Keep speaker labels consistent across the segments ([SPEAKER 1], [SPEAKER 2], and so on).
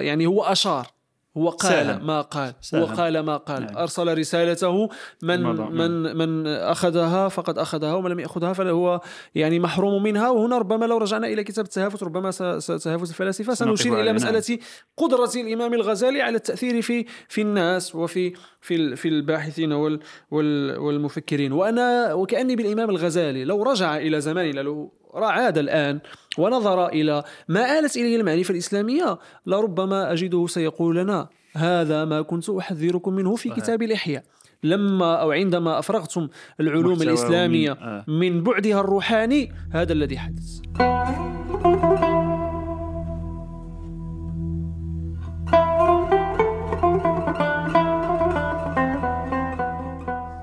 [SPEAKER 1] يعني هو أشار هو قال. ما قال. هو قال ما قال
[SPEAKER 2] نعم.
[SPEAKER 1] أرسل رسالته من
[SPEAKER 2] مضى.
[SPEAKER 1] من من أخذها فقد أخذها ومن لم يأخذها فهو يعني محروم منها وهنا ربما لو رجعنا إلى كتاب التهافت ربما س- س- تهافت الفلاسفة
[SPEAKER 2] سنقف
[SPEAKER 1] سنشير إلى
[SPEAKER 2] عليه،
[SPEAKER 1] مسألة قدرة الإمام الغزالي على التأثير في في الناس وفي في في الباحثين وال وال والمفكرين وأنا وكأني بالإمام الغزالي لو رجع إلى زماننا لو عاد الآن ونظر إلى ما آلت إليه المعرفة الإسلامية لربما أجده سيقول لنا هذا ما كنت أحذركم منه في. كتاب الاحياء لما أو عندما أفرغتم العلوم
[SPEAKER 2] ومن- آه.
[SPEAKER 1] من بعدها الروحاني هذا الذي حدث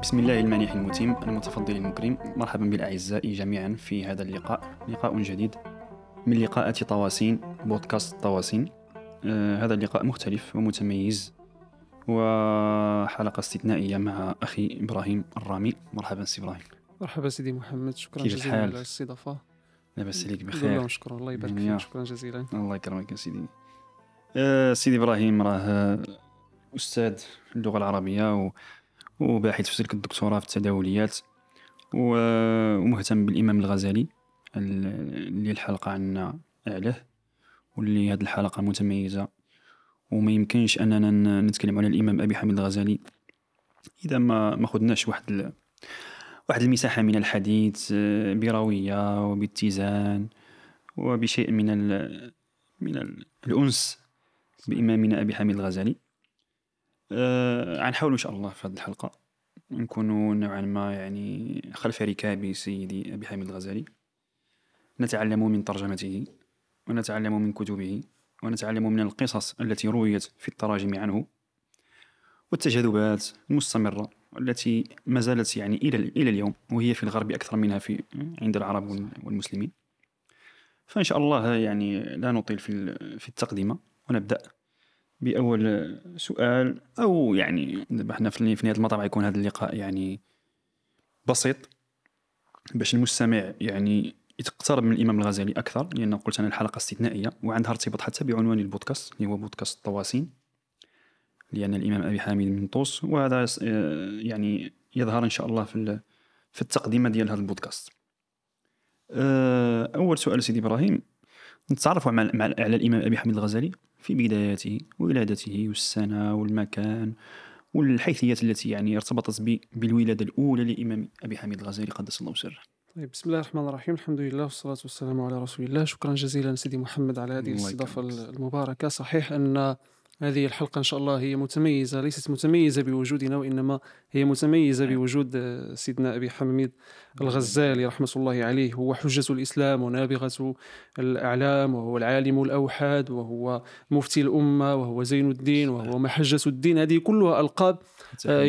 [SPEAKER 2] بسم الله المانح المتيم المتفضل المكرم. مرحبا بالأعزاء جميعا في هذا اللقاء. لقاء جديد من لقاءات طواسين بودكاست طواسين. آه هذا اللقاء مختلف ومتميز. وحلقة استثنائية مع أخي إبراهيم الرامي. مرحبا سي إبراهيم.
[SPEAKER 1] مرحبا سيدي محمد. شكرا جزيلا؟ على الاستضافة.
[SPEAKER 2] لاباس عليك بخير.
[SPEAKER 1] شكرا. الله يبارك. فيك. شكرا جزيلا.
[SPEAKER 2] الله يكرمك يا سيدي. آه سيدي إبراهيم راه أستاذ اللغة العربية و... وباحث في سلك الدكتوراه في التداوليات. ومهتم بالإمام الغزالي ال- اللي الحلقة عنا عليه واللي هذه الحلقة متميزة وما يمكنش أننا نتكلم على الإمام أبي حامد الغزالي إذا ما ما خدناش واحد. واحد المساحة من الحديث آه، بروية وباتزان وبشيء من ال... من ال... الأنس بإمامنا أبي حامد الغزالي آه غنحاولوا إن شاء الله في هذه الحلقة نكونوا نوعا ما يعني خلف ركاب سيدي أبي حامد الغزالي. نتعلم من ترجمته ونتعلم من كتبه ونتعلم من القصص التي رويت في التراجم عنه والتجاذبات المستمرة التي ما زالت يعني إلى إلى اليوم وهي في الغرب أكثر منها في عند العرب وال- والمسلمين. فإن شاء الله يعني لا نطيل في في التقدمة ونبدأ بأول سؤال أو يعني دابا حنا في نهاية المطاف يكون هذا اللقاء يعني بسيط باش المستمع يعني يتقترب من الإمام الغزالي أكثر لأن قلت أنا الحلقة استثنائية وعندها ارتباط حتى بعنوان البودكاست اللي هو بودكاست الطواسين لأن الإمام أبي حامد من طوس وهذا آه، يعني يظهر إن شاء الله في في التقديمة ديال هذا البودكاست. آه، أول سؤال سيدي إبراهيم نتعرف مع مع- على الإمام أبي حامد الغزالي في بداياته ولادته والسنة والمكان والحيثيات التي يعني ارتبطت بالولادة الأولى للإمام أبي حامد الغزالي قدس الله سره.
[SPEAKER 1] طيب بسم الله الرحمن الرحيم. الحمد لله والصلاة والسلام على رسول الله. شكرا جزيلا سيدي محمد على هذه الاستضافة. المباركة. صحيح أن هذه الحلقة إن شاء الله هي متميزة ليست متميزة بوجودنا وإنما هي متميزة
[SPEAKER 2] نعم.
[SPEAKER 1] بوجود سيدنا أبي حميد الغزالي رحمة الله عليه. هو حجة الإسلام ونابغة الأعلام وهو العالم الأوحد وهو مفتي الأمة وهو زين الدين وهو محجة الدين. هذه كلها ألقاب آه،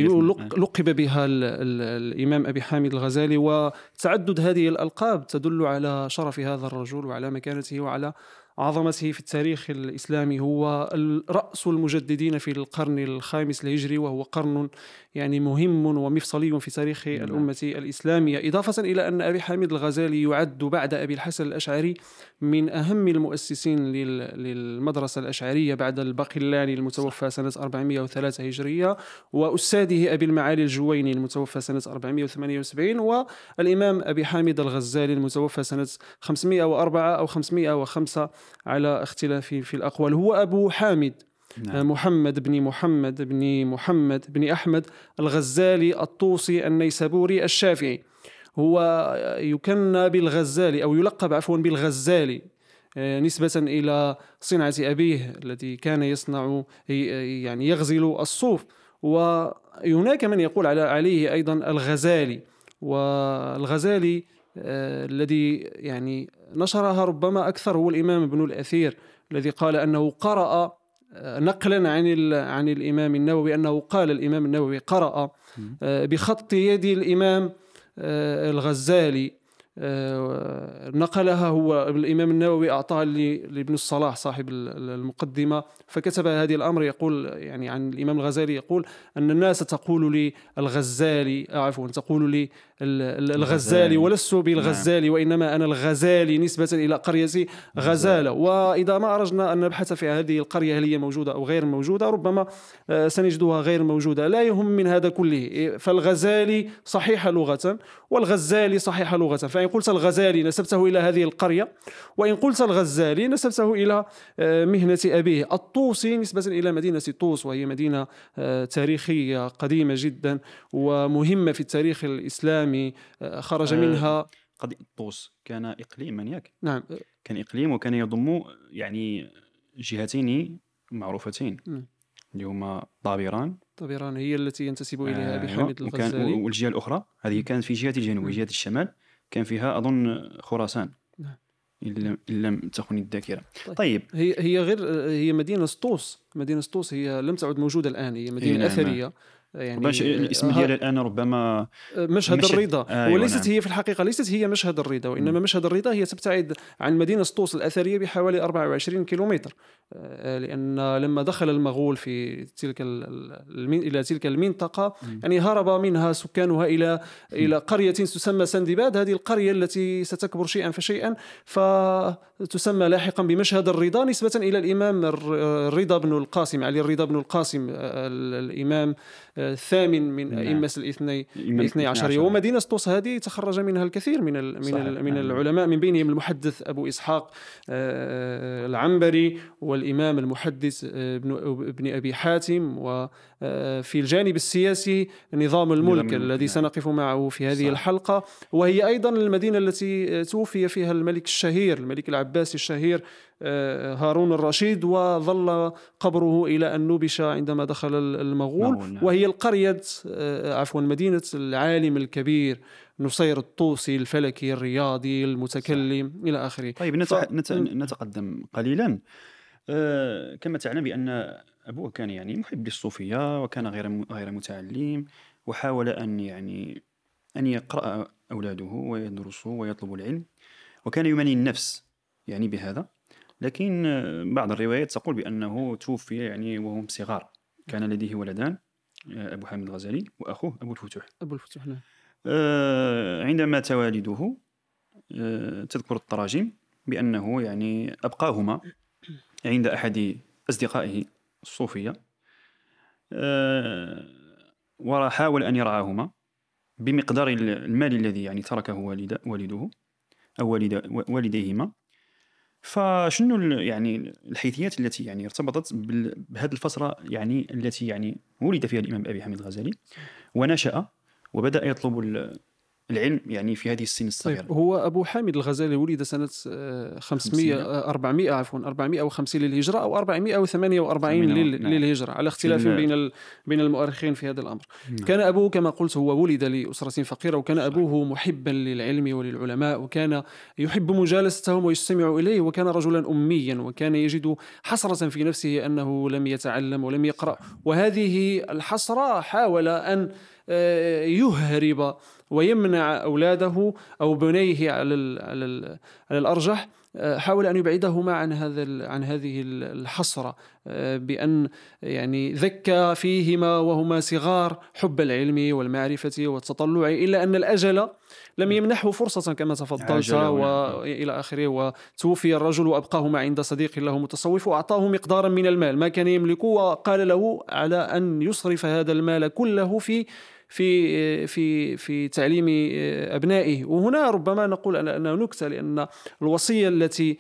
[SPEAKER 1] لقب بها ال- ال- الإمام أبي حامد الغزالي وتعدد هذه الألقاب تدل على شرف هذا الرجل وعلى مكانته وعلى عظمته في التاريخ الإسلامي هو رأس المجددين في القرن الخامس الهجري وهو قرن يعني مهم ومفصلي في تاريخ
[SPEAKER 2] نعم.
[SPEAKER 1] الأمة الإسلامية إضافة إلى أن أبي حامد الغزالي يعد بعد أبي الحسن الأشعري من أهم المؤسسين لل- للمدرسة الأشعرية بعد الباقلاني المتوفى سنة 403 هجرية وأستاذه أبي المعالي الجويني المتوفى سنة 478 والإمام أبي حامد الغزالي المتوفى سنة 504 أو 505 على اختلاف في الأقوال. هو أبو حامد
[SPEAKER 2] نعم.
[SPEAKER 1] محمد بن محمد بن محمد بن أحمد الغزالي الطوسي النيسابوري الشافعي. هو يكنى بالغزالي أو يلقب عفوا بالغزالي آه، نسبة إلى صنعة أبيه الذي كان يصنع يعني يغزل الصوف. وهناك من يقول على عليه أيضا الغزالي. والغزالي الذي يعني نشرها ربما أكثر هو الإمام ابن الأثير الذي قال أنه قرأ آه، نقلا عن عن الإمام النووي أنه قال الإمام النووي قرأ آه، بخط يد الإمام آه، الغزالي نقلها هو الإمام النووي أعطاها لابن الصلاح صاحب المقدمة فكتب هذه الأمر يقول يعني عن الإمام الغزالي يقول أن الناس تقول لي الغزالي عفوا تقول لي الغزالي. ولست بالغزالي نعم. وإنما أنا الغزالي نسبة إلى قرية غزالة. وإذا ما أرجنا أن نبحث في هذه القرية هل هي موجودة أو غير موجودة ربما آه، سنجدها غير موجودة. لا يهم من هذا كله. فالغزالي صحيح لغة والغزالي صحيح لغة. فإن قلت الغزالي نسبته إلى هذه القرية وإن قلت الغزالي نسبته إلى آه، مهنة أبيه. الطوسي نسبة إلى مدينة طوس وهي مدينة آه، تاريخية قديمة جدا ومهمة في التاريخ الإسلامي. آه، خرج منها.
[SPEAKER 2] قد طوس كان إقليما ياك.
[SPEAKER 1] نعم.
[SPEAKER 2] كان إقليم وكان يضم يعني جهتين معروفتين.
[SPEAKER 1] نعم.
[SPEAKER 2] اللي هما طابران
[SPEAKER 1] طابران هي التي ينتسب إليها أبي حامد الغزالي.
[SPEAKER 2] والجهة الأخرى هذه كانت في جهة الجنوب وجهة الشمال كان فيها أظن خراسان.
[SPEAKER 1] نعم.
[SPEAKER 2] إن لم تخني الذاكرة. طيب. طيب.
[SPEAKER 1] هي هي غير هي مدينة سطوس مدينة سطوس هي لم تعد موجودة الآن هي مدينة نعم. أثرية.
[SPEAKER 2] يعني الاسم ديالها الآن ربما
[SPEAKER 1] مشهد, مشهد الرضا آه وليست نعم. هي في الحقيقة ليست هي مشهد الرضا وإنما مشهد الرضا هي تبتعد عن مدينة سطوس الأثرية بحوالي 24 كيلومتر آه لأن لما دخل المغول في تلك إلى تلك المنطقة. يعني هرب منها سكانها إلى. إلى قرية تسمى سندباد هذه القرية التي ستكبر شيئا فشيئا فتسمى لاحقا بمشهد الرضا نسبة إلى الإمام الرضا بن القاسم علي الرضا بن القاسم الإمام الثامن من نعم. أئمة الاثني الاثني عشر ومدينة طوس هذه تخرج منها الكثير من ال من, ال من نعم. العلماء من بينهم المحدث أبو إسحاق آه، العنبري والإمام المحدث آه، ابن, ابن أبي حاتم وفي آه، الجانب السياسي نظام الملك الذي نعم. سنقف معه في هذه صح. الحلقة وهي أيضا المدينة التي توفي فيها الملك الشهير الملك العباسي الشهير هارون الرشيد وظل قبره إلى أن نبش عندما دخل المغول. نعم. وهي القرية آه، عفوا مدينة العالم الكبير نصير الطوسي الفلكي الرياضي المتكلم صح. إلى آخره.
[SPEAKER 2] طيب ف... نتقدم قليلا. أه كما تعلم بأن أبوه كان يعني محب للصوفية وكان غير غير متعلم وحاول أن يعني أن يقرأ أولاده ويدرسوا ويطلبوا العلم وكان يماني النفس يعني بهذا. لكن بعض الروايات تقول بأنه توفي يعني وهم صغار. كان لديه ولدان أبو حامد الغزالي وأخوه أبو الفتوح.
[SPEAKER 1] أبو الفتوح نعم.
[SPEAKER 2] آه عندما مات والده آه تذكر التراجم بأنه يعني أبقاهما عند أحد أصدقائه الصوفية آه وحاول أن يرعاهما بمقدار المال الذي يعني تركه والد والده أو والد والديهما. فشنو يعني الحيثيات التي يعني ارتبطت بهذه الفترة يعني التي يعني ولد فيها الإمام أبي حميد الغزالي ونشأ وبدأ يطلب العلم يعني في هذه السن الصغيرة.
[SPEAKER 1] طيب هو أبو حامد الغزالي ولد سنة 500 400 عفوا 450 للهجرة أو 448 لل... نعم. للهجرة. على اختلاف بين بين المؤرخين في هذا الأمر. نعم. كان أبوه كما قلت هو ولد لأسرة فقيرة وكان أبوه محبا للعلم وللعلماء وكان يحب مجالستهم ويستمع إليه وكان رجلا اميا وكان يجد حسرة في نفسه أنه لم يتعلم ولم يقرأ. وهذه الحسرة حاول أن آه، يهرب ويمنع أولاده أو بنيه على على على الأرجح آه، حاول أن يبعدهما عن هذا عن هذه الحسرة آه، بأن يعني ذكى فيهما وهما صغار حب العلم والمعرفة والتطلع إلا أن الأجل لم يمنحه فرصة كما تفضلت وإلى آخره وتوفي الرجل وأبقاهما عند صديق له متصوف وأعطاه مقدارا من المال ما كان يملكه وقال له على أن يصرف هذا المال كله في في في في تعليم أبنائه. وهنا ربما نقول انها نكتة لأن الوصية التي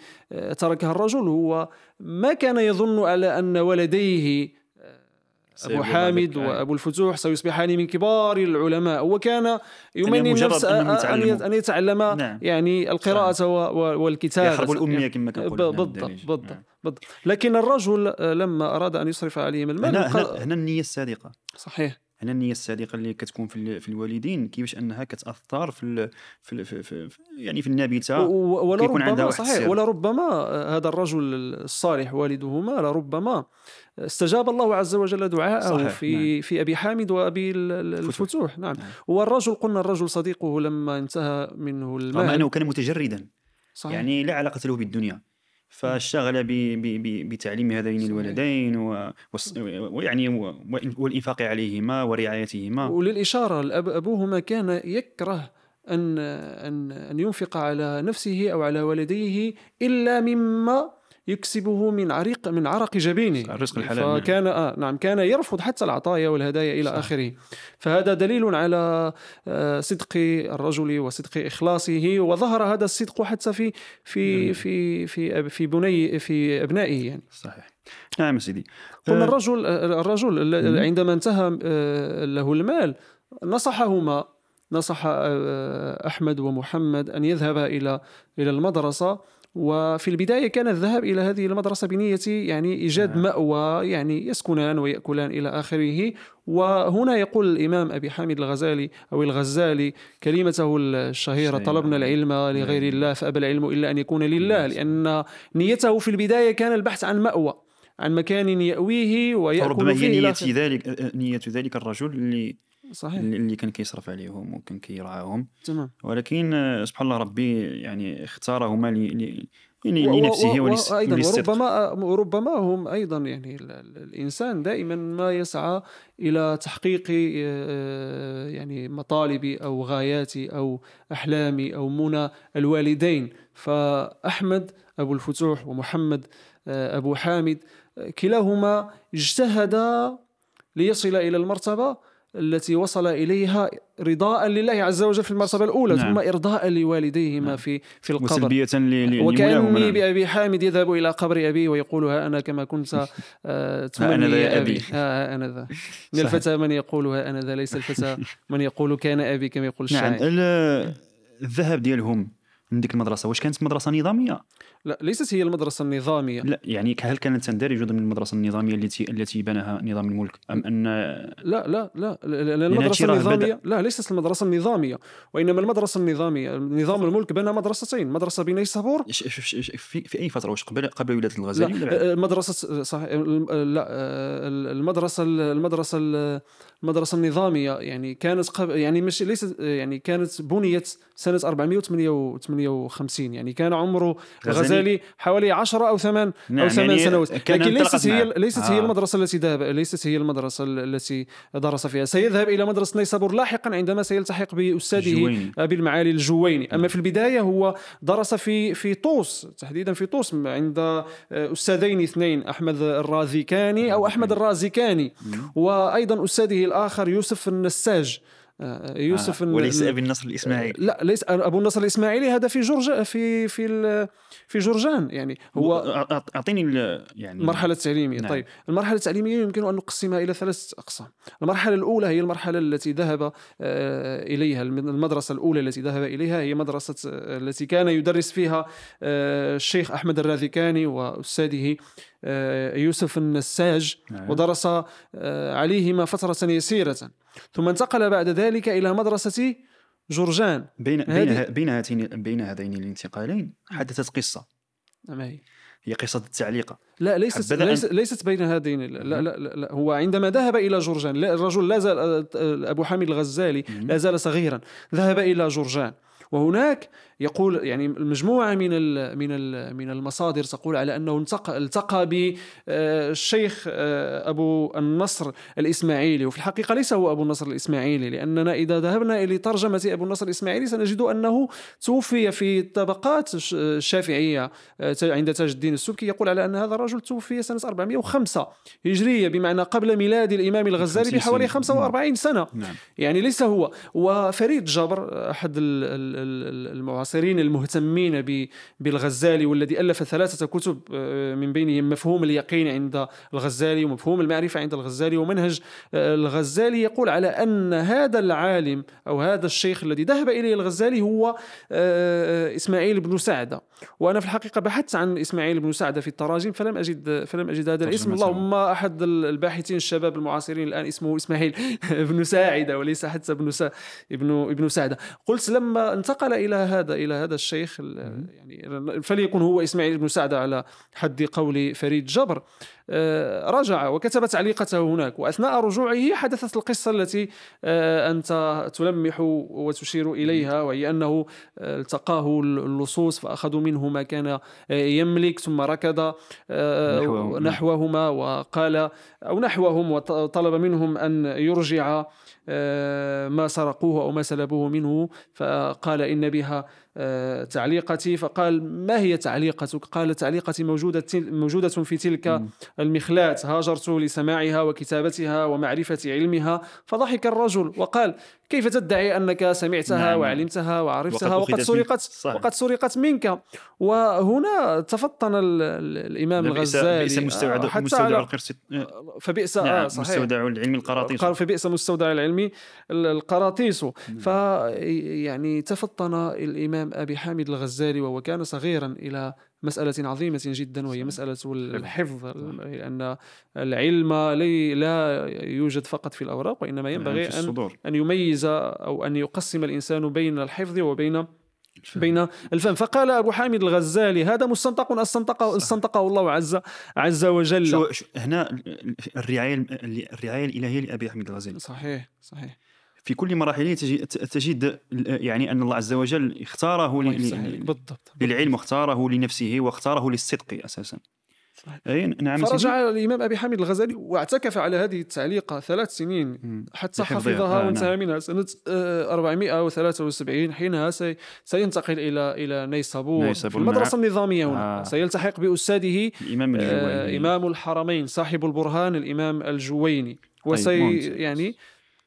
[SPEAKER 1] تركها الرجل هو ما كان يظن على أن ولديه أبو حامد وأبو الفتوح سيصبحان من كبار العلماء. وكان يمني النفس أن يتعلم نعم. يعني القراءة والكتابة.
[SPEAKER 2] يحرب الأمية كما
[SPEAKER 1] كنقول بالضبط بالضبط نعم. بالضبط. لكن الرجل لما أراد أن يصرف عليهم المال
[SPEAKER 2] هنا, هنا, هنا النية الصادقة.
[SPEAKER 1] صحيح.
[SPEAKER 2] هنا النية الصادقه اللي كتكون في, في الوالدين كيفاش أنها كتأثر في, ال- في, ال- في, في, في يعني في
[SPEAKER 1] النابتة ولا
[SPEAKER 2] كيكون عندها
[SPEAKER 1] ربما
[SPEAKER 2] واحد
[SPEAKER 1] صحيح
[SPEAKER 2] السر.
[SPEAKER 1] ولا ربما هذا الرجل الصالح والدهما لربما استجاب الله عز وجل دعاءه
[SPEAKER 2] صحيح،
[SPEAKER 1] في في أبي حامد وأبي ال- ال-
[SPEAKER 2] الفتوح.
[SPEAKER 1] نعم
[SPEAKER 2] نعم.
[SPEAKER 1] والرجل قلنا الرجل صديقه لما انتهى منه
[SPEAKER 2] رغم
[SPEAKER 1] المال
[SPEAKER 2] أنه كان متجردا
[SPEAKER 1] صحيح
[SPEAKER 2] يعني لا علاقة له بالدنيا فاشتغل بتعليم هذين. الولدين و- ويعني و- والإنفاق عليهما ورعايتهما.
[SPEAKER 1] وللإشارة الأب أبوهما كان يكره أن أن أن ينفق على نفسه أو على والديه إلا مما يكسبه من عريق من عرق جبينه
[SPEAKER 2] الرزق الحلال،.
[SPEAKER 1] فكان آه نعم كان يرفض حتى العطايا والهدايا إلى
[SPEAKER 2] صح.
[SPEAKER 1] آخره فهذا دليل على آه، صدق الرجل وصدق إخلاصه وظهر هذا الصدق حتى في في. في في في بني في أبنائه يعني
[SPEAKER 2] صحيح نعم سيدي
[SPEAKER 1] قلنا
[SPEAKER 2] آه،
[SPEAKER 1] الرجل الرجل ال-
[SPEAKER 2] مم.
[SPEAKER 1] عندما انتهى آه، له المال نصحهما نصح آه، أحمد ومحمد أن يذهبا إلى إلى المدرسة وفي البداية كان الذهاب إلى هذه المدرسة بنية يعني إيجاد
[SPEAKER 2] نعم.
[SPEAKER 1] مأوى يعني يسكنان ويأكلان إلى آخره وهنا يقول الإمام أبي حامد الغزالي أو الغزالي كلمته الشهيرة
[SPEAKER 2] الشهيرة.
[SPEAKER 1] طلبنا العلم لغير
[SPEAKER 2] نعم.
[SPEAKER 1] الله فأبى العلم إلا أن يكون لله
[SPEAKER 2] نعم.
[SPEAKER 1] لأن نيته في البداية كان البحث عن مأوى عن مكان يأويه ويأكل
[SPEAKER 2] ربما هي
[SPEAKER 1] إلى
[SPEAKER 2] نية
[SPEAKER 1] آخره.
[SPEAKER 2] ذلك نية ذلك الرجل اللي
[SPEAKER 1] صحيح.
[SPEAKER 2] اللي كان كيصرف عليهم وكان كيرعاهم
[SPEAKER 1] تمام.
[SPEAKER 2] ولكن آه، سبحان الله ربي يعني اختارهما ل- ل- يعني لنفسه وأيضا
[SPEAKER 1] وربما وربما هم أيضا يعني ال- ال- الإنسان دائما ما يسعى إلى تحقيق آه، يعني مطالبي أو غاياتي أو احلامي أو منى الوالدين. فأحمد أبو الفتوح ومحمد آه، أبو حامد آه، كلاهما اجتهدا ليصل إلى المرتبة. التي وصل إليها رضاء لله عز وجل في المرتبة الأولى
[SPEAKER 2] نعم.
[SPEAKER 1] ثم إرضاء لوالديهما
[SPEAKER 2] نعم.
[SPEAKER 1] في في القبر وكأني
[SPEAKER 2] نعم.
[SPEAKER 1] بأبي حامد يذهب إلى قبر أبي ويقول ها أنا كما كنت آه، تمني
[SPEAKER 2] ذا
[SPEAKER 1] يا أبي. ها أنا ذا من. الفتى من يقول ها أنا ذا ليس الفتى من يقول كان أبي كما يقول
[SPEAKER 2] نعم
[SPEAKER 1] الشاعر
[SPEAKER 2] ال- الذهاب ديالهم من ديك المدرسة؟ واش كانت مدرسة نظامية؟
[SPEAKER 1] لا ليست هي المدرسة النظامية.
[SPEAKER 2] لا يعني هل كانت تندرج ضمن المدرسة النظامية التي التي بناها نظام الملك؟ أم أن
[SPEAKER 1] لا لا لا, لا,
[SPEAKER 2] راه
[SPEAKER 1] النظامية لا ليست المدرسة النظامية. وإنما المدرسة النظامية نظام الملك بنى مدرستين مدرسة بنيسابور
[SPEAKER 2] في, في أي فترة؟ واش قبل قبل ولادة الغزالي؟
[SPEAKER 1] لا مدرسة صحيح لا المدرسة المدرسة المدرسة النظامية يعني كانت قبل يعني مش ليست يعني كانت بنيت سنة 458 يعني كان عمره
[SPEAKER 2] غزالي.
[SPEAKER 1] الغزالي حوالي 10 أو 8 أو
[SPEAKER 2] نعم،
[SPEAKER 1] 8
[SPEAKER 2] يعني
[SPEAKER 1] سنوات لكن ليست هي. ليست هي
[SPEAKER 2] آه.
[SPEAKER 1] المدرسة التي ذهب ليست هي المدرسة التي درس فيها سيذهب إلى مدرسة نيسابور لاحقا عندما سيلتحق بأستاذه
[SPEAKER 2] الجويني.
[SPEAKER 1] أبي المعالي الجويني أما في البداية هو درس في في طوس تحديدا في طوس عند أستاذين اثنين أحمد الرازيكاني أو أحمد الرازيكاني وأيضا أستاذه الآخر يوسف النساج. يوسف
[SPEAKER 2] آه.
[SPEAKER 1] الن-
[SPEAKER 2] وليس أبي النصر الإسماعيلي
[SPEAKER 1] لا ليس أبو النصر الإسماعيلي هذا في جورج في في في جورجان يعني هو
[SPEAKER 2] ال- يعني
[SPEAKER 1] المرحلة التعليمية
[SPEAKER 2] نعم.
[SPEAKER 1] طيب المرحلة التعليمية يمكن أن نقسمها إلى ثلاثة أقسام المرحلة الأولى هي المرحلة التي ذهب آه، إليها الم- المدرسة الأولى التي ذهب إليها هي مدرسة آه، التي كان يدرس فيها آه، الشيخ أحمد الراذكاني وأستاذه آه، يوسف النساج
[SPEAKER 2] نعم.
[SPEAKER 1] ودرس آه، عليهما فترة يسيرة ثم انتقل بعد ذلك إلى مدرسة جورجان
[SPEAKER 2] بين بين
[SPEAKER 1] هذه-
[SPEAKER 2] بين هاتين بين هذين الانتقالين حدثت قصة.
[SPEAKER 1] ما هي.
[SPEAKER 2] هي قصة التعليقة
[SPEAKER 1] لا ليست
[SPEAKER 2] حبذا أن-
[SPEAKER 1] ليست, ليست بين هذين لا, لا, لا, لا هو عندما ذهب إلى جورجان لا الرجل لا زال أبو حامد الغزالي. لا زال صغيرا. ذهب إلى جورجان وهناك يقول يعني المجموعه من ال من ال من المصادر تقول على أنه التقى التقى بالشيخ أبو النصر الإسماعيلي. وفي الحقيقة ليس هو أبو النصر الإسماعيلي لأننا إذا ذهبنا إلى ترجمة أبو النصر الإسماعيلي سنجد أنه توفي في طبقات الش- الشافعية آه، عند تاج الدين السبكي. يقول على أن هذا الرجل توفي سنة 405 هجرية بمعنى قبل ميلاد الإمام الغزالي
[SPEAKER 2] 50
[SPEAKER 1] بحوالي
[SPEAKER 2] سنة.
[SPEAKER 1] 45 سنة.
[SPEAKER 2] نعم.
[SPEAKER 1] يعني ليس هو. وفريد جبر أحد ال- ال- ال- المعاصرين المعاصرين المهتمين بالغزالي والذي ألف ثلاثة كتب آه، من بينهم مفهوم اليقين عند الغزالي ومفهوم المعرفة عند الغزالي ومنهج آه، الغزالي يقول على أن هذا العالم أو هذا الشيخ الذي ذهب إليه الغزالي هو إسماعيل بن سعدة. وأنا في الحقيقة بحثت عن إسماعيل بن سعدة في التراجم فلم أجد فلم أجد هذا الاسم. اللهم أحد الباحثين الشباب المعاصرين الآن اسمه إسماعيل بن ساعدة وليس حتى ابن ابن ابن سعدة. قلت لما انتقل إلى هذا إلى هذا الشيخ يعني فليكن هو إسماعيل بن سعدة على حد قول فريد جبر. آه، رجع وكتب تعليقته هناك وأثناء رجوعه حدثت القصة التي آه، أنت تلمح وتشير إليها وهي أنه آه، التقاه اللصوص فأخذوا منه ما كان يملك ثم ركض نحوهما وقال أو نحوهم وطلب منهم أن يرجع ما سرقوه أو ما سلبوه منه فقال إن بها تعليقتي فقال ما هي تعليقتك قال تعليقتي موجودة, موجودة في تلك المخلات. هاجرت لسماعها وكتابتها ومعرفة علمها. فضحك الرجل وقال كيف تدعي أنك سمعتها نعم. وعلمتها وعرفتها وقد سرقت وقد سرقت منك؟ وهنا تفطن الإمام الغزالي.
[SPEAKER 2] بئس مستودع حتى مستودع القرص
[SPEAKER 1] فبئس نعم آه
[SPEAKER 2] صحيح. مستودع العلم القراطيس
[SPEAKER 1] قال فبئس مستودع العلم القراطيس نعم. فيعني تفطن الإمام أبي حامد الغزالي وهو كان صغيرا إلى مسألة عظيمة جدا وهي مسألة الحفظ لأن العلم لا يوجد فقط في الأوراق وإنما ينبغي أن, أن يميز أو أن يقسم الإنسان بين الحفظ وبين بين الفهم. فقال أبو حامد الغزالي هذا مستنطق استنطقه أستنطقه الله عز عز وجل.
[SPEAKER 2] شو هنا الرعاية الرعاية الإلهية لأبي حامد الغزالي.
[SPEAKER 1] صحيح صحيح.
[SPEAKER 2] في كل مراحله تجد يعني أن الله عز وجل اختاره
[SPEAKER 1] بالضبط.
[SPEAKER 2] للعلم واختاره لنفسه واختاره للصدق أساسا.
[SPEAKER 1] صحيح. أي نعم فرجع الإمام أبي حامد الغزالي واعتكف على هذه التعليقه ثلاث سنين. حتى حفظها آه وانتهى نعم. منها. سنة 473 آه، حينها سينتقل إلى إلى نيسابور. في المدرسة النظامية هنا. آه. سيلتحق بأستاذه
[SPEAKER 2] الإمام الجويني. آه
[SPEAKER 1] إمام الحرمين صاحب البرهان الإمام الجويني. وسي طيب يعني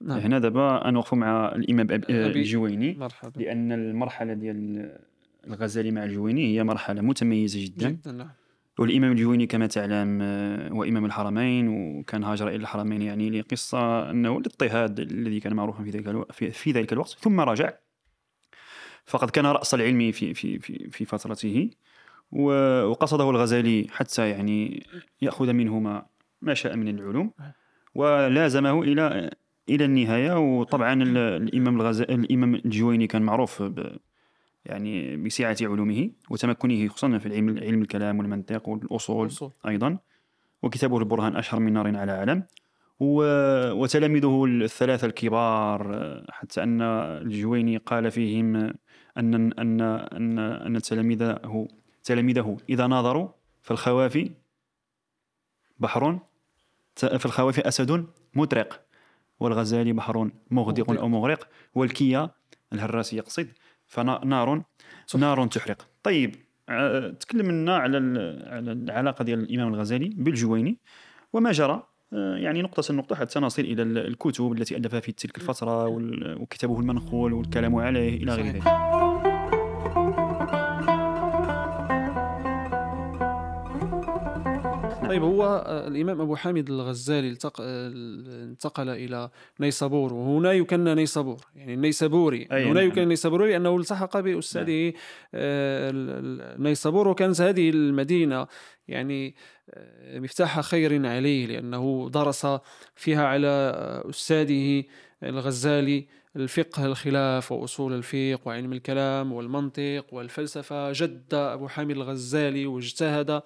[SPEAKER 2] نعم. هنا دابا نوقفوا مع الإمام الجويني مرحبا. لأن المرحلة ديال الغزالي مع الجويني هي مرحلة متميزة جدا, جدا نعم. والإمام الجويني كما تعلم آه، هو إمام الحرمين وكان هاجر إلى الحرمين يعني لقصة أنه الاضطهاد الذي كان معروفا في ذلك في ذلك الوقت ثم رجع فقد كان رأس العلم في في في في فترته وقصده الغزالي حتى يعني يأخذ منهما ما شاء من العلوم ولازمه إلى إلى النهاية. وطبعا الإمام الغزالي الإمام الجويني كان معروف ب يعني بسعة علومه وتمكنه خصوصا في العلم علم الكلام والمنطق والأصول أيضا. وكتابه البرهان أشهر من نار على علم وتلاميذه الثلاثة الكبار حتى أن الجويني قال فيهم أن أن أن أن تلاميذه تلاميذه إذا ناظروا فالخوافي بحر في الخوافي أسد مطرق. والغزالي بحر مغدق أو مغرق والكيا الهراس يقصد فنار نار تحرق. طيب تكلمنا على على العلاقه ديال الإمام الغزالي بالجويني وما جرى آه، يعني نقطة نقطة حتى نصل إلى الكتب التي ألفها في تلك الفترة وكتابه المنقول والكلام عليه إلى غير ذلك
[SPEAKER 1] طيب هو آه، الإمام أبو حامد الغزالي آه، انتقل إلى نيسابور وهنا يكنى نيسابور يعني النيسابوري هنا نعم. يكنى نيسابوري لأنه التحق بأستاذه نعم. آه، نيسابور وكانت هذه المدينة يعني مفتاح خير عليه لأنه درس فيها على أستاذه الغزالي الفقه الخلاف وأصول الفقه وعلم الكلام والمنطق والفلسفة. جد أبو حامد الغزالي واجتهد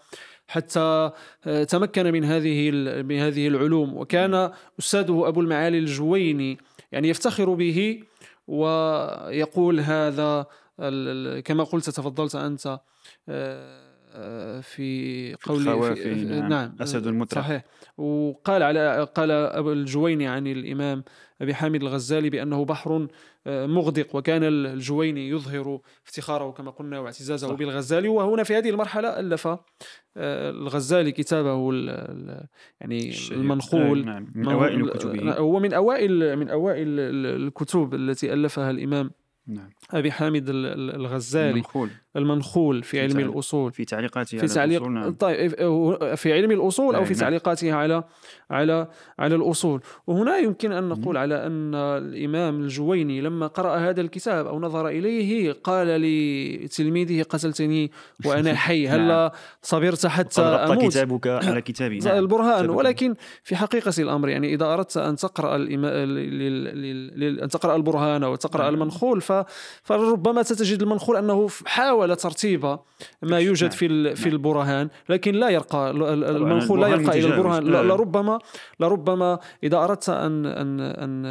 [SPEAKER 1] حتى آه، تمكن من هذه من هذه العلوم. وكان أستاذه أبو المعالي الجويني يعني يفتخر به ويقول هذا كما قلت تفضلت أنت آه، آه، في
[SPEAKER 2] قول في نعم, نعم. أسد المترف
[SPEAKER 1] صحيح. وقال على قال أبو الجويني عن الإمام أبي حامد الغزالي بأنه بحر آه، مغدق وكان الجويني يظهر افتخاره كما قلنا واعتزازه صح. بالغزالي وهنا في هذه المرحلة ألف آه، الغزالي كتابه يعني المنخول
[SPEAKER 2] نعم. من أوائل الكتب
[SPEAKER 1] هو من أوائل من أوائل الكتب التي ألفها الإمام
[SPEAKER 2] نعم
[SPEAKER 1] أبي حامد ال- ال- الغزالي
[SPEAKER 2] المنخول
[SPEAKER 1] المنخول في علم
[SPEAKER 2] تعليق.
[SPEAKER 1] الأصول
[SPEAKER 2] في تعليقاته
[SPEAKER 1] في
[SPEAKER 2] على
[SPEAKER 1] تعليق
[SPEAKER 2] نعم.
[SPEAKER 1] طيب في علم الأصول أو
[SPEAKER 2] أي
[SPEAKER 1] في
[SPEAKER 2] نعم.
[SPEAKER 1] تعليقاته على على على الأصول وهنا يمكن أن نقول على أن الإمام الجويني لما قرأ هذا الكتاب أو نظر إليه قال لتلميذه قتلتني وأنا حي
[SPEAKER 2] نعم.
[SPEAKER 1] هلا صبرت حتى أموت
[SPEAKER 2] كتابك على كتابي نعم.
[SPEAKER 1] البرهان. ولكن في حقيقة الأمر يعني إذا أردت أن تقرأ الإما... لل... لل... لل... أن تقرأ البرهان أو تقرأ
[SPEAKER 2] نعم.
[SPEAKER 1] المنخول ف... فربما ستجد المنخول أنه ف- حاول ترتيب ما يوجد
[SPEAKER 2] نعم.
[SPEAKER 1] في. في
[SPEAKER 2] نعم.
[SPEAKER 1] البرهان لكن لا يرقى ال- ال- المنخول لا يرقى
[SPEAKER 2] متجاوز.
[SPEAKER 1] البرهان
[SPEAKER 2] آه.
[SPEAKER 1] لربما لربما إذا أردت أن أن أن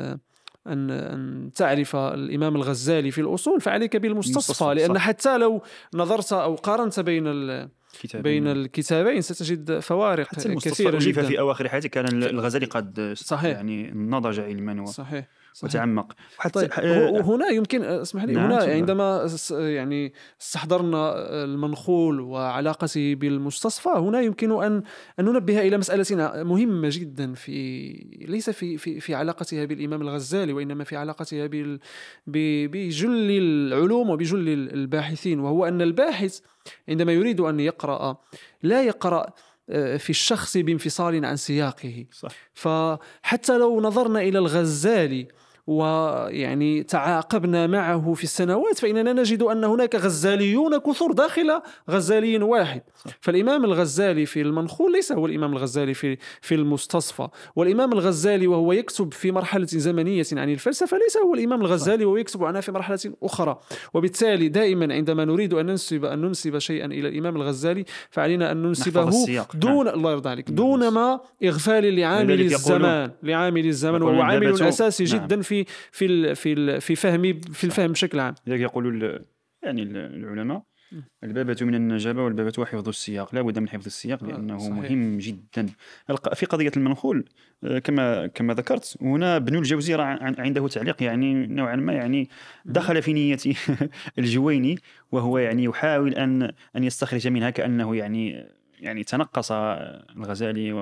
[SPEAKER 1] أن أن تعرف الإمام الغزالي في الأصول فعليك بالمستصفى
[SPEAKER 2] المستصفى،
[SPEAKER 1] لأن. حتى لو نظرت أو قارنت بين ال...
[SPEAKER 2] كتابي.
[SPEAKER 1] بين الكتابين ستجد فوارق
[SPEAKER 2] حتى
[SPEAKER 1] كثيرة جدا
[SPEAKER 2] في أواخر حياته كان الغزالي قد
[SPEAKER 1] صحيح.
[SPEAKER 2] يعني نضج علما
[SPEAKER 1] صحيح.
[SPEAKER 2] وتعمق. وحتى
[SPEAKER 1] طيب
[SPEAKER 2] آه،
[SPEAKER 1] وهنا يمكن اسمح لي
[SPEAKER 2] نعم،
[SPEAKER 1] هنا
[SPEAKER 2] تفضل.
[SPEAKER 1] عندما يعني استحضرنا المنخول وعلاقته بالمستصفى هنا يمكن أن أن ننبه إلى مسألة مهمة جدا في ليس في في في علاقتها بالإمام الغزالي وإنما في علاقتها بال ب- بجل العلوم وبجل الباحثين وهو أن الباحث عندما يريد أن يقرأ لا يقرأ آه، في الشخص بانفصال عن سياقه.
[SPEAKER 2] صح.
[SPEAKER 1] فحتى لو نظرنا إلى الغزالي ويعني تعاقبنا معه في السنوات فإننا نجد أن هناك غزاليون كثر داخل غزالي واحد. فالإمام الغزالي في المنخول ليس هو الإمام الغزالي في في المستصفى. والإمام الغزالي وهو يكتب في مرحلة زمنية عن الفلسفة ليس هو الإمام الغزالي وهو يكتب عنها في مرحلة أخرى. وبالتالي دائما عندما نريد أن ننسب أن ننسب شيئا إلى الإمام الغزالي فعلينا أن ننسبه. دون الله يرضى عليك دون ما إغفال لعامل الزمان لعامل الزمان وهو عامل أساسي
[SPEAKER 2] نعم.
[SPEAKER 1] جدا في في ال- في ال- في فهم في الفهم بشكل عام.
[SPEAKER 2] لذلك يقول يعني ال- العلماء البابة من النجابة والبابة حفظ السياق. لا بد من حفظ السياق لأنه
[SPEAKER 1] صحيح.
[SPEAKER 2] مهم جدا. في قضية المنخول آه، كما كما ذكرت هنا ابن الجوزي عنده تعليق يعني نوعا ما يعني دخل في نية الجويني وهو يعني يحاول أن أن يستخرج منها كأنه يعني يعني تنقص الغزالي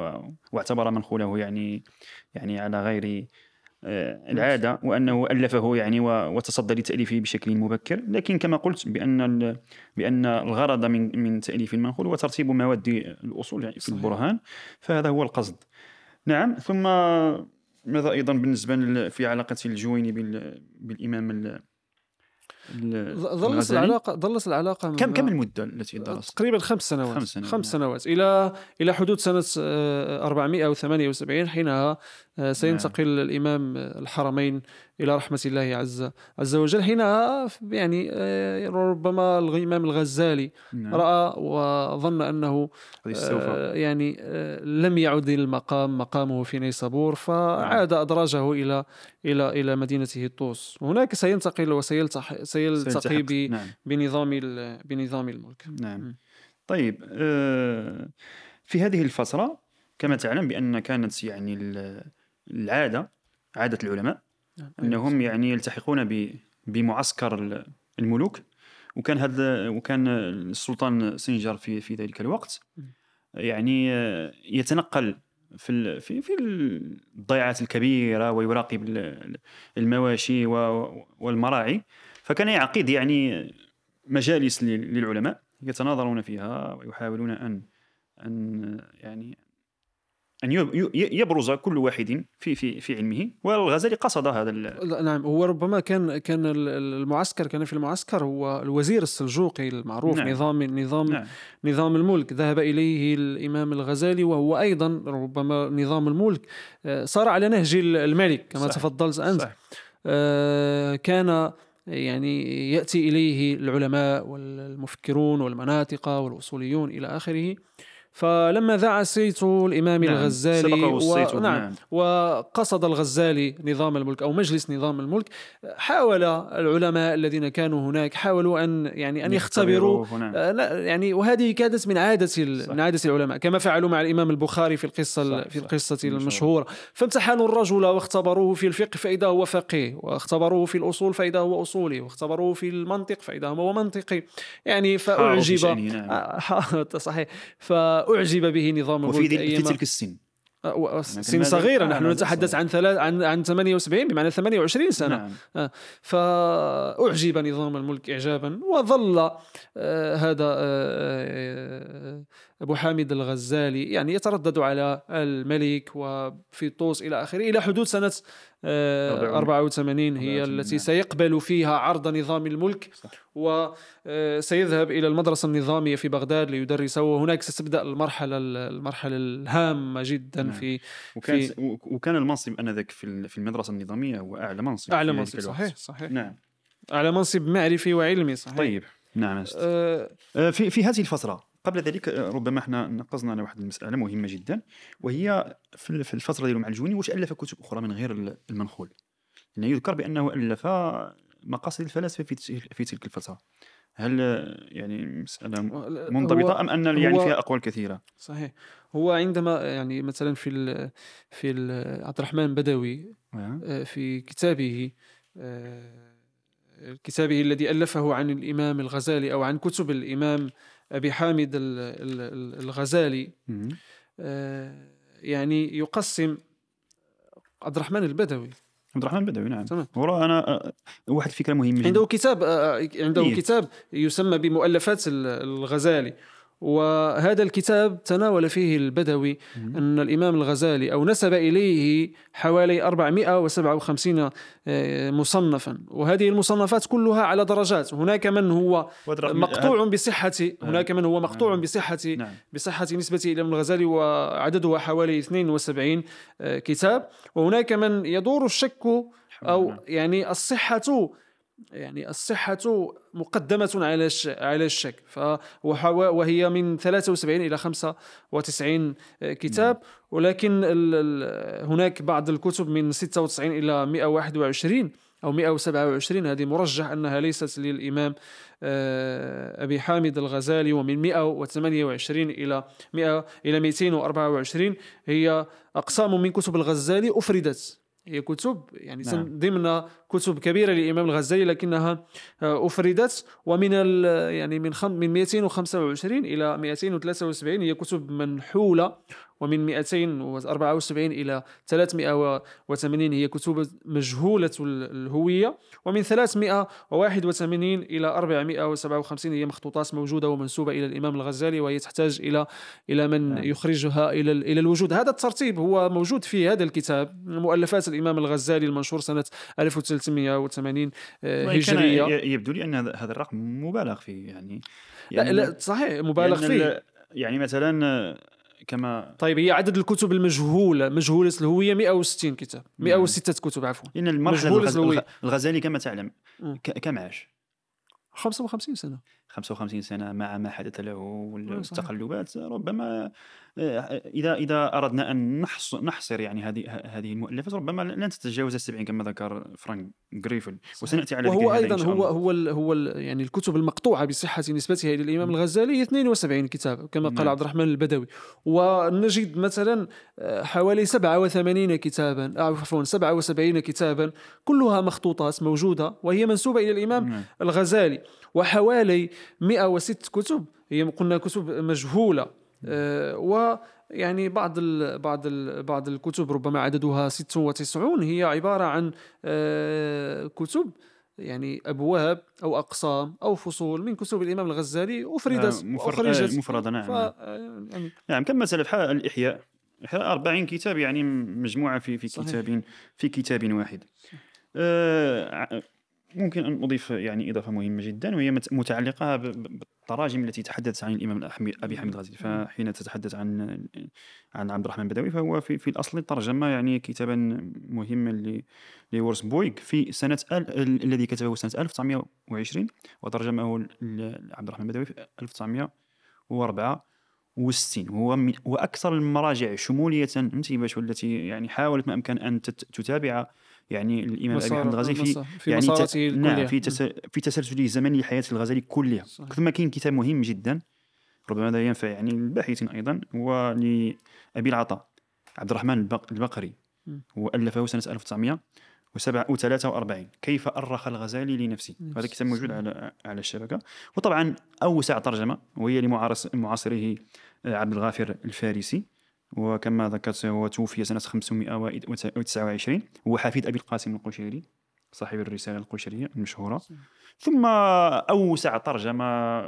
[SPEAKER 2] واعتبر منخوله يعني يعني على غير آه، العادة وأنه ألفه يعني وتصدى لتأليفه بشكل مبكر لكن كما قلت بأن بأن الغرض من من تأليف المنخول هو ترتيب مواد الأصول يعني في
[SPEAKER 1] صحيح.
[SPEAKER 2] البرهان فهذا هو القصد نعم ثم ماذا أيضا بالنسبة في علاقة الجويني بال- بالإمام ال- ال-
[SPEAKER 1] ظلت؟ العلاقة ظلت العلاقة
[SPEAKER 2] كم كم المدة التي درست؟
[SPEAKER 1] تقريبا خمس سنوات
[SPEAKER 2] خمس سنوات،
[SPEAKER 1] خمس
[SPEAKER 2] نعم.
[SPEAKER 1] سنوات إلى إلى حدود سنة آه، 478 حينها آه، سينتقل الإمام الحرمين إلى رحمة الله عز عز وجل. حينها يعني آه، ربما الامام الغزالي
[SPEAKER 2] نعم.
[SPEAKER 1] رأى وظن
[SPEAKER 2] استوفى
[SPEAKER 1] آه، يعني لم يعد المقام مقامه في نيسابور فعاد أدراجه إلى إلى إلى مدينته طوس هناك سينتقل وسيلتحق سيلتقي
[SPEAKER 2] نعم.
[SPEAKER 1] بنظام بنظام الملك.
[SPEAKER 2] نعم. طيب في هذه الفترة كما تعلم بأن كانت يعني ال- العادة عادة العلماء
[SPEAKER 1] نعم.
[SPEAKER 2] أنهم يعني يلتحقون بمعسكر ال- الملوك. وكان هذا وكان السلطان سنجر في في ذلك الوقت. يعني يتنقل في في في الضيعات الكبيرة ويراقب ال- المواشي والمراعي. فكان يعقد يعني مجالس لل- للعلماء يتناظرون فيها ويحاولون أن أن يعني أن يبرز كل واحد في في في علمه والغزالي قصد هذا
[SPEAKER 1] نعم هو ربما كان كان ال- ال- المعسكر كان في المعسكر هو الوزير السلجوقي المعروف
[SPEAKER 2] نعم.
[SPEAKER 1] نظام نظام
[SPEAKER 2] نعم
[SPEAKER 1] نظام الملك ذهب إليه الإمام الغزالي وهو أيضا ربما نظام الملك آه، صار على نهج ال- الملك كما
[SPEAKER 2] صح.
[SPEAKER 1] تفضلت أنت
[SPEAKER 2] صح.
[SPEAKER 1] آه، كان يعني يأتي إليه العلماء والمفكرون والمناطقه والأصوليون إلى آخره فلما ذاع صيت الإمام
[SPEAKER 2] نعم،
[SPEAKER 1] الغزالي
[SPEAKER 2] سبقه الصيت،
[SPEAKER 1] نعم
[SPEAKER 2] نعم.
[SPEAKER 1] وقصد الغزالي نظام الملك أو مجلس نظام الملك حاول العلماء الذين كانوا هناك حاولوا أن يعني أن يختبروا
[SPEAKER 2] نعم.
[SPEAKER 1] آه، لا، يعني وهذه كانت من عادة ال-
[SPEAKER 2] صح.
[SPEAKER 1] من عادة العلماء كما فعلوا مع الإمام البخاري في القصة ال-
[SPEAKER 2] صح،
[SPEAKER 1] في
[SPEAKER 2] صح.
[SPEAKER 1] القصة
[SPEAKER 2] المشهورة.
[SPEAKER 1] المشهورة فامتحنوا الرجل واختبروه في الفقه فإذا هو فقيه واختبروه في الأصول فإذا هو أصولي واختبروه في المنطق فإذا هو منطقي يعني
[SPEAKER 2] شأنه، نعم.
[SPEAKER 1] آه، صحيح فاعجب به نظام
[SPEAKER 2] وفي
[SPEAKER 1] الملك
[SPEAKER 2] في تلك السن.
[SPEAKER 1] آه، سن صغيرة
[SPEAKER 2] آه،
[SPEAKER 1] نحن نتحدث. عن ثلاث عن عن 78 بمعنى 28 سنة.
[SPEAKER 2] نعم.
[SPEAKER 1] فأعجب نظام الملك إعجابا وظل آه، هذا آه، أبو حامد الغزالي يعني يتردد على الملك وفي طوس إلى آخره إلى حدود سنة آه، 84 هي
[SPEAKER 2] 84
[SPEAKER 1] التي. سيقبل فيها عرض نظام الملك. وسيذهب إلى المدرسة النظامية في بغداد ليدرس وهناك ستبدأ المرحلة المرحلة الهامة جدا
[SPEAKER 2] نعم.
[SPEAKER 1] في
[SPEAKER 2] وكان
[SPEAKER 1] في-
[SPEAKER 2] وكان المنصب آنذاك في ال- في المدرسة النظامية هو أعلى منصب
[SPEAKER 1] أعلى منصب. صحيح صحيح
[SPEAKER 2] نعم
[SPEAKER 1] أعلى منصب معرفي وعلمي صحيح
[SPEAKER 2] طيب نعم.
[SPEAKER 1] آه،
[SPEAKER 2] آه، في في هذه الفترة قبل ذلك آه، ربما إحنا نقصنا على واحد المسألة مهمة جدا وهي في ال- في الفترة ديالو مع الجوني واش ألف كتب أخرى من غير ال- المنخول؟ لأنه يذكر بأنه ألف مقاصد الفلاسفة في تلك- في تلك الفترة. هل آه، يعني مسألة منضبطة أم أن يعني فيها أقوال كثيرة؟
[SPEAKER 1] صحيح. هو عندما يعني مثلا في ال في ال عبد الرحمن بدوي
[SPEAKER 2] آه،
[SPEAKER 1] آه، في كتابه كتابه الذي ألفه عن الإمام الغزالي أو عن كتب الإمام أبي حامد ال- ال- ال- الغزالي. آه، يعني يقسم عبد الرحمن البدوي
[SPEAKER 2] عبد الرحمن البدوي نعم
[SPEAKER 1] تمام.
[SPEAKER 2] ورا أنا آه، واحد فكرة مهمة
[SPEAKER 1] عنده كتاب آه، عنده
[SPEAKER 2] إيه.
[SPEAKER 1] كتاب يسمى بمؤلفات ال- الغزالي وهذا الكتاب تناول فيه البدوي. أن الإمام الغزالي أو نسب إليه حوالي 457 آه، مصنفا وهذه المصنفات كلها على درجات هناك من هو مقطوع بصحة هناك من هو مقطوع
[SPEAKER 2] نعم.
[SPEAKER 1] بصحة
[SPEAKER 2] نعم
[SPEAKER 1] بصحة نسبته إلى الغزالي وعددها حوالي 72 آه، كتاب وهناك من يدور الشك أو. يعني الصحة يعني الصحة مقدمة على على الشك. وهي من 73 إلى 95 كتاب. ولكن هناك بعض الكتب من 96 إلى 121 أو 127 هذه مرجح أنها ليست للإمام آه، أبي حامد الغزالي. ومن 128 إلى 100 إلى 224 هي أقسام من كتب الغزالي أفردت. هي كتب يعني
[SPEAKER 2] نعم.
[SPEAKER 1] ضمن كتب كبيرة للإمام الغزالي لكنها آه، أفردت ومن يعني من خم من 225 إلى 273 هي كتب منحولة ومن 274 إلى 380 هي كتب مجهولة ال- الهوية. ومن 381 إلى 457 هي مخطوطات موجودة ومنسوبة إلى الإمام الغزالي وهي تحتاج إلى إلى من
[SPEAKER 2] نعم.
[SPEAKER 1] يخرجها إلى إلى الوجود. هذا الترتيب هو موجود في هذا الكتاب. مؤلفات الإمام الغزالي المنشور سنة 1380 آه، هجرية.
[SPEAKER 2] يبدو لي أن هذا الرقم مبالغ فيه يعني
[SPEAKER 1] لا,
[SPEAKER 2] يعني
[SPEAKER 1] لا صحيح مبالغ
[SPEAKER 2] لأن
[SPEAKER 1] فيه.
[SPEAKER 2] يعني مثلا كما
[SPEAKER 1] طيب هي عدد الكتب المجهولة مجهولة الهوية 160 كتاب 106 كتب عفوا
[SPEAKER 2] الغز...
[SPEAKER 1] الهوية.
[SPEAKER 2] الغ- الغزالي كما تعلم. ك... كم عاش
[SPEAKER 1] 55 سنة
[SPEAKER 2] 55 سنة مع ما حدث له
[SPEAKER 1] صحيح.
[SPEAKER 2] والتقلبات ربما آه، إذا أردنا أن نحص... نحصر يعني هذه هذه المؤلفات ربما لن تتجاوز السبعين كما ذكر فرانك جريفل وسنأتي على
[SPEAKER 1] وهو
[SPEAKER 2] هذا إن
[SPEAKER 1] أيضا
[SPEAKER 2] شاء
[SPEAKER 1] هو
[SPEAKER 2] الله.
[SPEAKER 1] هو ال هو ال يعني الكتب المقطوعة بصحة نسبتها إلى الإمام الغزالي هي 72 كتاب كما قال
[SPEAKER 2] نعم.
[SPEAKER 1] عبد الرحمن البدوي ونجد مثلا آه، حوالي 87 كتابا آه، عفوا 77 كتابا كلها مخطوطات موجودة وهي منسوبة إلى الإمام
[SPEAKER 2] نعم.
[SPEAKER 1] الغزالي وحوالي 106 كتب هي قلنا كتب مجهولة. آه، ويعني بعض ال بعض ال بعض الكتب ربما عددها 96 هي عبارة عن آه، كتب يعني أبواب أو اقسام أو فصول من كتب الإمام الغزالي أفردت
[SPEAKER 2] آه، مفر-
[SPEAKER 1] وأخرجت.
[SPEAKER 2] آه، مفردة، نعم،
[SPEAKER 1] ف يعني
[SPEAKER 2] نعم كما سلف ح- الإحياء. إحياء 40 كتاب يعني مجموعة في في
[SPEAKER 1] صحيح.
[SPEAKER 2] كتاب في كتاب واحد. آه، ممكن أن أضيف يعني إضافة مهمة جدا وهي مت- متعلقة بالتراجم التي تحدثت عن الإمام أبي حامد الغزالي فحين تتحدث عن عن عبد الرحمن البدوي فهو في, في الأصل ترجم يعني كتابا مهما ل- لورس بويغ في سنة ال- ال- الذي كتبه سنة 1920 وترجمه لعبد الرحمن البدوي في 1904 وستين. وهو من وأكثر المراجع شمولية انتباه والتي يعني حاولت ما أمكن أن تت- تتابع يعني الإمام
[SPEAKER 1] أبي
[SPEAKER 2] حامد الغزالي في
[SPEAKER 1] في
[SPEAKER 2] يعني
[SPEAKER 1] مسارته
[SPEAKER 2] نعم. في. في تسلسله الزمني لحياة الغزالي كلها. ثم كاين كتاب مهم جدا ربما هذا ينفع يعني الباحثين أيضا هو لابي العطاء عبد الرحمن البق... البقري. وألفه سنة 1943 كيف أرخ الغزالي لنفسه هذا الكتاب موجود على على الشبكة وطبعا أوسع ترجمة وهي لمعاصره عبد الغافر الفارسي وكما ذكرت هو توفي سنة 529 هو حفيد أبي القاسم القشيري صاحب الرسالة القشيرية المشهورة. ثم أوسع ترجمة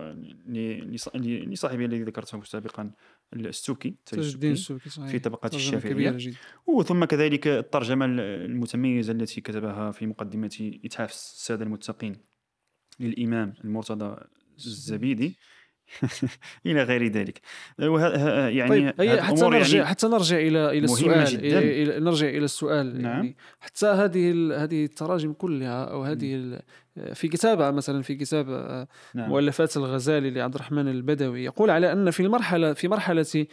[SPEAKER 2] لصاحبه الذي ذكرته سابقا السوكي
[SPEAKER 1] الدين السوكي صحيح.
[SPEAKER 2] في طبقات الشافعية. وثم كذلك الترجمة المتميزة التي كتبها في مقدمة إتحاف السادة المتقين للإمام المرتضى الزبيدي. إلى غير ذلك
[SPEAKER 1] يعني طيب حتى نرجع يعني حتى نرجع إلى إلى السؤال. إلى نرجع إلى السؤال نعم. يعني حتى هذه هذه التراجم كلها أو هذه في كتابة مثلا في كتاب آه، نعم. مؤلفات الغزالي لعبد الرحمن البدوي يقول على أن في المرحله في مرحلة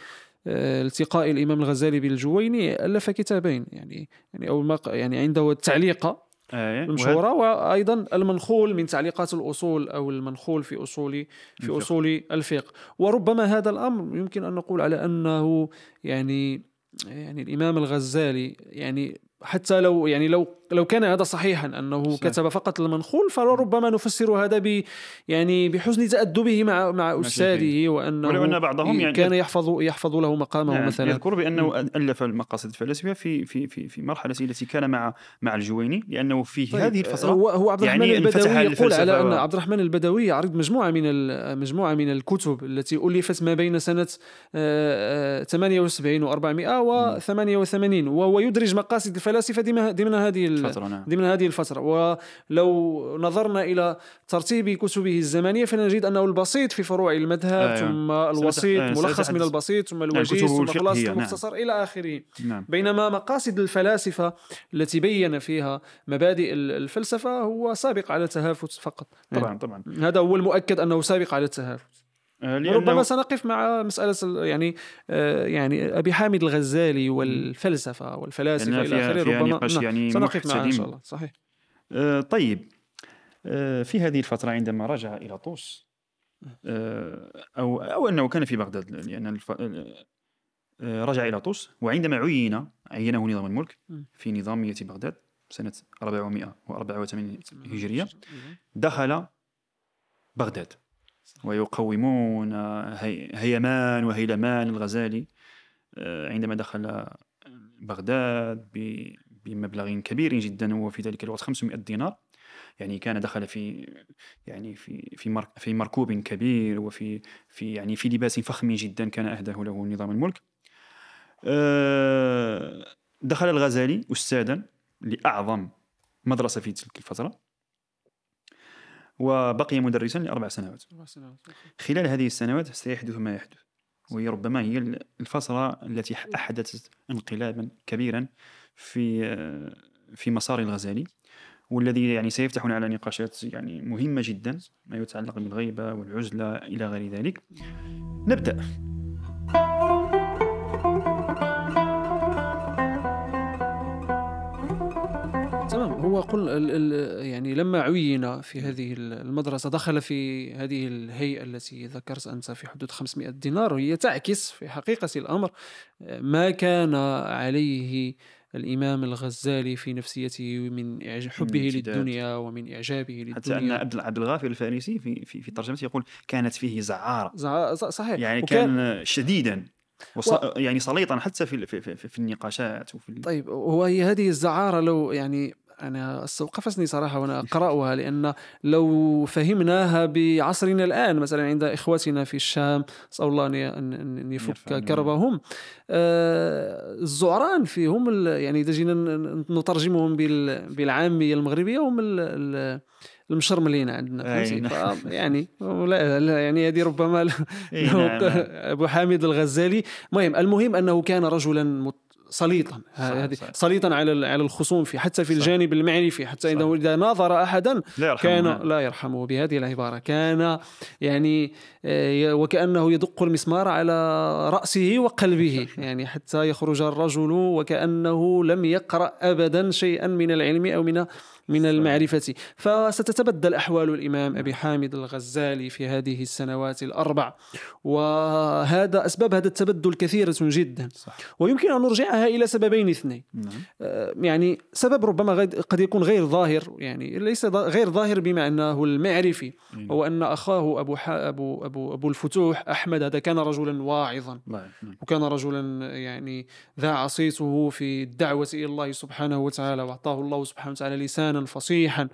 [SPEAKER 1] التقاء الإمام الغزالي بالجويني ألف كتابين يعني يعني أو يعني عنده التعليق
[SPEAKER 2] آه
[SPEAKER 1] المشهورة وأيضا المنخول من تعليقات الأصول أو المنخول في أصول في أصول الفقه. وربما هذا الأمر يمكن أن نقول على أنه يعني يعني الإمام الغزالي يعني حتى لو يعني لو لو كان هذا صحيحا أنه صحيح. كتب فقط المنخول فربما نفسر هذا ب يعني بحسن تادبه مع مع أستاذه وأنه
[SPEAKER 2] ولو أن بعضهم يعني
[SPEAKER 1] كان يحفظ يحفظ له مقامه يعني مثلا.
[SPEAKER 2] يذكر بأنه ألف المقاصد الفلسفيه في في في في مرحلة التي كان مع مع الجويني لأنه في طيب هذه الفترة
[SPEAKER 1] هو هو عبد الرحمن يعني البدوي يقول على أن عبد الرحمن البدوي يعرض مجموعة من مجموعة من الكتب التي ألفت ما بين سنة 78 و 488 وهو يدرج مقاصد الفلاسفة ضمن هذه الفترة نعم. ضمن هذه الفترة ولو نظرنا إلى ترتيب كتبه الزمنية فنجد أنه البسيط في فروع المذهب آه ثم الوسيط آه ملخص من البسيط ثم الوجيز ثم خلاصة نعم. المختصر نعم. إلى آخره نعم. بينما مقاصد الفلاسفة التي بين فيها مبادئ الفلسفة هو سابق على التهافت فقط
[SPEAKER 2] طبعا يعني طبعا
[SPEAKER 1] هذا هو المؤكد أنه سابق على التهافت ربما سنقف مع مسألة يعني آه، يعني أبي حامد الغزالي والفلسفة والفلاسفة
[SPEAKER 2] يعني إلى آخره ربما نعم يعني
[SPEAKER 1] سنقف معه إن شاء الله. صحيح.
[SPEAKER 2] آه طيب. آه في هذه الفترة عندما رجع إلى طوس آه أو أو أنه كان في بغداد لأن الف... آه رجع إلى طوس وعندما عين عينه نظام الملك في نظامية بغداد سنة 484 هجرية دخل بغداد. ويقومون هيمان وهيلمان الغزالي آه، عندما دخل بغداد بمبلغ كبير جدا هو في ذلك الوقت 500 دينار. يعني كان دخل في يعني في في في مركوب كبير وفي في يعني في لباس فخم جدا كان أهداه له نظام الملك. آه، دخل الغزالي استاذا لأعظم مدرسة في تلك الفترة. وبقي مدرسا لأربع سنوات. خلال هذه السنوات سيحدث ما يحدث. وهي ربما هي الفترة التي أحدثت انقلابا كبيرا في في مسار الغزالي والذي يعني سيفتحنا على نقاشات يعني مهمة جدا ما يتعلق بالغيبة والعزلة إلى غير ذلك. نبدأ.
[SPEAKER 1] هو قل يعني لما عين في هذه المدرسة دخل في هذه الهيئة التي ذكرت أنت في حدود 500 دينار وهي تعكس في حقيقة الأمر. ما كان عليه الإمام الغزالي في نفسيته من حبه للدنيا ومن إعجابه للدنيا.
[SPEAKER 2] حتى أن عبد الغافر الفارسي في في, في ترجمته يقول كانت فيه زعارة.
[SPEAKER 1] زع... صحيح.
[SPEAKER 2] يعني وكان كان شديدا وص... و... يعني سليطا حتى في في, في, في النقاشات وفي
[SPEAKER 1] طيب وهي هذه الزعارة لو يعني أنا استوقفتني صراحة وأنا أقرأها لأن لو فهمناها بعصرنا الآن مثلا عند إخوتنا في الشام نسأل الله أن يفك كربهم آه الزعران فيهم يعني إذا جينا نترجمهم بالعامية المغربية هم المشرملين عندنا فهمتي نعم. يعني لا, لا يعني هذه ربما نعم. أبو حامد الغزالي المهم المهم أنه كان رجلا سليطا. هذه سليطا على على الخصوم في حتى في الجانب المعرفي حتى انه إذا ناظر احدا لا كان لا يرحمه. بهذه العبارة. كان يعني آه، وكأنه يدق المسمار على رأسه وقلبه. يعني حتى يخرج الرجل وكأنه لم يقرأ ابدا شيئا من العلم أو من من المعرفة. فستتبدل أحوال الإمام أبي حامد الغزالي في هذه السنوات الأربع. وهذا أسباب هذا التبدل كثيرة جدا.
[SPEAKER 2] صح
[SPEAKER 1] ويمكن أن نرجعها إلى سببين اثنين.
[SPEAKER 2] نعم.
[SPEAKER 1] آه، يعني سبب ربما قد يكون غير ظاهر. يعني ليس غير ظاهر بمعناه المعرفي.
[SPEAKER 2] نعم.
[SPEAKER 1] هو أن أخاه أبو. أبو, أبو, أبو الفتوح أحمد هذا كان رجلا واعظا.
[SPEAKER 2] نعم.
[SPEAKER 1] وكان رجلا يعني ذا عصيته في الدعوة إلى الله سبحانه وتعالى وأعطاه الله سبحانه وتعالى لسانا فصيحا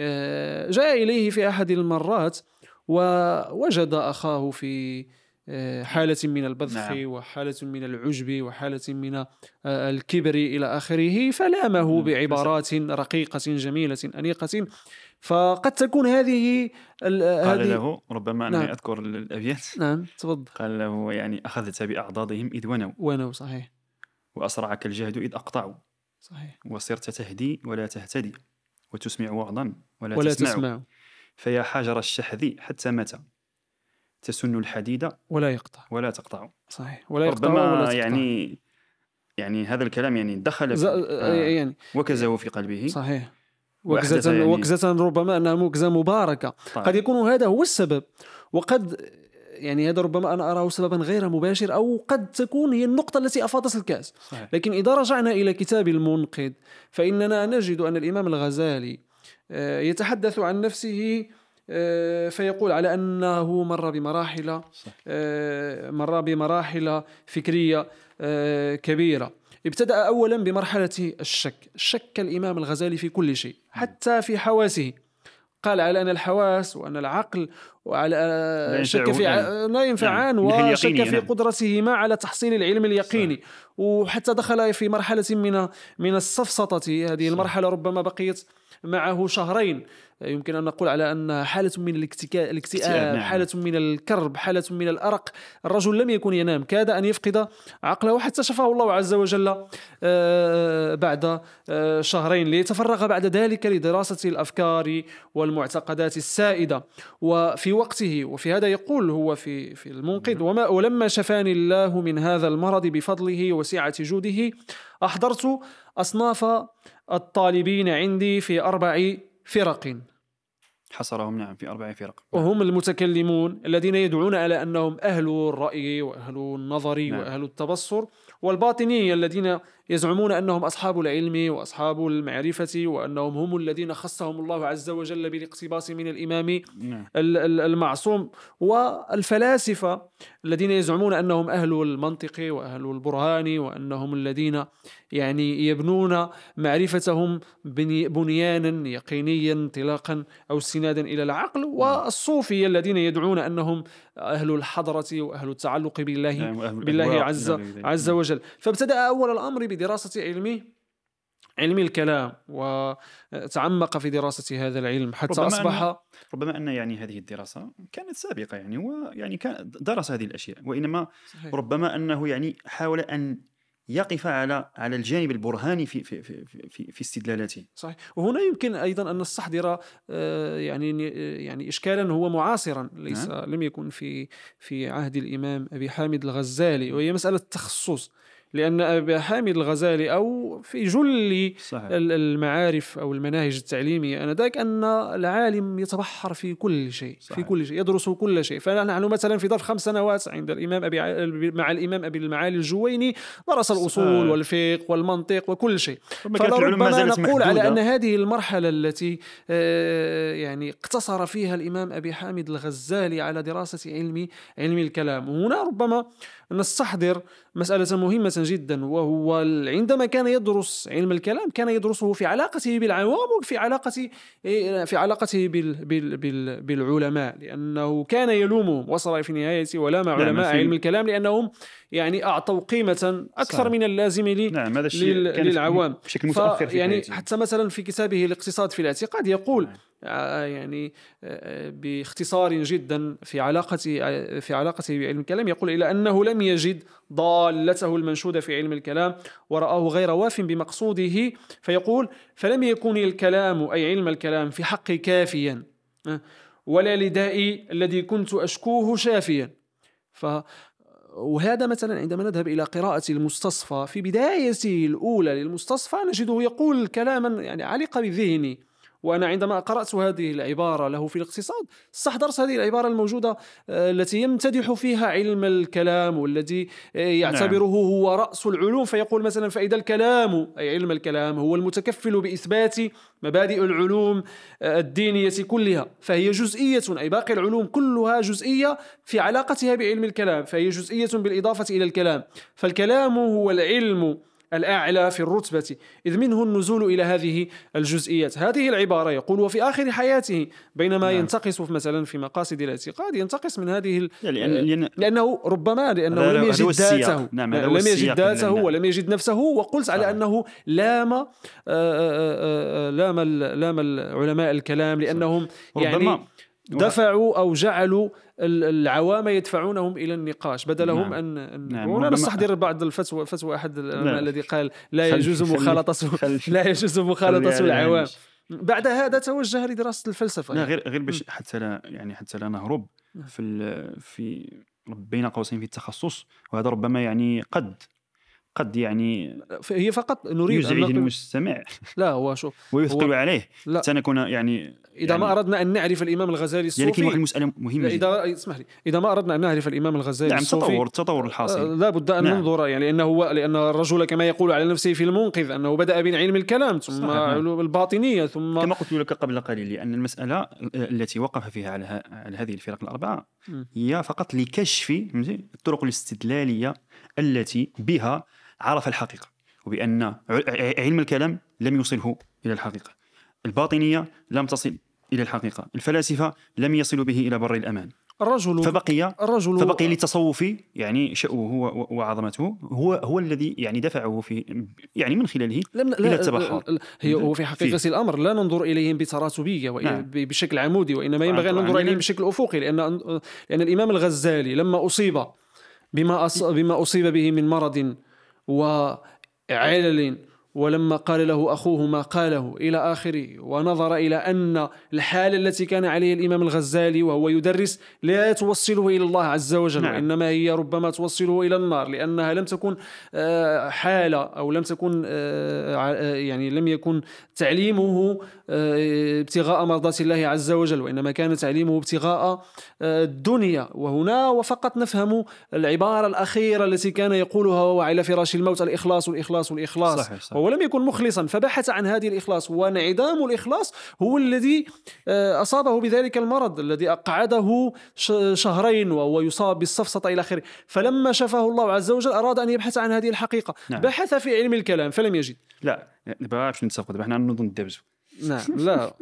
[SPEAKER 1] آه، جاء إليه في أحد المرات ووجد أخاه في آه، حالة من البذخ
[SPEAKER 2] نعم.
[SPEAKER 1] وحالة من العجب وحالة من آه، الكبر إلى آخره فلامه
[SPEAKER 2] نعم.
[SPEAKER 1] بعبارات رقيقة جميلة أنيقة. فقد تكون هذه ال-
[SPEAKER 2] قال
[SPEAKER 1] هذه
[SPEAKER 2] له ربما أنا
[SPEAKER 1] نعم.
[SPEAKER 2] أذكر الأبيات
[SPEAKER 1] نعم تفضل.
[SPEAKER 2] قال له يعني أخذت بأعضادهم إذ ونوا.
[SPEAKER 1] ونو صحيح.
[SPEAKER 2] وأسرعك الجهد إذ أقطعوا.
[SPEAKER 1] صحيح.
[SPEAKER 2] وصرت تهدي ولا تهتدي. وتسمع وعظا ولا,
[SPEAKER 1] ولا
[SPEAKER 2] تسمع,
[SPEAKER 1] تسمع.
[SPEAKER 2] فيا حجر الشحذ حتى متى تسن الحديد
[SPEAKER 1] ولا يقطع.
[SPEAKER 2] ولا تقطع.
[SPEAKER 1] صحيح. ولا يقطع ولا
[SPEAKER 2] ربما
[SPEAKER 1] تقطع.
[SPEAKER 2] يعني يعني هذا الكلام يعني دخل
[SPEAKER 1] ز...
[SPEAKER 2] في
[SPEAKER 1] آه.
[SPEAKER 2] آه
[SPEAKER 1] يعني
[SPEAKER 2] وكزه في قلبه.
[SPEAKER 1] صحيح. وكزة
[SPEAKER 2] يعني-
[SPEAKER 1] وكزة ربما أنها مكزة مباركة.
[SPEAKER 2] طيب.
[SPEAKER 1] قد يكون هذا هو السبب. وقد يعني هذا ربما أنا أراه سببا غير مباشر أو قد تكون هي النقطة التي افاضت الكأس.
[SPEAKER 2] صحيح.
[SPEAKER 1] لكن إذا رجعنا إلى كتاب المنقذ فإننا نجد أن الإمام الغزالي آه، يتحدث عن نفسه آه، فيقول على أنه مر بمراحل. آه، مر بمراحل فكرية كبيرة. ابتدأ اولا بمرحلة الشك. شك الإمام الغزالي في كل شيء حتى في حواسه. قال على أن الحواس وأن العقل وعلى
[SPEAKER 2] لا
[SPEAKER 1] شك في لا ينفعان
[SPEAKER 2] نعم،
[SPEAKER 1] وشك في. قدرتهما على تحصيل العلم اليقيني. وحتى دخل في مرحلة من من السفسطه هذه المرحلة ربما بقيت معه شهرين. يمكن أن نقول على أن حالة من الاكتئاب
[SPEAKER 2] نعم.
[SPEAKER 1] حالة من الكرب حالة من الأرق الرجل لم يكن ينام كاد أن يفقد عقله حتى شفاه الله عز وجل آه، بعد آه، شهرين ليتفرغ بعد ذلك لدراسة الأفكار والمعتقدات السائدة. وفي وقته وفي هذا يقول هو في في المنقذ وما ولما شفاني الله من هذا المرض بفضله وسعة جوده أحضرت أصناف الطالبين عندي في أربع فرق.
[SPEAKER 2] حصرهم نعم في أربع فرق.
[SPEAKER 1] وهم المتكلمون الذين يدعون على أنهم أهل الرأي وأهل النظر
[SPEAKER 2] نعم.
[SPEAKER 1] وأهل التبصر والباطنية الذين يزعمون أنهم أصحاب العلم وأصحاب المعرفة وأنهم هم الذين خصهم الله عز وجل بالاقتباس من الإمام
[SPEAKER 2] نعم
[SPEAKER 1] ال- ال- المعصوم والفلاسفة الذين يزعمون أنهم أهل المنطق وأهل البرهان وأنهم الذين يعني يبنون معرفتهم بني- بنيانا يقينيا انطلاقا أو استنادا إلى العقل والصوفية الذين يدعون أنهم أهل الحضرة وأهل التعلق بالله
[SPEAKER 2] نعم،
[SPEAKER 1] بالله عز. عز
[SPEAKER 2] نعم.
[SPEAKER 1] وجل فابتدأ أول الأمر بدراسة علم علم الكلام وتعمق في دراسة هذا العلم حتى
[SPEAKER 2] ربما
[SPEAKER 1] أصبح
[SPEAKER 2] أن- ربما أن يعني هذه الدراسة كانت سابقة يعني هو يعني كان درس هذه الأشياء وإنما
[SPEAKER 1] صحيح.
[SPEAKER 2] ربما أنه يعني حاول أن يقف على على الجانب البرهاني في في في في, في استدلالاته.
[SPEAKER 1] صحيح. وهنا يمكن أيضا أن نستحضر آه، يعني يعني اشكالا هو معاصرا ليس لم يكن في في عهد الإمام أبي حامد الغزالي وهي مسألة التخصص لأن ابي حامد الغزالي أو في جل
[SPEAKER 2] صحيح
[SPEAKER 1] ال- المعارف أو المناهج التعليمية آنذاك أن العالم يتبحر في كل شيء في
[SPEAKER 2] صحيح.
[SPEAKER 1] كل شيء يدرس كل شيء فنحن مثلا في ظرف خمس سنوات عند الإمام أبي ع- مع الإمام أبي المعالي الجويني درس الأصول
[SPEAKER 2] صحيح.
[SPEAKER 1] والفقه والمنطق وكل شيء
[SPEAKER 2] ربما كانت العلوم ما
[SPEAKER 1] فلربما
[SPEAKER 2] زالت
[SPEAKER 1] نقول على
[SPEAKER 2] محدودة.
[SPEAKER 1] أن هذه المرحلة التي آه، يعني اقتصر فيها الإمام أبي حامد الغزالي على دراسة علم علم الكلام وهنا ربما نستحضر مسألة جدا وهو عندما كان يدرس علم الكلام كان يدرسه في علاقته بالعوام وفي علاقة إيه، في علاقته بال بال بال بالعلماء لأنه كان يلومهم وصل في النهاية ولام
[SPEAKER 2] نعم،
[SPEAKER 1] علماء علم الكلام لأنهم يعني أعطوا قيمة أكثر
[SPEAKER 2] صح.
[SPEAKER 1] من اللازم لي
[SPEAKER 2] نعم هذا الشيء
[SPEAKER 1] لل- للعوام.
[SPEAKER 2] بشكل متأخر في
[SPEAKER 1] يعني. حتى مثلا في كتابه الاقتصاد في الاعتقاد يقول
[SPEAKER 2] نعم.
[SPEAKER 1] آه، يعني آه، باختصار جدا في علاقته في علاقته بعلم الكلام يقول إلى أنه لم يجد ضالته المنشودة في علم الكلام ورآه غير واف بمقصوده فيقول فلم يكن الكلام أي علم الكلام في حقي كافيا آه، ولا لدائي الذي كنت أشكوه شافيا. ف وهذا مثلا عندما نذهب إلى قراءة المستصفى في بدايته الأولى للمستصفى نجده يقول كلاما يعني علق بذهني وأنا عندما قرأت هذه العبارة له في الاقتصاد استحضرت هذه العبارة الموجودة آه، التي يمتدح فيها علم الكلام والذي آه، يعتبره نعم. هو رأس العلوم. فيقول مثلا فإذا الكلام أي علم الكلام هو المتكفل بإثبات مبادئ العلوم آه، الدينية كلها. فهي جزئية أي باقي العلوم كلها جزئية في علاقتها بعلم الكلام. فهي جزئية بالإضافة إلى الكلام. فالكلام هو العلم الأعلى في الرتبة. إذ منه النزول إلى هذه الجزئيات. هذه العبارة يقول وفي آخر حياته بينما نعم. ينتقص مثلا في مقاصد الاعتقاد ينتقص من هذه ال... لأن... لأن... لأنه ربما لأنه لم يجد ذاته.
[SPEAKER 2] نعم
[SPEAKER 1] لم يجد ذاته ولم يجد نفسه وقلت على أنه لام آآ آآ لام لام العلماء الكلام لأنهم يعني دفعوا أو جعلوا العوام يدفعونهم إلى النقاش بدلهم نعم. ان نعم. ولا نستحضر بعض الفتوى فتوى أحد العلماء الذي قال لا يجوز مخالطه لا يجوز مخالطة العوام. بعد هذا توجه لدراسة الفلسفة.
[SPEAKER 2] لا غير غير باش حتى لا يعني حتى لا نهرب نعم. في في بين قوسين في التخصص وهذا ربما يعني قد قد يعني
[SPEAKER 1] هي فقط نريد
[SPEAKER 2] يزعج المستمع.
[SPEAKER 1] لا هو شوف
[SPEAKER 2] ويثقل عليه. لا. حتى نكون يعني
[SPEAKER 1] إذا
[SPEAKER 2] يعني
[SPEAKER 1] ما أردنا أن نعرف الإمام الغزالي الصوفي
[SPEAKER 2] يعني واحد المسألة مهمة
[SPEAKER 1] إذا اسمح لي. إذا ما أردنا أن نعرف الإمام الغزالي
[SPEAKER 2] نعم
[SPEAKER 1] الصوفي
[SPEAKER 2] التطور التطور الحاصل.
[SPEAKER 1] آه، لا بد أن نعم. ننظر يعني لأنه هو لأن الرجل كما يقول على نفسه في المنقذ أنه بدأ بعلم الكلام ثم صحيح. علوم الباطنية ثم
[SPEAKER 2] كما قلت لك قبل قليل لأن المسألة التي وقف فيها على على هذه الفرق الأربعة هي فقط لكشف الطرق الاستدلالية التي بها عرف الحقيقة وبأن علم الكلام لم يوصله إلى الحقيقة. الباطنية لم تصل إلى الحقيقة الفلاسفة لم يصلوا به إلى بر الأمان
[SPEAKER 1] الرجل
[SPEAKER 2] فبقي الرجل فبقي للتصوف يعني شأوه وعظمته هو هو الذي يعني دفعه في يعني من خلاله لم إلى التبحر
[SPEAKER 1] هي وفي حقيقة فيه. الأمر لا ننظر إليهم بتراتبية نعم. بشكل عمودي وإنما ينبغي أن ننظر إليهم بشكل أفقي لأن لأن الإمام الغزالي لما أصيب بما بما أصيب به من مرض و علل ولما قال له أخوه ما قاله إلى آخره ونظر إلى أن الحالة التي كان عليه الإمام الغزالي وهو يدرس لا توصله إلى الله عز وجل نعم. وإنما هي ربما توصله إلى النار لأنها لم تكن آه، حالة أو لم تكن آه، آه، يعني لم يكن تعليمه ابتغاء مرضات الله عز وجل وإنما كان تعليمه ابتغاء الدنيا وهنا وفقط نفهم العبارة الأخيرة التي كان يقولها وهو على فراش الموت الإخلاص والإخلاص والإخلاص صحيح صحيح. ولم يكن مخلصا فبحث عن هذه الإخلاص وانعدام الإخلاص هو الذي آه، أصابه بذلك المرض الذي أقعده شهرين وهو يصاب بالسفسطة إلى آخره. فلما شفاه الله عز وجل أراد أن يبحث عن هذه الحقيقة. نعم. بحث في علم الكلام فلم يجد.
[SPEAKER 2] لا دابا باش نتفقوا دابا حنا نوضوا ندبزوا
[SPEAKER 1] نعم لا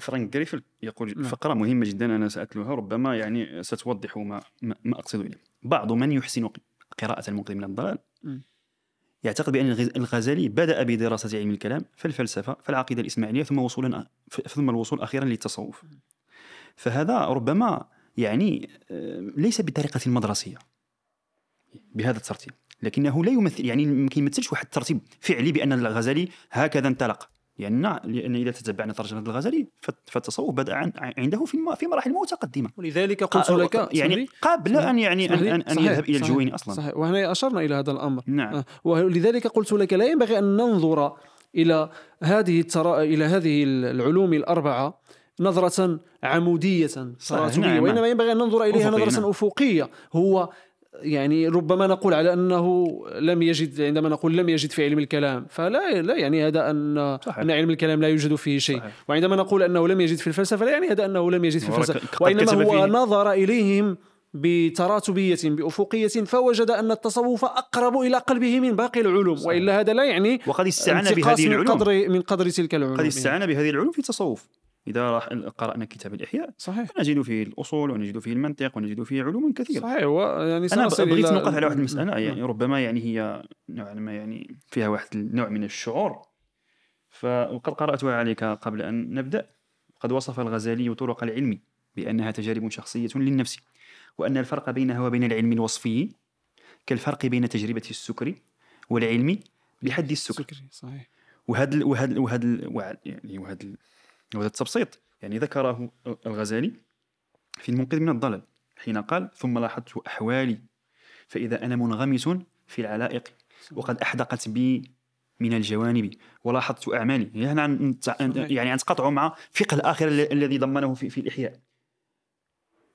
[SPEAKER 2] فرانك جريفل يقول نعم. فقرة مهمة جدا أنا سأتلوها ربما يعني ستوضح ما, ما أقصد إليه. بعض من يحسن قراءة المنقذ من الضلال. يعتقد بأن الغزالي بدأ بدراسة علم الكلام فالفلسفة فالعقيدة الإسماعيلية ثم وصولا ثم الوصول أخيرا للتصوف. فهذا ربما يعني آه، ليس بطريقة مدرسية بهذا الترتيب لكنه لا يمثل يعني ما يمثلش واحد الترتيب فعلي بأن الغزالي هكذا انطلق. لأن لأن إذا تتبعنا ترجمه الغزالي فالتصوف بدأ عنده في في مراحل متقدمه
[SPEAKER 1] ولذلك قلت لك
[SPEAKER 2] يعني قبل أن يعني ان, أن, أن يذهب إلى الجويني أصلا.
[SPEAKER 1] صحيح. وهنا أشرنا إلى هذا الأمر.
[SPEAKER 2] نعم. آه،
[SPEAKER 1] ولذلك قلت لك لا ينبغي أن ننظر إلى هذه الترا... إلى هذه العلوم الأربعة نظرة عمودية تراتبية نعم. وإنما ينبغي أن ننظر إليها نظرة نعم. أفقية. هو يعني ربما نقول على أنه لم يجد عندما نقول لم يجد في علم الكلام فلا لا يعني هذا أن صحيح. أن علم الكلام لا يوجد فيه شيء. صحيح. وعندما نقول أنه لم يجد في الفلسفة لا يعني هذا أنه لم يجد في الفلسفة. وإنما هو نظر إليهم بتراتبية بأفقية فوجد أن التصوف أقرب إلى قلبه من باقي العلوم. صحيح. وإلا هذا لا يعني
[SPEAKER 2] وقد استعان بهذه العلوم. من
[SPEAKER 1] قدر من قدر تلك العلوم.
[SPEAKER 2] قد استعان بهذه العلوم في التصوف. إذا راح قرأنا كتاب الإحياء
[SPEAKER 1] صحيح.
[SPEAKER 2] نجد فيه الأصول ونجد فيه المنطق ونجد فيه علوم كثيرة.
[SPEAKER 1] صحيح يعني
[SPEAKER 2] أنا بغيت نوقف على واحد المسألة يعني ربما يعني هي نوعا ما يعني فيها واحد النوع من الشعور. فقد قرأتها عليك قبل أن نبدأ. قد وصف الغزالي طرق العلم بأنها تجارب شخصية للنفس وأن الفرق بينها وبين العلم الوصفي كالفرق بين تجربة السكر والعلم بحد السكر.
[SPEAKER 1] صحيح.
[SPEAKER 2] وهذا وهذا وهذا يعني وهذا وهذا التبسيط يعني ذكره الغزالي في المنقذ من الضلال حين قال ثم لاحظت أحوالي فإذا أنا منغمس في العلائق وقد أحدقت بي من الجوانب ولاحظت أعمالي. يعني عن يعني عن مع فقه الآخرة الذي ضمنه في, في الإحياء.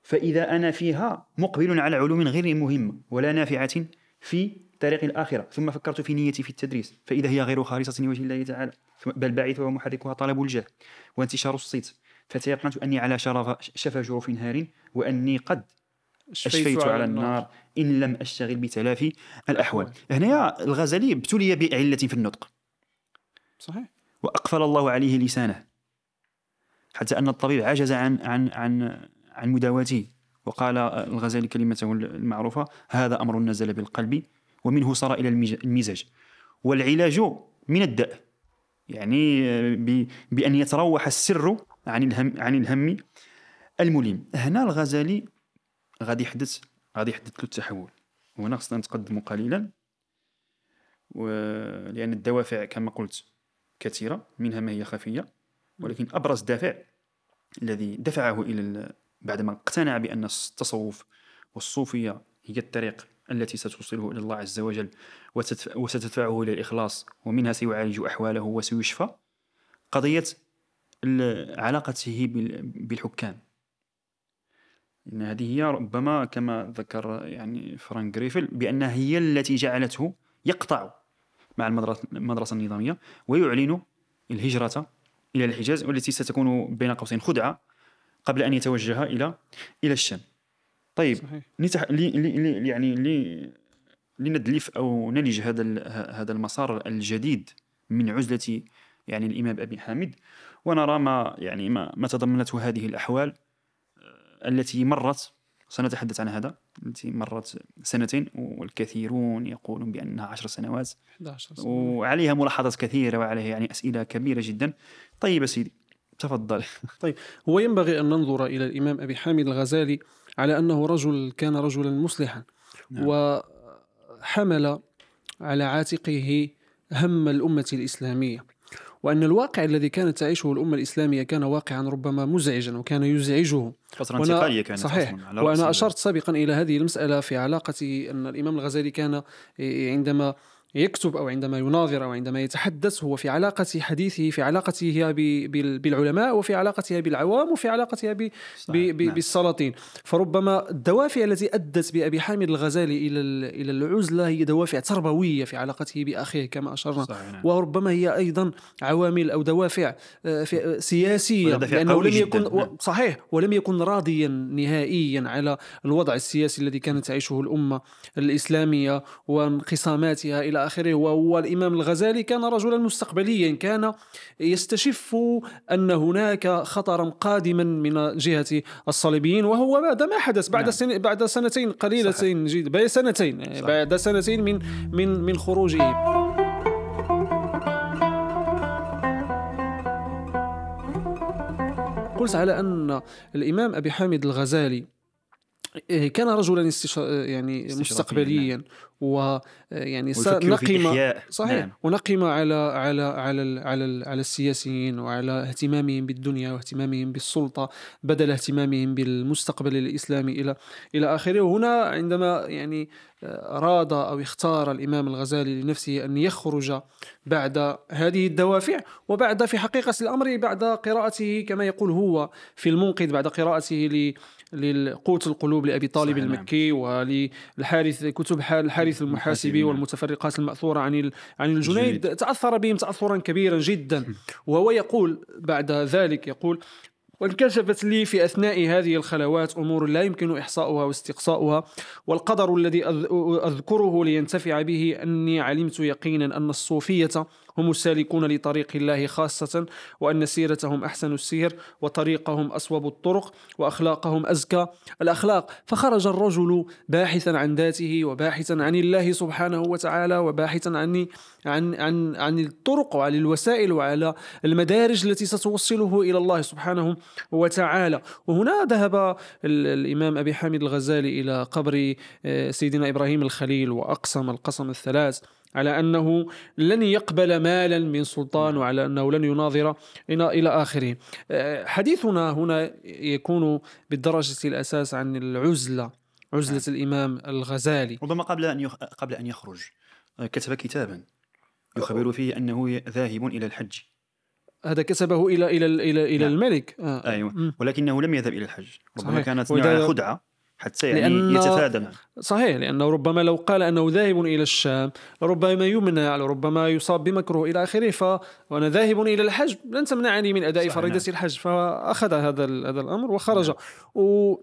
[SPEAKER 2] فإذا أنا فيها مقبل على علوم غير مهمة ولا نافعة في طريق الآخرة ثم فكرت في نيتي في التدريس فإذا هي غير خالصة لوجه الله تعالى. بل باعث ومحركها طلب الجاه وانتشار الصيت. فتيقنت أني على شرف شفا جروف نهار وأني قد أشفيت على النار. إن لم أشتغل بتلافي الأحوال. هنا الغزالي ابتلي بعلة في النطق.
[SPEAKER 1] صحيح.
[SPEAKER 2] وأقفل الله عليه لسانه. حتى أن الطبيب عجز عن عن عن عن مداواته. وقال الغزالي كلمته المعروفة هذا أمر نزل بالقلب ومنه صار إلى المزاج. والعلاج من الداء يعني بأن يتروح السر عن الهم عن الهم الملم هنا الغزالي غادي يحدث غادي يحدث له التحول. وهنا خصنا نتقدم قليلا. لأن الدوافع كما قلت كثيرة منها ما هي خفية ولكن أبرز دافع الذي دفعه إلى بعدما اقتنع بأن التصوف والصوفية هي الطريق التي ستوصله إلى الله عز وجل وستدفعه إلى الإخلاص ومنها سيعالج أحواله وسيشفى. قضية علاقته بالحكام. إن هذه هي ربما كما ذكر يعني فرانك جريفل بأنها هي التي جعلته يقطع مع المدرسة النظامية ويعلن الهجرة إلى الحجاز والتي ستكون بين قوسين خدعة قبل أن يتوجه إلى إلى الشام. طيب صحيح. لتح... لي... لي... يعني لي... لندلف أو نلج هذا هذا المسار الجديد من عزلة يعني الإمام أبي حامد ونرى ما يعني ما, ما تضمنته هذه الأحوال آه، التي مرت سنتحدث عن هذا التي مرت سنتين والكثيرون يقولون بأنها عشر سنوات
[SPEAKER 1] 11 سنة.
[SPEAKER 2] وعليها ملاحظات كثيرة وعليها يعني أسئلة كبيرة جدا طيب سيدي تفضل
[SPEAKER 1] طيب هو ينبغي أن ننظر إلى الإمام أبي حامد الغزالي على أنه رجل كان رجلا مصلحا نعم. وحمل على عاتقه هم الأمة الإسلامية. وأن الواقع الذي كانت تعيشه الأمة الإسلامية كان واقعا ربما مزعجا وكان يزعجه.
[SPEAKER 2] فترة انتقالية كانت
[SPEAKER 1] صحيح. وأنا أشرت سابقا إلى هذه المسألة في علاقة أن الإمام الغزالي كان عندما يكتب أو عندما يناظر أو عندما يتحدث هو في علاقة حديثه في علاقته بالعلماء وفي علاقتها بالعوام وفي علاقتها نعم. بالسلاطين فربما الدوافع التي أدت بأبي حامد الغزالي إلى إلى العزلة هي دوافع تربوية في علاقته بأخيه كما أشرنا نعم. وربما هي أيضا عوامل أو دوافع آه، سياسية
[SPEAKER 2] لأنه لم يكن
[SPEAKER 1] نعم. صحيح ولم يكن راضيا نهائيا على الوضع السياسي الذي كانت تعيشه الأمة الإسلامية وانقساماتها إلى آخره وهو الإمام الغزالي كان رجلا مستقبليا كان يستشف أن هناك خطرا قادما من جهة الصليبيين وهو بعد ما حدث بعد نعم. سن بعد سنتين قليلتين جدا سنتين صحيح. بعد سنتين من من من خروجه قلت على أن الإمام أبي حامد الغزالي كان رجلا استش... يعني مستقبليا. ويعني
[SPEAKER 2] نقم
[SPEAKER 1] صحيح. نعم. ونقم على على على على على السياسيين وعلى اهتمامهم بالدنيا واهتمامهم بالسلطة بدل اهتمامهم بالمستقبل الإسلامي إلى إلى آخره. وهنا عندما يعني أراد أو اختار الإمام الغزالي لنفسه أن يخرج بعد هذه الدوافع وبعد في حقيقة الأمر بعد قراءته كما يقول هو في المنقذ بعد قراءته للقوت القلوب لأبي طالب نعم. المكي وللحارث كتب الحارث المحاسبي والمتفرقات المأثورة عن عن الجنيد. تأثر بهم تأثرا كبيرا جدا. وهو يقول بعد ذلك يقول وانكشفت لي في أثناء هذه الخلوات أمور لا يمكن إحصاؤها واستقصاؤها والقدر الذي أذكره لينتفع به أني علمت يقينا أن الصوفية هم السالكون لطريق الله خاصة وأن سيرتهم أحسن السير وطريقهم أصوب الطرق وأخلاقهم أزكى الأخلاق. فخرج الرجل باحثا عن ذاته وباحثا عن الله سبحانه وتعالى وباحثا عن عن عن عن الطرق وعن الوسائل وعلى المدارج التي ستوصله إلى الله سبحانه وتعالى. وهنا ذهب الإمام أبي حامد الغزالي إلى قبر آه، سيدنا إبراهيم الخليل وأقسم القسم الثلاث. على أنه لن يقبل مالا من سلطان وعلى أنه لن يناظر إلى آخره آه، حديثنا هنا يكون بالدرجة الأساس عن العزلة عزلة نعم. الإمام الغزالي
[SPEAKER 2] ربما قبل أن قبل أن يخرج آه، كتب كتابا يخبر فيه أنه ذاهب إلى الحج
[SPEAKER 1] هذا كسبه إلى إلى إلى إلى
[SPEAKER 2] نعم.
[SPEAKER 1] الملك آه. أيوه.
[SPEAKER 2] ولكنه لم يذهب إلى الحج ربما. كانت نوع خدعة حتى يعني
[SPEAKER 1] لأن-
[SPEAKER 2] يتفادى.
[SPEAKER 1] صحيح لأنه ربما لو قال أنه ذاهب إلى الشام لربما يمنع لربما يصاب بمكروه إلى آخره ف وأنا ذاهب إلى الحج لن تمنعني من أداء فريضة
[SPEAKER 2] نعم.
[SPEAKER 1] الحج فأخذ هذا هذا الأمر وخرج
[SPEAKER 2] نعم.
[SPEAKER 1] و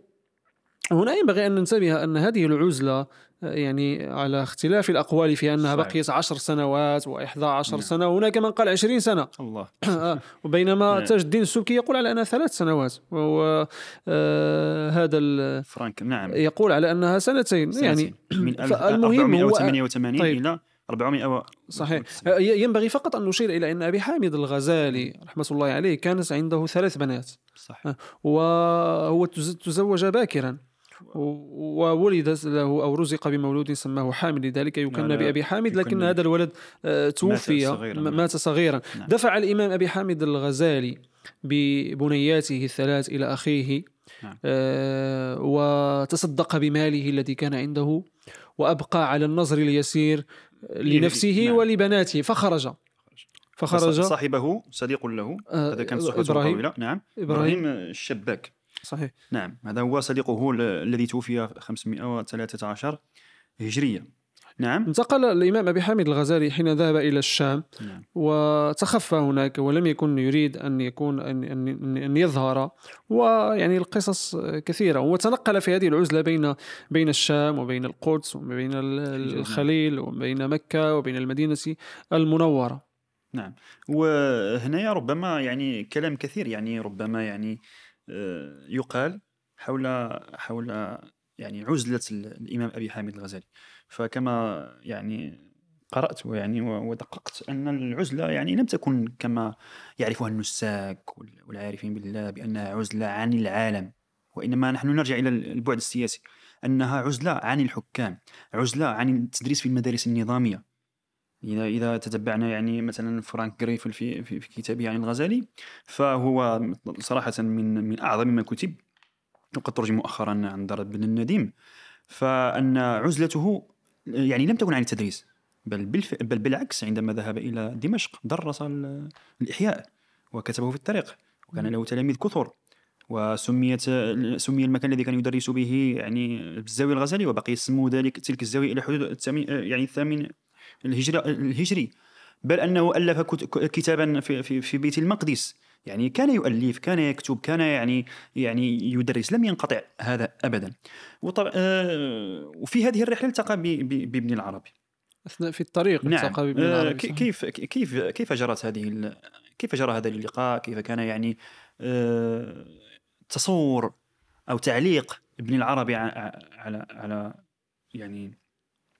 [SPEAKER 1] هنا ينبغي أن ننتبه أن هذه العزلة آه، يعني على اختلاف الأقوال في أنها
[SPEAKER 2] صحيح.
[SPEAKER 1] بقيت عشر سنوات وإحدى عشر
[SPEAKER 2] نعم.
[SPEAKER 1] سنة هناك من قال عشرين سنة
[SPEAKER 2] الله
[SPEAKER 1] آه، وبينما
[SPEAKER 2] نعم.
[SPEAKER 1] تاج الدين السبكي يقول على أنها ثلاث سنوات وهو آه، هذا
[SPEAKER 2] فرانك نعم
[SPEAKER 1] يقول على أنها سنتين يعني
[SPEAKER 2] سنتين. من
[SPEAKER 1] فالمهم هو
[SPEAKER 2] 1488
[SPEAKER 1] طيب.
[SPEAKER 2] إلى 400 و-
[SPEAKER 1] صحيح ي- ينبغي فقط أن نشير إلى أن أبي حامد الغزالي رحمة الله عليه كانت عنده ثلاث بنات
[SPEAKER 2] صح
[SPEAKER 1] وهو تز- تزوج باكرا وولد له أو رزق بمولود سماه حامد لذلك يكن
[SPEAKER 2] لا،
[SPEAKER 1] بأبي حامد لكن هذا الولد آه، توفي
[SPEAKER 2] صغيراً،
[SPEAKER 1] م-
[SPEAKER 2] نعم.
[SPEAKER 1] مات صغيرا
[SPEAKER 2] نعم.
[SPEAKER 1] دفع الإمام أبي حامد الغزالي ببنياته الثلاث إلى أخيه
[SPEAKER 2] نعم.
[SPEAKER 1] آه، وتصدق بماله الذي كان عنده وأبقى على النظر اليسير لنفسه
[SPEAKER 2] نعم.
[SPEAKER 1] ولبناته فخرج فخرج
[SPEAKER 2] صاحبه صديق له
[SPEAKER 1] آه،
[SPEAKER 2] هذا كان
[SPEAKER 1] إبراهيم.
[SPEAKER 2] طويلة نعم
[SPEAKER 1] إبراهيم.
[SPEAKER 2] إبراهيم الشباك
[SPEAKER 1] صحيح.
[SPEAKER 2] نعم هذا هو صديقه ال- الذي توفي 513 هجرية. نعم.
[SPEAKER 1] انتقل الإمام أبي حامد الغزالي حين ذهب إلى الشام
[SPEAKER 2] نعم.
[SPEAKER 1] وتخفى هناك ولم يكن يريد أن يكون أن, أن, أن يظهر. ويعني القصص كثيرة. وتنقل في هذه العزلة بين بين الشام وبين القدس وبين
[SPEAKER 2] نعم.
[SPEAKER 1] الخليل وبين مكة وبين المدينة المنورة.
[SPEAKER 2] نعم. وهنا ربما يعني كلام كثير يعني ربما يعني آه، يقال حول حول يعني عزلة ال- الإمام أبي حامد الغزالي. فكما يعني قرأت يعني و- ودققت أن العزلة يعني لم تكن كما يعرفها النساك وال- والعارفين بالله بأنها عزلة عن العالم وإنما نحن نرجع إلى البعد السياسي أنها عزلة عن الحكام عزلة عن التدريس في المدارس النظامية. إذا إذا تتبعنا يعني مثلا فرانك غريفل في في, في كتابه عن الغزالي فهو صراحة من من أعظم ما كتب وقد ترجم مؤخرا عن درب بن النديم. فأن عزلته يعني لم تكن عن التدريس بل بالف... بل بالعكس عندما ذهب إلى دمشق درس ال- الإحياء وكتبه في الطريق وكان له تلاميذ كثر وسميت سمي المكان الذي كان يدرس به يعني بالزاوية الغزالي وبقي يسمو ذلك تلك الزاوية إلى حدود الثامن يعني الثامن الهجري الهجري. بل أنه ألف كت- كتابا في, في, في بيت المقدس. يعني كان يؤلف كان يكتب كان يعني يعني يدرس. لم ينقطع هذا ابدا. وطبعا آه وفي هذه الرحلة التقى بابن العربي
[SPEAKER 1] أثناء في الطريق
[SPEAKER 2] نعم.
[SPEAKER 1] التقى بابن
[SPEAKER 2] آه
[SPEAKER 1] العربي صحيح.
[SPEAKER 2] كيف كيف كيف جرت هذه كيف جرى هذا اللقاء؟ كيف كان يعني آه تصور أو تعليق ابن العربي على على يعني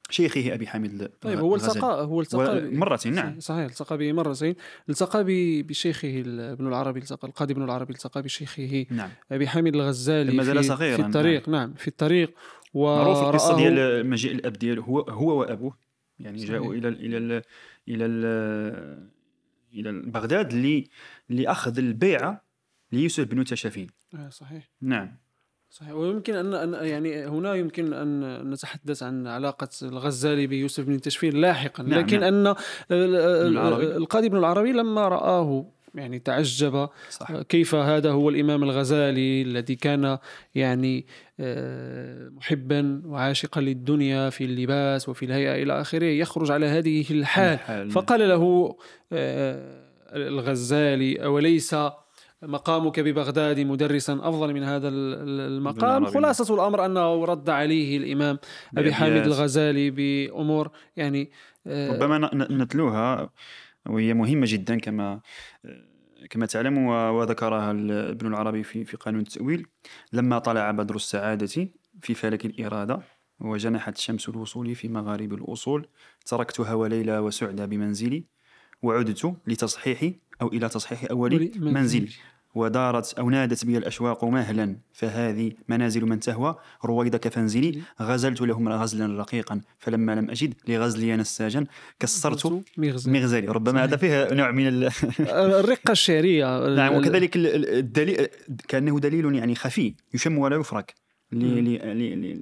[SPEAKER 2] شيخه أبي حامد
[SPEAKER 1] طيب هو. التقى هو التقى
[SPEAKER 2] مرتين نعم.
[SPEAKER 1] صحيح التقى به مرتين التقى بشيخه ابن العربي التقى القاضي ابن العربي التقى بشيخه
[SPEAKER 2] نعم.
[SPEAKER 1] أبي حامد الغزالي
[SPEAKER 2] لما زال صغيراً،
[SPEAKER 1] في الطريق. نعم, في الطريق.
[SPEAKER 2] معروف
[SPEAKER 1] القصة
[SPEAKER 2] ديال مجيء الأب ديالو هو هو وأبوه. يعني
[SPEAKER 1] صحيح.
[SPEAKER 2] جاءوا إلى ال إلى ال إلى ال إلى بغداد لأخذ البيعه ليوسف بن تشافين.
[SPEAKER 1] آه، صحيح.
[SPEAKER 2] نعم.
[SPEAKER 1] صحيح ويمكن ان أن- يعني هنا يمكن أن نتحدث عن علاقة الغزالي بيوسف بن تشفين لاحقا
[SPEAKER 2] نعم،
[SPEAKER 1] لكن
[SPEAKER 2] نعم. العربي.
[SPEAKER 1] القاضي بن العربي لما رآه يعني تعجب
[SPEAKER 2] صح
[SPEAKER 1] كيف هذا هو الإمام الغزالي الذي كان يعني آه، محبا وعاشقا للدنيا في اللباس وفي الهيئة إلى آخره يخرج على هذه الحال
[SPEAKER 2] الحال.
[SPEAKER 1] فقال له آه، الغزالي أوليس مقامك ببغداد مدرسا أفضل من هذا ال- ال- المقام. خلاصة الأمر أنه رد عليه الإمام أبي حامد. الغزالي بأمور يعني آه،
[SPEAKER 2] ربما نتلوها وهي مهمة جدا كما كما تعلم وذكرها ابن العربي في في قانون التأويل لما طلع بدر السعادة في فلك الإرادة وجنحت شمس الوصول في مغارب الأصول تركت هوى ليلى وسعدى بمنزلي وعدت لتصحيح أو إلى تصحيح أول
[SPEAKER 1] أولي. منزلي
[SPEAKER 2] ودارت أو نادت بي الأشواق مهلا فهذه منازل من تهوى. رويدك فانزلي غزلت لهم غزلا رقيقا فلما لم أجد لغزلي نساجا كسرت
[SPEAKER 1] مغزى
[SPEAKER 2] مغزالي ربما هذا فيه نوع من ال...
[SPEAKER 1] الرقة الشعرية.
[SPEAKER 2] نعم وكذلك ال- ال- الدليل كأنه دليل يعني خفي يشم ولا يفرك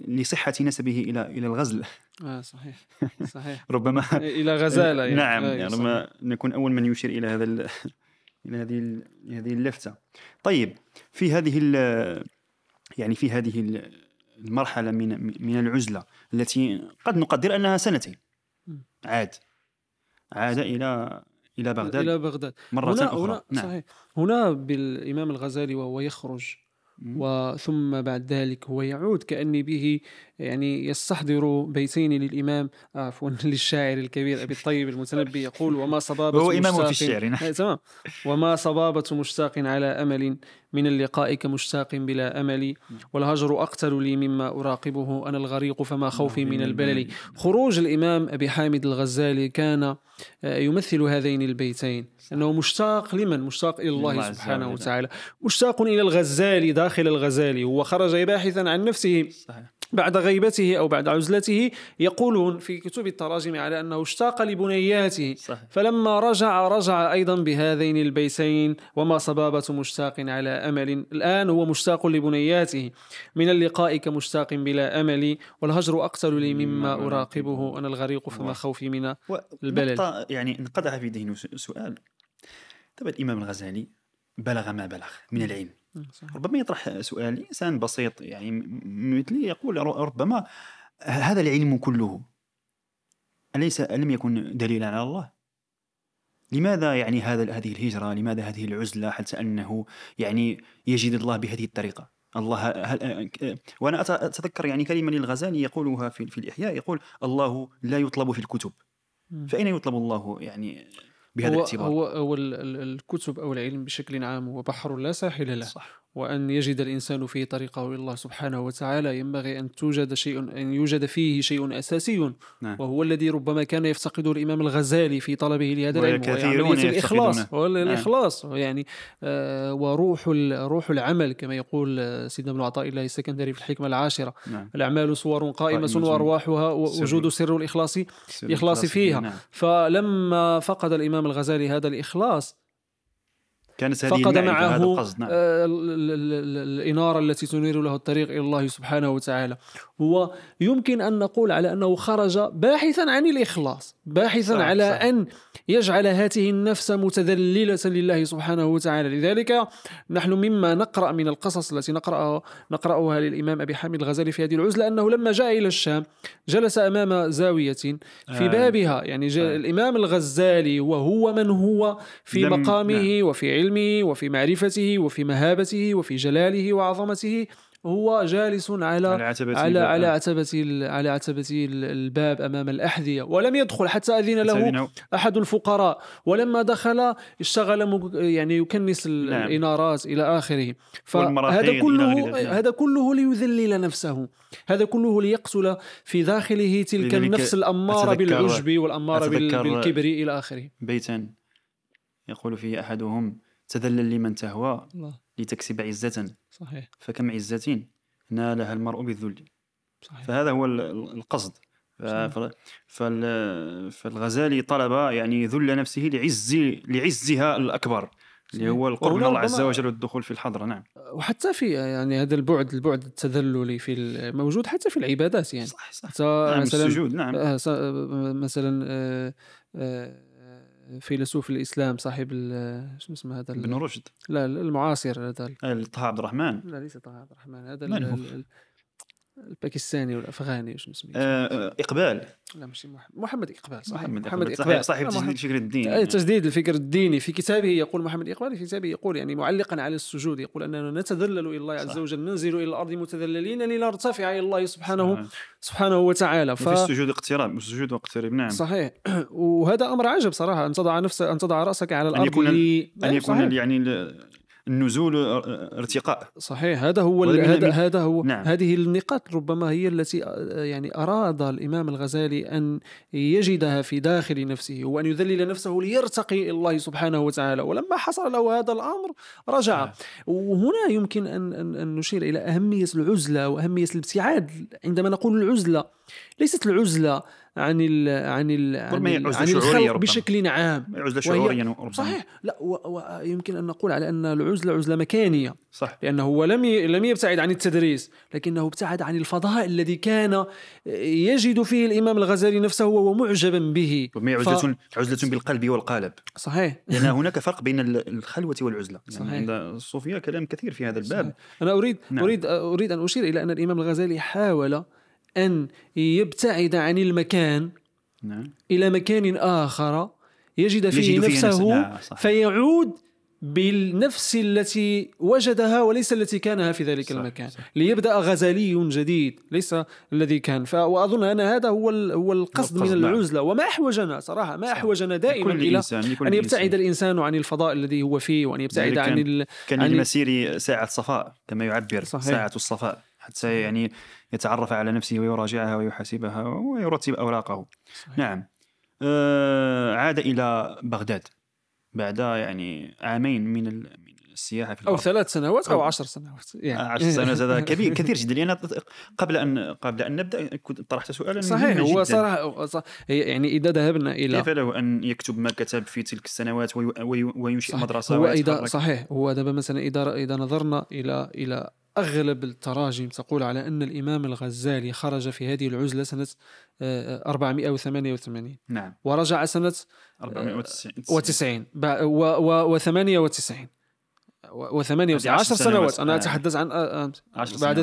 [SPEAKER 2] لصحة نسبه إلى إلى الغزل.
[SPEAKER 1] آه صحيح صحيح
[SPEAKER 2] ربما
[SPEAKER 1] إلى غزالة يعني.
[SPEAKER 2] نعم يعني. ربما نكون أول من يشير إلى هذا ال- إلى هذه ال- هذه اللفتة طيب في هذه ال- يعني في هذه ال- المرحلة من من العزلة التي قد نقدر أنها سنتين. عاد عاد إلى إلى بغداد
[SPEAKER 1] إلى بغداد
[SPEAKER 2] مرة
[SPEAKER 1] هنا
[SPEAKER 2] أخرى
[SPEAKER 1] هنا
[SPEAKER 2] نعم
[SPEAKER 1] صحيح هنا بالإمام الغزالي وهو يخرج. وثم بعد ذلك هو يعود كأني به يعني يستحضر بيتين للإمام عفوا للشاعر الكبير أبي الطيب المتنبي يقول وما صبابة
[SPEAKER 2] وهو إمامه في
[SPEAKER 1] مشتاق-
[SPEAKER 2] الشعر، نعم.
[SPEAKER 1] آه، تمام وما صبابة مشتاق على أمل من اللقاء كمشتاق بلا أمل والهجر أقتل لي مما أراقبه. أنا الغريق فما خوفي من البلل. خروج الإمام أبي حامد الغزالي كان آه، يمثل هذين البيتين. أنه مشتاق لمن؟ مشتاق إلى
[SPEAKER 2] الله
[SPEAKER 1] سبحانه. وتعالى. مشتاق إلى الغزالي داخل الغزالي. هو خرج باحثا عن نفسه.
[SPEAKER 2] صحيح.
[SPEAKER 1] بعد غيبته أو بعد عزلته يقولون في كتب التراجم على أنه اشتاق لبنياته.
[SPEAKER 2] صحيح.
[SPEAKER 1] فلما رجع رجع أيضا بهذين البيتين وما صبابة مشتاق على أمل. الآن هو مشتاق لبنياته. من اللقاء كمشتاق بلا أمل. والهجر أقتل لي مما أراقبه. أنا الغريق فما خوفي من البلل.
[SPEAKER 2] ونقطة يعني انقدح في ذهني سؤال. طبعا الإمام الغزالي بلغ ما بلغ من العلم. ربما يطرح سؤال إنسان بسيط يعني مثلي يقول ربما هذا العلم كله أليس ألم يكن دليلا على الله؟ لماذا يعني هذا هذه الهجرة؟ لماذا هذه العزلة حتى أنه يعني يجد الله بهذه الطريقة؟ الله هل وأنا أت- أتذكر يعني كلمة للغزالي يقولها في, في الإحياء يقول الله لا يطلب في الكتب فأين يطلب الله يعني بهذا
[SPEAKER 1] هو,
[SPEAKER 2] الاعتبار؟
[SPEAKER 1] هو, هو ال- ال- الكتب أو العلم بشكل عام هو بحر لا ساحل له
[SPEAKER 2] صح
[SPEAKER 1] وأن يجد الإنسان فيه طريقه إلى الله سبحانه وتعالى ينبغي أن توجد شيء أن يوجد فيه شيء أساسي
[SPEAKER 2] نعم.
[SPEAKER 1] وهو الذي ربما كان يفتقده الإمام الغزالي في طلبه لهذا العلم وهي الإخلاص
[SPEAKER 2] نعم.
[SPEAKER 1] الإخلاص يعني آه وروح روح العمل كما يقول آه، سيدنا ابن عطاء الله السكندري في الحكمة العاشرة
[SPEAKER 2] نعم
[SPEAKER 1] الأعمال صور قائمة وأرواحها. وجود سر الإخلاص الإخلاص فيها
[SPEAKER 2] نعم.
[SPEAKER 1] فلما فقد الإمام الغزالي هذا الإخلاص
[SPEAKER 2] كانت هذه
[SPEAKER 1] فقد معه
[SPEAKER 2] القصد نعم
[SPEAKER 1] آه، ال- ال- ال- الإنارة التي تنير له الطريق إلى الله سبحانه وتعالى هو يمكن أن نقول على أنه خرج باحثا عن الإخلاص باحثا
[SPEAKER 2] صح،
[SPEAKER 1] على
[SPEAKER 2] صح.
[SPEAKER 1] أن يجعل هذه النفس متذللة لله سبحانه وتعالى لذلك نحن مما نقرأ من القصص التي نقرأ نقرأها للإمام أبي حامد الغزالي في هذه العزلة أنه لما جاء إلى الشام جلس أمام زاوية في
[SPEAKER 2] آه.
[SPEAKER 1] بابها يعني
[SPEAKER 2] آه.
[SPEAKER 1] الإمام الغزالي وهو من هو في مقامه وفي علمه وفي معرفته وفي مهابته وفي جلاله وعظمته هو جالس على
[SPEAKER 2] على عتبة
[SPEAKER 1] على
[SPEAKER 2] الباب.
[SPEAKER 1] على عتبة على عتبة ال- الباب أمام الأحذية ولم يدخل حتى أذن له. أحد الفقراء ولما دخل اشتغل يعني يكنس
[SPEAKER 2] نعم.
[SPEAKER 1] الإنارات إلى آخره
[SPEAKER 2] والمراحيض
[SPEAKER 1] فهذا كله. هذا كله ليذلل نفسه هذا كله ليقتل في داخله تلك النفس
[SPEAKER 2] أتذكر-
[SPEAKER 1] بالعجب
[SPEAKER 2] أتذكر-
[SPEAKER 1] بالكبر إلى آخره
[SPEAKER 2] بيتا يقول فيه أحدهم تذلل لمن تهوى لتكسب عزة.
[SPEAKER 1] صحيح.
[SPEAKER 2] فكم عزة؟ نالها المرء بالذل.
[SPEAKER 1] صحيح.
[SPEAKER 2] فهذا هو ال- ال- القصد. فالغزالي طلب يعني ذل نفسه لعز لعزها الأكبر اللي هو القرب من الله عز وجل والدخول في الحضرة نعم.
[SPEAKER 1] وحتى في يعني هذا البعد البعد التذللي في موجود حتى في العبادات يعني.
[SPEAKER 2] صح صح.
[SPEAKER 1] حتى
[SPEAKER 2] نعم
[SPEAKER 1] مثلا
[SPEAKER 2] السجود نعم.
[SPEAKER 1] آه، مثلا آه، آه، فيلسوف الإسلام صاحب شنو اسمه هذا
[SPEAKER 2] ابن رشد.
[SPEAKER 1] لا المعاصر هذا ال-
[SPEAKER 2] طه عبد الرحمن.
[SPEAKER 1] لا ليس طه عبد الرحمن هذا الباكستاني والافغاني شنو اسمه؟
[SPEAKER 2] آه، آه، إقبال.
[SPEAKER 1] لا ماشي محمد. محمد إقبال صحيح.
[SPEAKER 2] محمد
[SPEAKER 1] محمد
[SPEAKER 2] إقبال. صاحب تجديد الفكر الديني يعني.
[SPEAKER 1] تجديد الفكر الديني. في كتابه يقول محمد إقبال في كتابه يقول يعني معلقا على السجود يقول أننا نتذلل إلى الله عز. وجل ننزل إلى الأرض متذللين لنرتفع إلى الله سبحانه
[SPEAKER 2] صح.
[SPEAKER 1] سبحانه وتعالى.
[SPEAKER 2] وفي السجود اقتراب السجود واقترب نعم.
[SPEAKER 1] صحيح. وهذا أمر عجب صراحة أن تضع نفسك أن تضع رأسك على الأرض
[SPEAKER 2] يكون-
[SPEAKER 1] لي-
[SPEAKER 2] أن يكون
[SPEAKER 1] صحيح.
[SPEAKER 2] يعني النزول ار- ارتقاء.
[SPEAKER 1] صحيح هذا هو هذا
[SPEAKER 2] من-
[SPEAKER 1] هذا هو
[SPEAKER 2] نعم.
[SPEAKER 1] هذه النقاط ربما هي التي آه، يعني أراد الإمام الغزالي أن يجدها في داخل نفسه وأن يذلل نفسه ليرتقي إلى الله سبحانه وتعالى. ولما حصل له هذا الأمر رجع. وهنا يمكن أن, أن, أن نشير إلى أهمية العزلة وأهمية الابتعاد. عندما نقول العزلة ليست العزلة عن ال عن ال عن, ال عن الخلق. بشكل عام.
[SPEAKER 2] عزله شعوريا ربما.
[SPEAKER 1] صحيح. لا ويمكن أن نقول على أن العزله عزله مكانية.
[SPEAKER 2] صح.
[SPEAKER 1] لأنه هو لم لم يبتعد عن التدريس لكنه ابتعد عن الفضاء الذي كان يجد فيه الإمام الغزالي نفسه وهو معجبا به.
[SPEAKER 2] هي عزلة؟ عزلة بالقلب والقالب.
[SPEAKER 1] صحيح.
[SPEAKER 2] لأن هناك فرق بين ال- الخلوة والعزلة. يعني
[SPEAKER 1] صحيح.
[SPEAKER 2] عند الصوفية كلام كثير في هذا الباب.
[SPEAKER 1] صحيح. أنا أريد
[SPEAKER 2] نعم.
[SPEAKER 1] أريد أريد أن أشير إلى أن الإمام الغزالي حاول أن يبتعد عن المكان
[SPEAKER 2] نعم
[SPEAKER 1] إلى مكان آخر يجد فيه
[SPEAKER 2] يجد فيه
[SPEAKER 1] نفسه
[SPEAKER 2] صح.
[SPEAKER 1] فيعود بالنفس التي وجدها وليس التي كانها في ذلك
[SPEAKER 2] صح،
[SPEAKER 1] المكان
[SPEAKER 2] صح.
[SPEAKER 1] ليبدأ غزالي جديد ليس الذي كان ف... وأظن أن هذا هو ال... هو القصد من
[SPEAKER 2] نعم.
[SPEAKER 1] العزلة وما أحوجنا صراحة ما. أحوجنا دائما
[SPEAKER 2] إلى
[SPEAKER 1] أن يبتعد. الإنسان عن الفضاء الذي هو فيه وأن يبتعد عن
[SPEAKER 2] كان-
[SPEAKER 1] ال...
[SPEAKER 2] كان
[SPEAKER 1] عن-
[SPEAKER 2] للمسير ساعة صفاء كما يعبر
[SPEAKER 1] صحيح.
[SPEAKER 2] ساعة الصفاء حتى يعني يتعرف على نفسه ويراجعها ويحاسبها ويرتب أوراقه
[SPEAKER 1] صحيح.
[SPEAKER 2] نعم آه عاد إلى بغداد بعد يعني عامين من السياحة في أو
[SPEAKER 1] ثلاث سنوات
[SPEAKER 2] أو
[SPEAKER 1] عشر سنوات. آه، يعني.
[SPEAKER 2] عشر سنوات هذا كبير كثير جدا. لأن قبل ان قبل أن نبدأ كنت طرحت سؤالا
[SPEAKER 1] صحيح هو صراحة يعني إذا ذهبنا إلى
[SPEAKER 2] كيف له أن يكتب ما كتب في تلك السنوات وي وينشئ مدرسة
[SPEAKER 1] هو
[SPEAKER 2] إذا
[SPEAKER 1] صحيح هو دابا مثلا إذا إذا نظرنا إلى إلى أغلب التراجم تقول على أن الإمام الغزالي خرج في هذه العزلة سنة آه، 488
[SPEAKER 2] نعم.
[SPEAKER 1] ورجع سنة آه، 490 و98
[SPEAKER 2] و98
[SPEAKER 1] 10
[SPEAKER 2] سنوات. أنا
[SPEAKER 1] أتحدث عن آه، آه، بعد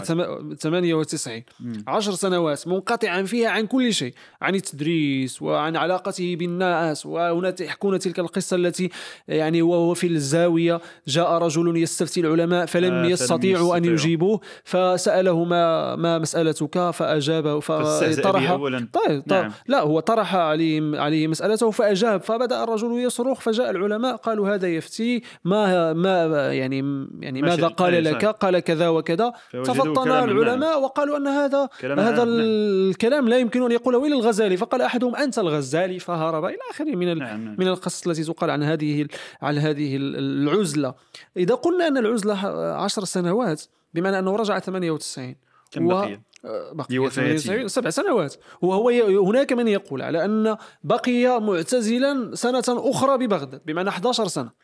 [SPEAKER 1] 98 10 سنوات منقطعا فيها عن كل شيء. عن التدريس وعن علاقته بالناس وهنا يحكون تلك القصة التي يعني وهو في الزاوية. جاء رجل يستفتي العلماء فلم يستطيعوا أن يجيبوه. فسأله ما ما مسألتك؟
[SPEAKER 2] فأجاب
[SPEAKER 1] فطرح طيب،, طيب.
[SPEAKER 2] نعم.
[SPEAKER 1] لا هو طرح عليه عليه مسألته فأجاب. فبدأ الرجل يصرخ فجاء العلماء قالوا هذا يفتي. ما ما يعني يعني
[SPEAKER 2] ما
[SPEAKER 1] ماذا قال
[SPEAKER 2] أي
[SPEAKER 1] لك. قال كذا وكذا تفطن العلماء وقالوا أن هذا هذا
[SPEAKER 2] نعم.
[SPEAKER 1] الكلام لا يمكن أن يقوله إلا الغزالي فقال أحدهم أنت الغزالي فهرب إلى آخره من.
[SPEAKER 2] نعم نعم
[SPEAKER 1] من القصص التي تقال عن هذه عن هذه العزلة إذا قلنا أن العزلة عشر سنوات بمعنى أنه رجع 98
[SPEAKER 2] كم بقي؟
[SPEAKER 1] آه، بقي
[SPEAKER 2] لوفاته.
[SPEAKER 1] 98 سبع سنوات وهو. هناك من يقول على أن بقي معتزلا سنة أخرى ببغداد بمعنى 11 سنة آه،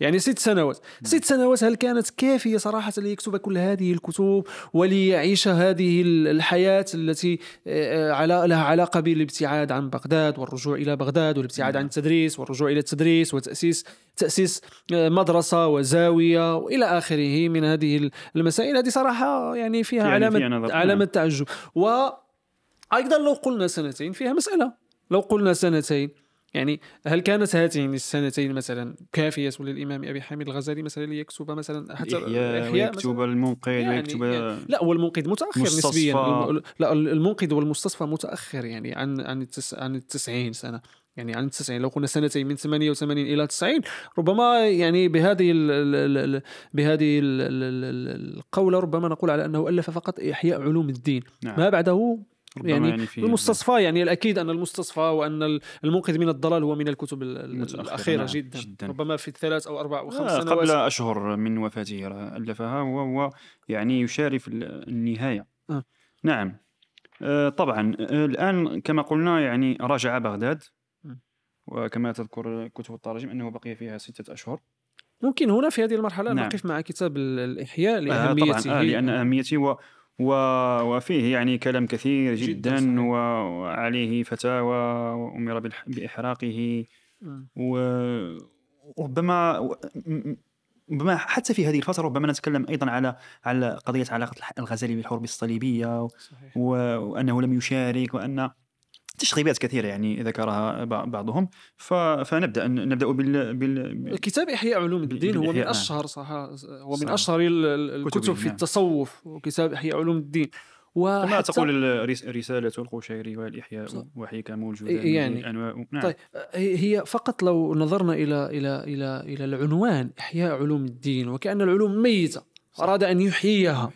[SPEAKER 1] يعني ست سنوات. ست سنوات هل كانت كافية صراحة ليكتب كل هذه الكتب وليعيش هذه ال- الحياة التي آه، على لها علاقة بالابتعاد عن بغداد والرجوع إلى بغداد والابتعاد عن التدريس والرجوع إلى التدريس وتأسيس تأسيس آه، مدرسة وزاوية وإلى آخره من هذه ال- المسائل. هذه صراحة يعني فيها علامة. علامة
[SPEAKER 2] نعم.
[SPEAKER 1] تعجب. وأيضا لو قلنا سنتين فيها مسألة. لو قلنا سنتين يعني هل كانت هاتين السنتين مثلا كافية للإمام أبي حامد الغزالي مثلا ليكتب مثلا حتى
[SPEAKER 2] الإحياء؟ ويكتب المنقذ
[SPEAKER 1] يعني
[SPEAKER 2] ويكتب
[SPEAKER 1] يعني لا والمنقذ متأخر
[SPEAKER 2] مستصفى.
[SPEAKER 1] نسبيا لا المنقذ والمستصفى متأخر يعني عن عن التس عن التسعين سنة يعني عن التسعين لو قلنا سنتين من 88 إلى 90 ربما يعني بهذه ال ال ال بهذه ال ال ال القولة ربما نقول على أنه ألف فقط إحياء علوم الدين
[SPEAKER 2] نعم.
[SPEAKER 1] ما بعده يعني,
[SPEAKER 2] يعني في-
[SPEAKER 1] المستصفى يعني الأكيد أن المستصفى وأن المنقذ من الضلال هو من الكتب الأخيرة
[SPEAKER 2] نعم،
[SPEAKER 1] جدا.
[SPEAKER 2] جداً.
[SPEAKER 1] ربما في الثلاث أو أربع أو خمس
[SPEAKER 2] آه،
[SPEAKER 1] سنوات
[SPEAKER 2] قبل أشهر من وفاته ألفها وهو يعني يشارف ال- النهاية
[SPEAKER 1] آه.
[SPEAKER 2] نعم آه، طبعا آه، الآن كما قلنا يعني رجع بغداد. وكما تذكر كتب التراجم أنه بقي فيها ستة أشهر
[SPEAKER 1] ممكن هنا في هذه المرحلة
[SPEAKER 2] نعم.
[SPEAKER 1] نقف مع كتاب ال- الإحياء
[SPEAKER 2] آه،
[SPEAKER 1] لاهميته
[SPEAKER 2] طبعا آه لأن أهميته و و وفيه يعني كلام كثير
[SPEAKER 1] جداً
[SPEAKER 2] جدا, وعليه فتاوى وأمر بالح- بإحراقه. و- وربما ربما حتى في هذه الفترة ربما نتكلم أيضا على على قضية علاقة الغزالي بالحروب الصليبية و-
[SPEAKER 1] صحيح.
[SPEAKER 2] وأنه لم يشارك وأن تشغيبات كثيرة يعني ذكرها بع- بعضهم ف- فنبدأ نبدأ بال, بال...
[SPEAKER 1] كتاب إحياء علوم الدين هو من أشهر صح هو من ال- الكتب في. التصوف وكتاب إحياء علوم الدين
[SPEAKER 2] كما تقول رسالة القشيري والإحياء. وحكم الجذام
[SPEAKER 1] يعني.
[SPEAKER 2] أنواع نعم
[SPEAKER 1] طيب هي فقط لو نظرنا إلى إلى إلى إلى العنوان إحياء علوم الدين وكأن العلوم ميتة أراد أن يحييها.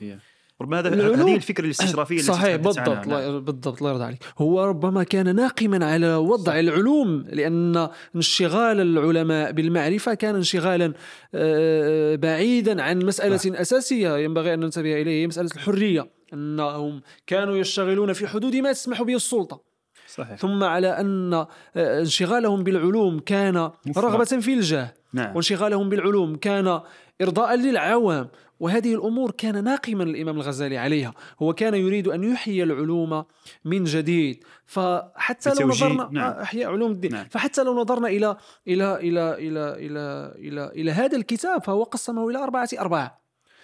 [SPEAKER 2] ربما هذا هذه الفكرة الاستشرافية التي
[SPEAKER 1] صحيح بالضبط. الله بالضبط الله يرضى عليك. هو ربما كان ناقما على وضع العلوم لأن انشغال العلماء بالمعرفة كان انشغالا آه، بعيدا عن مسألة أساسية ينبغي أن ننتبه إليه هي مسألة الحرية. أنهم كانوا يشتغلون في حدود ما تسمح به السلطة.
[SPEAKER 2] صحيح.
[SPEAKER 1] ثم على أن آه، انشغالهم بالعلوم كان. رغبة في الجاه.
[SPEAKER 2] نعم.
[SPEAKER 1] وانشغالهم بالعلوم كان إرضاء للعوام. وهذه الأمور كان ناقما الإمام الغزالي عليها. هو كان يريد أن يحيي العلوم من جديد. فحتى لو نظرنا
[SPEAKER 2] نعم.
[SPEAKER 1] آه، إحياء علوم الدين.
[SPEAKER 2] نعم.
[SPEAKER 1] فحتى لو نظرنا إلى إلى إلى إلى إلى إلى, إلى هذا الكتاب فهو قسمه إلى أربعة أرباع.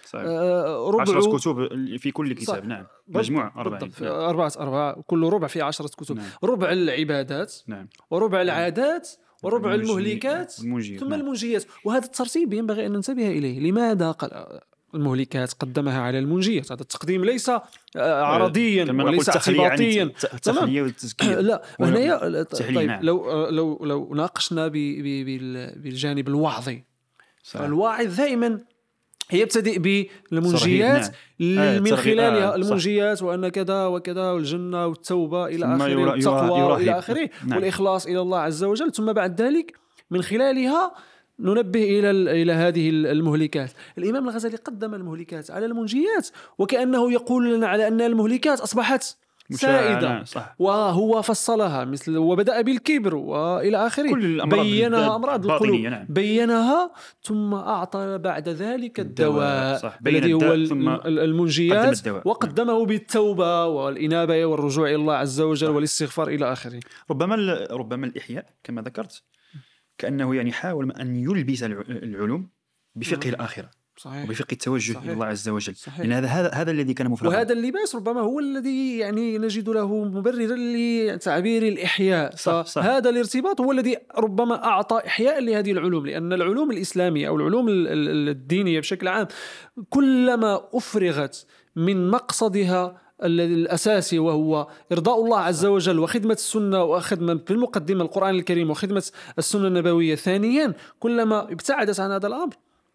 [SPEAKER 2] صحيح.
[SPEAKER 1] آه، ربع
[SPEAKER 2] عشرة كتب في كل كتاب.
[SPEAKER 1] صح.
[SPEAKER 2] نعم. مجموع
[SPEAKER 1] بالضبط.
[SPEAKER 2] نعم.
[SPEAKER 1] أربعة أربعة. كل ربع فيه عشرة كتب.
[SPEAKER 2] نعم.
[SPEAKER 1] ربع العبادات.
[SPEAKER 2] نعم.
[SPEAKER 1] وربع العادات. وربع المهلكات. ثم
[SPEAKER 2] نعم.
[SPEAKER 1] المنجيات وهذا الترتيب ينبغي أن ننتبه إليه. لماذا قال المهلكات قدمها على المنجيات هذا التقديم ليس آه، عرضيا
[SPEAKER 2] كما نقول
[SPEAKER 1] وليس
[SPEAKER 2] عن
[SPEAKER 1] اعتباطيا
[SPEAKER 2] الت- التخلية والتزكية
[SPEAKER 1] لا
[SPEAKER 2] ولا-
[SPEAKER 1] هنا
[SPEAKER 2] التحليل،
[SPEAKER 1] طيب
[SPEAKER 2] نعم.
[SPEAKER 1] لو لو لو ناقشنا بالجانب الوعظي
[SPEAKER 2] صحيح.
[SPEAKER 1] فالواعظ دائما يبتدئ بالمنجيات
[SPEAKER 2] آه،
[SPEAKER 1] من خلالها
[SPEAKER 2] آه،.
[SPEAKER 1] المنجيات وأن كذا وكذا والجنة
[SPEAKER 2] والتوبة إلى
[SPEAKER 1] آخره
[SPEAKER 2] يرهب.
[SPEAKER 1] إلى آخره
[SPEAKER 2] نعم.
[SPEAKER 1] والإخلاص إلى الله عز وجل ثم بعد ذلك من خلالها ننبه إلى ال- إلى هذه ال- المهلكات. الإمام الغزالي قدم المهلكات على المنجيات وكأنه يقول لنا على أن المهلكات أصبحت
[SPEAKER 2] مشاعة،
[SPEAKER 1] سائدة.
[SPEAKER 2] صح.
[SPEAKER 1] وهو فصلها مثل وبدأ بالكبر وإلى آخره. بينها
[SPEAKER 2] الب-
[SPEAKER 1] أمراض القلوب.
[SPEAKER 2] نعم.
[SPEAKER 1] بينها ثم أعطى بعد ذلك الدواء
[SPEAKER 2] صح. بين
[SPEAKER 1] الذي هو
[SPEAKER 2] قدم
[SPEAKER 1] المنجيات
[SPEAKER 2] الدواء.
[SPEAKER 1] وقدمه بالتوبة والإنابة والرجوع إلى الله عز وجل والاستغفار إلى آخره.
[SPEAKER 2] ربما ربما الإحياء كما ذكرت كأنه يعني حاول أن يلبس الع- العلوم بفقه الآخرة
[SPEAKER 1] صحيح
[SPEAKER 2] وبفقه التوجه
[SPEAKER 1] صحيح.
[SPEAKER 2] إلى الله عز وجل
[SPEAKER 1] صحيح.
[SPEAKER 2] لأن هذا هذا هذا الذي كان مفرغا
[SPEAKER 1] وهذا اللباس ربما هو الذي يعني نجد له مبررا لتعبير الإحياء
[SPEAKER 2] صح، صح.
[SPEAKER 1] فهذا الارتباط هو الذي ربما أعطى إحياء لهذه العلوم لأن العلوم الإسلامية أو العلوم ال- ال- الدينية بشكل عام كلما أفرغت من مقصدها الأساسي وهو إرضاء الله عز وجل وخدمة السنة وخدمة في المقدمة القرآن الكريم وخدمة السنة النبوية. ثانيا كلما ابتعدت عن هذا الأمر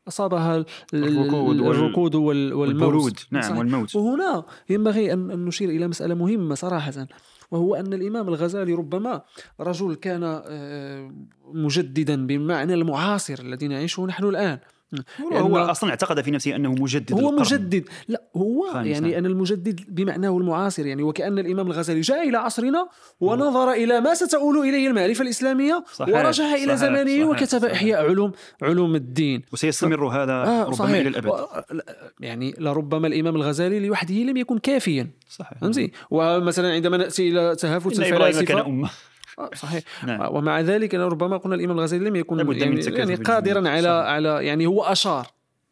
[SPEAKER 1] أصابها ال- ال-
[SPEAKER 2] الركود
[SPEAKER 1] الركود وال- والموت.
[SPEAKER 2] نعم
[SPEAKER 1] صحيح.
[SPEAKER 2] والموت.
[SPEAKER 1] وهنا ينبغي أن أن نشير إلى مسألة مهمة صراحة وهو أن الإمام الغزالي ربما رجل كان آه، مجددا بمعنى المعاصر الذي نعيشه نحن الآن.
[SPEAKER 2] هو أصلا اعتقد في نفسه أنه مجدد
[SPEAKER 1] هو
[SPEAKER 2] القرن.
[SPEAKER 1] مجدد. لا هو يعني
[SPEAKER 2] نعم.
[SPEAKER 1] أن المجدد بمعناه المعاصر يعني وكأن الإمام الغزالي جاء إلى عصرنا ونظر إلى ما ستؤول إليه المعرفة الإسلامية
[SPEAKER 2] صحيح،
[SPEAKER 1] ورجع
[SPEAKER 2] صحيح،
[SPEAKER 1] زمانه
[SPEAKER 2] صحيح،
[SPEAKER 1] وكتب
[SPEAKER 2] صحيح.
[SPEAKER 1] إحياء علوم علوم الدين.
[SPEAKER 2] وسيستمر هذا
[SPEAKER 1] آه
[SPEAKER 2] ربما
[SPEAKER 1] صحيح.
[SPEAKER 2] إلى الأبد.
[SPEAKER 1] و- يعني لربما الإمام الغزالي لوحده لم يكن كافيا.
[SPEAKER 2] صحيح.
[SPEAKER 1] فهمتي؟ ومثلا عندما نأتي إلى تهافت
[SPEAKER 2] كان
[SPEAKER 1] الفلاسفه صحيح
[SPEAKER 2] نعم.
[SPEAKER 1] ومع ذلك ربما قلنا الإمام الغزالي لم يكن يعني, يعني. قادرا على. على يعني هو أشار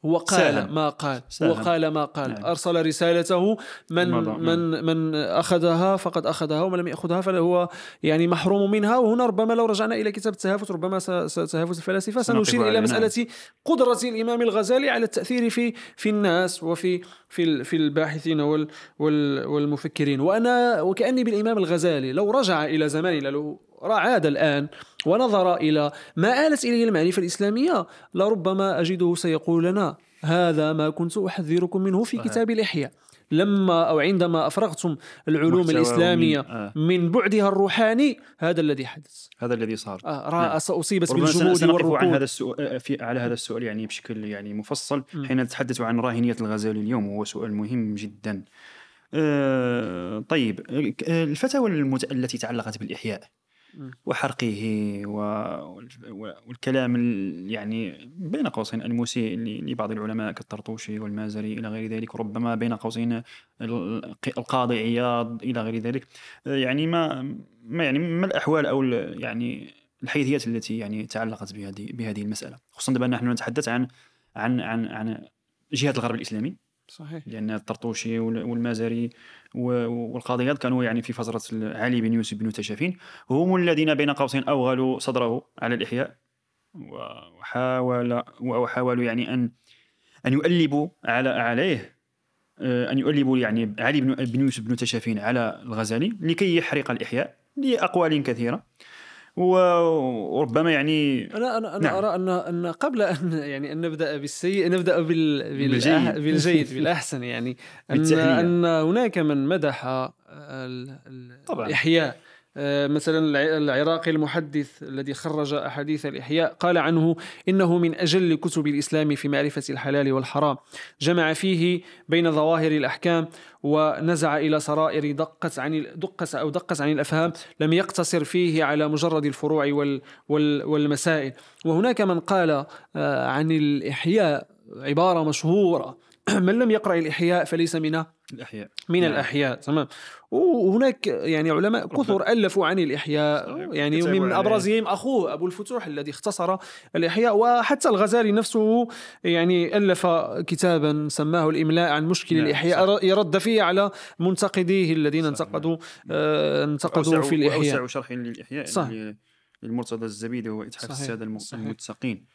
[SPEAKER 1] هو قال. ما قال هو
[SPEAKER 2] ساهم.
[SPEAKER 1] قال ما قال
[SPEAKER 2] نعم.
[SPEAKER 1] أرسل رسالته من
[SPEAKER 2] مضى.
[SPEAKER 1] من من أخذها فقد أخذها ومن لم يأخذها فهو يعني محروم منها وهنا ربما لو رجعنا إلى كتاب التهافت ربما تهافت الفلاسفة
[SPEAKER 2] سنقف
[SPEAKER 1] سنشير
[SPEAKER 2] نعم.
[SPEAKER 1] مسألة قدرة الإمام الغزالي على التأثير في في الناس وفي في في الباحثين وال وال والمفكرين وأنا وكأني بالإمام الغزالي لو رجع إلى زماننا لو عاد الآن ونظر إلى ما آلت إليه المعرفة الإسلامية لربما أجده سيقول لنا هذا ما كنت أحذركم منه في. كتاب الاحياء لما أو عندما أفرغتم العلوم
[SPEAKER 2] محتوى
[SPEAKER 1] الإسلامية
[SPEAKER 2] ومن- آه.
[SPEAKER 1] من بعدها الروحاني هذا الذي حدث
[SPEAKER 2] هذا الذي صار
[SPEAKER 1] آه رأس أصيبت بالجمود
[SPEAKER 2] سنقف عن
[SPEAKER 1] والركود
[SPEAKER 2] هذا السؤال في على هذا السؤال يعني بشكل يعني مفصل حين نتحدث عن راهنية الغزالي اليوم وهو سؤال مهم جدا. آه، طيب آه، الفتاوى. التي تعلقت بالإحياء. وحرقه والكلام ال- يعني بين قوسين المسيء لبعض العلماء كالطرطوشي والمازري إلى غير ذلك ربما بين قوسين ال- القاضي عياض إلى غير ذلك. يعني ما ما يعني ما الأحوال أو يعني الحيثيات التي يعني تعلقت بهذه بهذه المسألة؟ خصوصا دابا نحن نتحدث عن عن عن عن جهة الغرب الإسلامي
[SPEAKER 1] صحيح.
[SPEAKER 2] لأن الطرطوشي وال- والمازري والقاضيات كانوا يعني في فتره علي بن يوسف بن تشافين. هم الذين بين قوسين أوغلوا صدره على الإحياء وحاول وحاولوا يعني ان أن يؤلبوا على عليه آه، أن يؤلبوا يعني علي بن يوسف بن تشافين على الغزالي لكي يحرق الإحياء لأقوال كثيرة. و- وربما يعني
[SPEAKER 1] أنا أنا أنا
[SPEAKER 2] نعم.
[SPEAKER 1] أرى ان أن قبل ان يعني أن نبدأ بالسيء نبدأ بال
[SPEAKER 2] بالجيد.
[SPEAKER 1] بالجيد بالأحسن يعني ان. أن هناك من مدح ال- ال-
[SPEAKER 2] طبعاً.
[SPEAKER 1] الإحياء مثلا الع- العراقي المحدث الذي خرج أحاديث الإحياء قال عنه إنه من أجل كتب الإسلام في معرفة الحلال والحرام جمع فيه بين ظواهر الأحكام ونزع إلى سرائر دقت عن دقس أو دقس عن الأفهام لم يقتصر فيه على مجرد الفروع وال وال والمسائل. وهناك من قال آه، عن الإحياء عبارة مشهورة من لم يقرأ الإحياء فليس من
[SPEAKER 2] الإحياء
[SPEAKER 1] من
[SPEAKER 2] نعم.
[SPEAKER 1] الأحياء تمام وهناك يعني علماء كثر ألفوا عن الإحياء
[SPEAKER 2] صحيح.
[SPEAKER 1] يعني من. أبرزهم أخوه أبو الفتوح الذي اختصر الإحياء وحتى الغزالي نفسه يعني ألف كتابا سماه الإملاء عن مشكل
[SPEAKER 2] نعم،
[SPEAKER 1] الإحياء يرد فيه على منتقديه الذين
[SPEAKER 2] صحيح.
[SPEAKER 1] انتقدوا آه انتقدوا في الإحياء
[SPEAKER 2] واوسع شرح للإحياء
[SPEAKER 1] صح.
[SPEAKER 2] ل- للمرتضى الزبيدي هو اتحاف
[SPEAKER 1] صحيح.
[SPEAKER 2] السادة الم-
[SPEAKER 1] صحيح.
[SPEAKER 2] المتسقين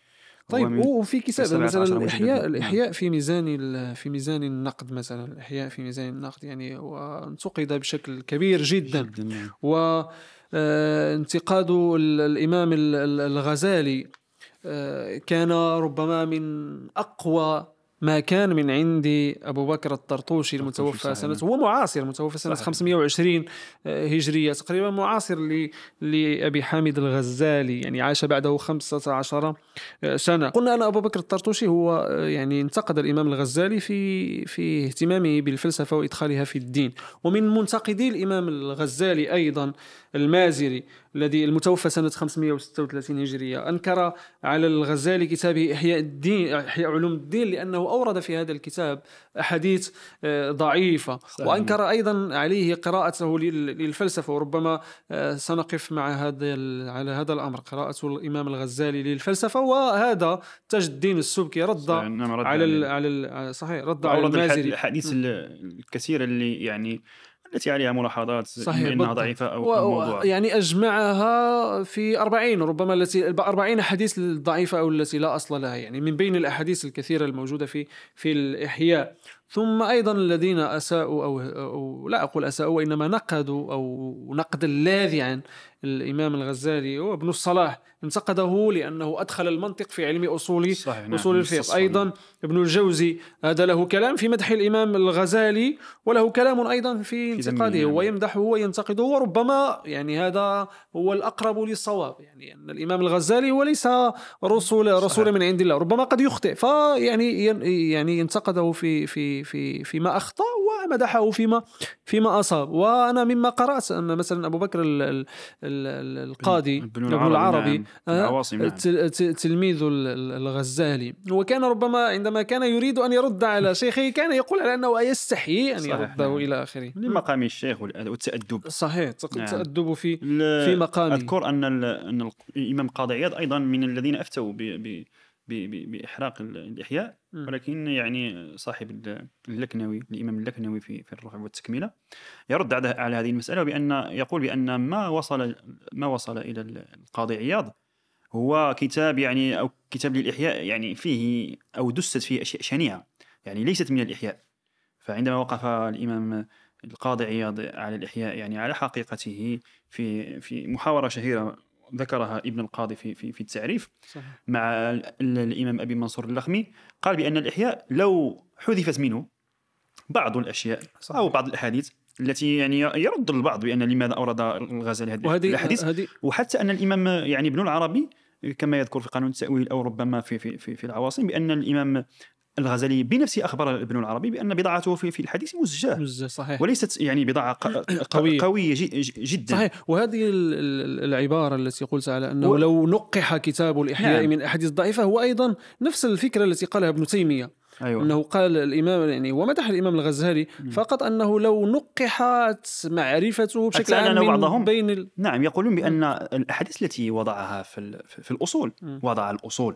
[SPEAKER 1] طيب وفي كتاب
[SPEAKER 2] 17
[SPEAKER 1] مثلا
[SPEAKER 2] مجلد.
[SPEAKER 1] الإحياء
[SPEAKER 2] نعم.
[SPEAKER 1] في ميزان في ميزان النقد مثلا الإحياء في ميزان النقد يعني وانتقد بشكل كبير جدا
[SPEAKER 2] جدا نعم.
[SPEAKER 1] وانتقاد الإمام ال- ال- الغزالي آه، كان ربما من أقوى ما كان من عند أبو بكر الطرطوشي المتوفى. سنة هو معاصر متوفى سنة
[SPEAKER 2] صحيح.
[SPEAKER 1] 520 آه، هجرية تقريبا معاصر ل- لأبي حامد الغزالي يعني عاش بعده 15 سنة قلنا أن أبو بكر الطرطوشي هو آه، يعني انتقد الإمام الغزالي في في اهتمامه بالفلسفة وإدخالها في الدين ومن منتقدي الإمام الغزالي أيضا المازري الذي المتوفى سنة 536 هجرية. أنكر على الغزالي كتابه إحياء الدين إحياء علوم الدين لأنه أورد في هذا الكتاب أحاديث آه، ضعيفة. وأنكر أيضا عليه قراءته لل- للفلسفة وربما آه، سنقف مع هذا على هذا الأمر. قراءة الإمام الغزالي للفلسفة. وهذا تاج الدين السبكي رد على ال-. على ال- صحيح. رد على المازري.
[SPEAKER 2] الاحاديث ال- الكثيره اللي يعني التي عليها ملاحظات
[SPEAKER 1] صحيح،
[SPEAKER 2] انها
[SPEAKER 1] بالضبط. ضعيفة
[SPEAKER 2] أو
[SPEAKER 1] و-
[SPEAKER 2] موضوع
[SPEAKER 1] يعني أجمعها في أربعين ربما التي أربعين حديث الضعيفة أو التي لا أصل لها يعني من بين الأحاديث الكثيرة الموجودة في في الإحياء ثم أيضا الذين أساءوا أو, أو لا أقول أساءوا وإنما نقدوا أو نقدا لاذعا الإمام الغزالي هو ابن الصلاح انتقده لأنه أدخل المنطق في علم أصول
[SPEAKER 2] صحيح، نعم،
[SPEAKER 1] أصول الفقه.
[SPEAKER 2] مستصفى،
[SPEAKER 1] أيضا ابن الجوزي هذا له كلام في مدح الإمام الغزالي وله كلام أيضا في انتقاده
[SPEAKER 2] نعم.
[SPEAKER 1] ويمدحه وينتقده وربما يعني هذا هو الأقرب للصواب يعني أن الإمام الغزالي هو ليس رسول رسول من عند الله ربما قد يخطئ. فيعني يعني ينتقده في في في فيما أخطأ ومدحه فيما فيما أصاب. وأنا مما قرأت أن مثلا أبو بكر القاضي
[SPEAKER 2] ابن العربي،
[SPEAKER 1] العربي
[SPEAKER 2] نعم.
[SPEAKER 1] آه،
[SPEAKER 2] نعم.
[SPEAKER 1] تلميذ ال- ال- الغزالي وكان ربما عندما كان يريد أن يرد على شيخه كان يقول على أنه يستحيي أن يرده
[SPEAKER 2] نعم.
[SPEAKER 1] إلى آخره
[SPEAKER 2] لمقام الشيخ والتأدب
[SPEAKER 1] صحيح تق-
[SPEAKER 2] نعم.
[SPEAKER 1] التأدب في في مقامه.
[SPEAKER 2] أذكر أن ال- أن ال- الامام قاضي عياض أيضا من الذين ب- ب- بإحراق ال-
[SPEAKER 1] الإحياء.
[SPEAKER 2] ولكن يعني صاحب ال- اللكنوي الإمام اللكنوي في في الرفع والتكملة يرد على هذه المسألة بان يقول بأن ما وصل ما وصل إلى ال- القاضي عياض هو كتاب يعني أو كتاب للإحياء يعني فيه أو دست فيه أشياء شنيعة يعني ليست من الإحياء فعندما وقف الإمام القاضي عياض على الإحياء يعني على حقيقته في في محاورة شهيرة ذكرها ابن القاضي في في في التعريف
[SPEAKER 1] صحيح.
[SPEAKER 2] مع ال- الإمام أبي منصور اللخمي قال بأن الإحياء لو حذفت منه بعض الأشياء
[SPEAKER 1] صحيح.
[SPEAKER 2] أو بعض الأحاديث التي يعني يرد البعض بأن لماذا أورد الغزالي هذه
[SPEAKER 1] وهذه
[SPEAKER 2] الأحاديث
[SPEAKER 1] هذه
[SPEAKER 2] وحتى أن الإمام يعني ابن العربي كما يذكر في قانون التأويل أو ربما في في في, في العواصم بأن الإمام الغزالي بنفسه أخبر ابن العربي بأن بضاعته في في الحديث مزجاة.
[SPEAKER 1] مزة صحيح.
[SPEAKER 2] وليست يعني بضاعة ق-
[SPEAKER 1] قوية.
[SPEAKER 2] قوية جي- ج- جدا.
[SPEAKER 1] صحيح. وهذه ال- ال- العبارة التي قلت على أنه
[SPEAKER 2] و-
[SPEAKER 1] لو نقح كتاب الإحياء
[SPEAKER 2] نعم.
[SPEAKER 1] من أحاديث ضعيفة هو أيضا نفس الفكرة التي قالها ابن تيمية.
[SPEAKER 2] أيوة.
[SPEAKER 1] أنه قال الإمام يعني ومدح الإمام الغزالي فقط أنه لو نقحت معرفته بشكل عام من
[SPEAKER 2] بعضهم؟
[SPEAKER 1] بين ال...
[SPEAKER 2] نعم يقولون بأن الأحاديث التي وضعها في في
[SPEAKER 1] مم.
[SPEAKER 2] وضع الأصول.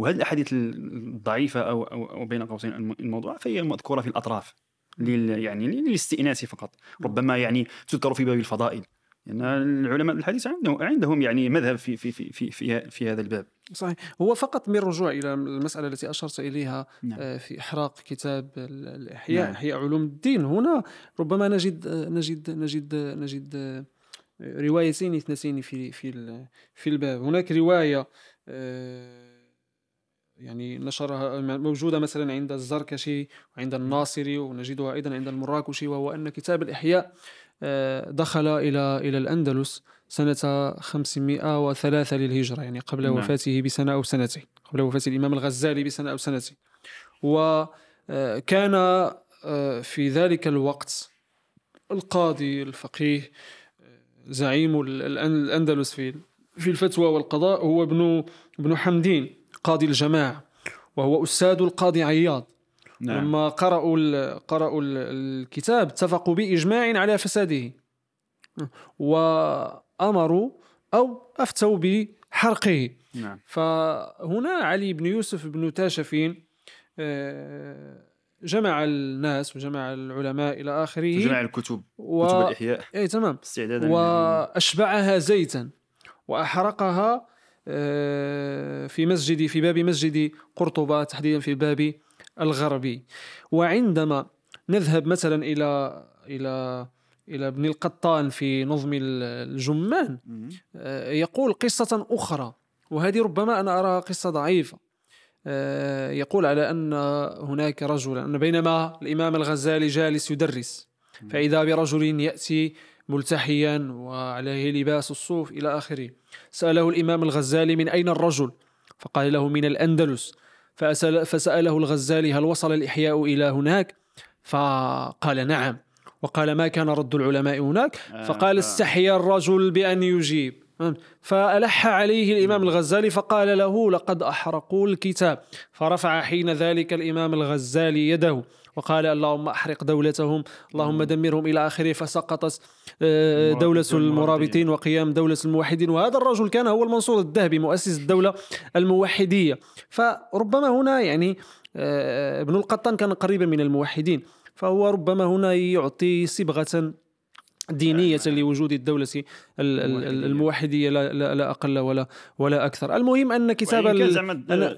[SPEAKER 2] وهذه الأحاديث الضعيفة أو أو, أو بين قوسين الم- الموضوع فهي مذكورة في الأطراف لل يعني للاستئناس فقط. ربما يعني تذكر في باب الفضائل. لأن العلماء الحديث عندهم عندهم يعني مذهب في في في في في, في هذا الباب.
[SPEAKER 1] صحيح. هو فقط من رجوع إلى المسألة التي أشرت إليها
[SPEAKER 2] نعم.
[SPEAKER 1] آه، في إحراق كتاب ال- الإحياء.
[SPEAKER 2] نعم.
[SPEAKER 1] إحياء علوم الدين. هنا ربما نجد نجد نجد نجد آه، روايتين اثنتين في في في الباب. هناك رواية آه، يعني نشرها موجودة مثلا عند الزركشي وعند الناصري ونجدها أيضا عند المراكشي وهو أن كتاب الإحياء آه، دخل إلى إلى الأندلس سنة 503 للهجرة يعني قبل
[SPEAKER 2] نعم.
[SPEAKER 1] وفاته بسنة أو سنتين قبل وفاة الإمام الغزالي بسنة أو سنتين وكان آه، في ذلك الوقت القاضي الفقيه زعيم الأندلس في في الفتوى والقضاء هو ابن ابن حمدين قاضي الجماعة وهو أستاذ القاضي عياض. نعم. لما قرأوا قرأوا الكتاب اتفقوا بإجماع على فساده. وأمروا أو أفتوا بحرقه.
[SPEAKER 2] نعم.
[SPEAKER 1] فهنا علي بن يوسف بن تاشفين آه، جمع الناس وجمع العلماء إلى آخره.
[SPEAKER 2] جمع الكتب و... كتب الإحياء.
[SPEAKER 1] أي تمام. وأشبعها زيتا وأحرقها في مسجد في باب مسجد قرطبة تحديدا في الباب الغربي. وعندما نذهب مثلا إلى إلى إلى ابن القطان في نظم الجمان آه، يقول قصة أخرى. وهذه ربما أنا أراها قصة ضعيفة. آه، يقول على أن هناك رجلا أن بينما الإمام الغزالي جالس يدرس فإذا برجل يأتي ملتحيا وعليه لباس الصوف إلى آخره. سأله الإمام الغزالي من أين الرجل؟ فقال له من الأندلس. فأسأل فسأله الغزالي هل وصل الإحياء إلى هناك؟ فقال نعم. وقال ما كان رد العلماء هناك؟ آه، فقال استحيا الرجل بأن يجيب. فألح عليه الإمام الغزالي فقال له لقد أحرقوا الكتاب. فرفع حين ذلك الإمام الغزالي يده. وقال اللهم أحرق دولتهم اللهم دمرهم إلى آخره فسقطت آه، دولة المرابطين وقيام دولة الموحدين. وهذا الرجل كان هو المنصور الذهبي مؤسس الدولة الموحدية. فربما هنا يعني آه، ابن القطان كان قريبا من الموحدين. فهو ربما هنا يعطي صبغة دينية لوجود الدولة الموحدية. لا, لا, لا أقل ولا ولا أكثر. المهم أن كتاب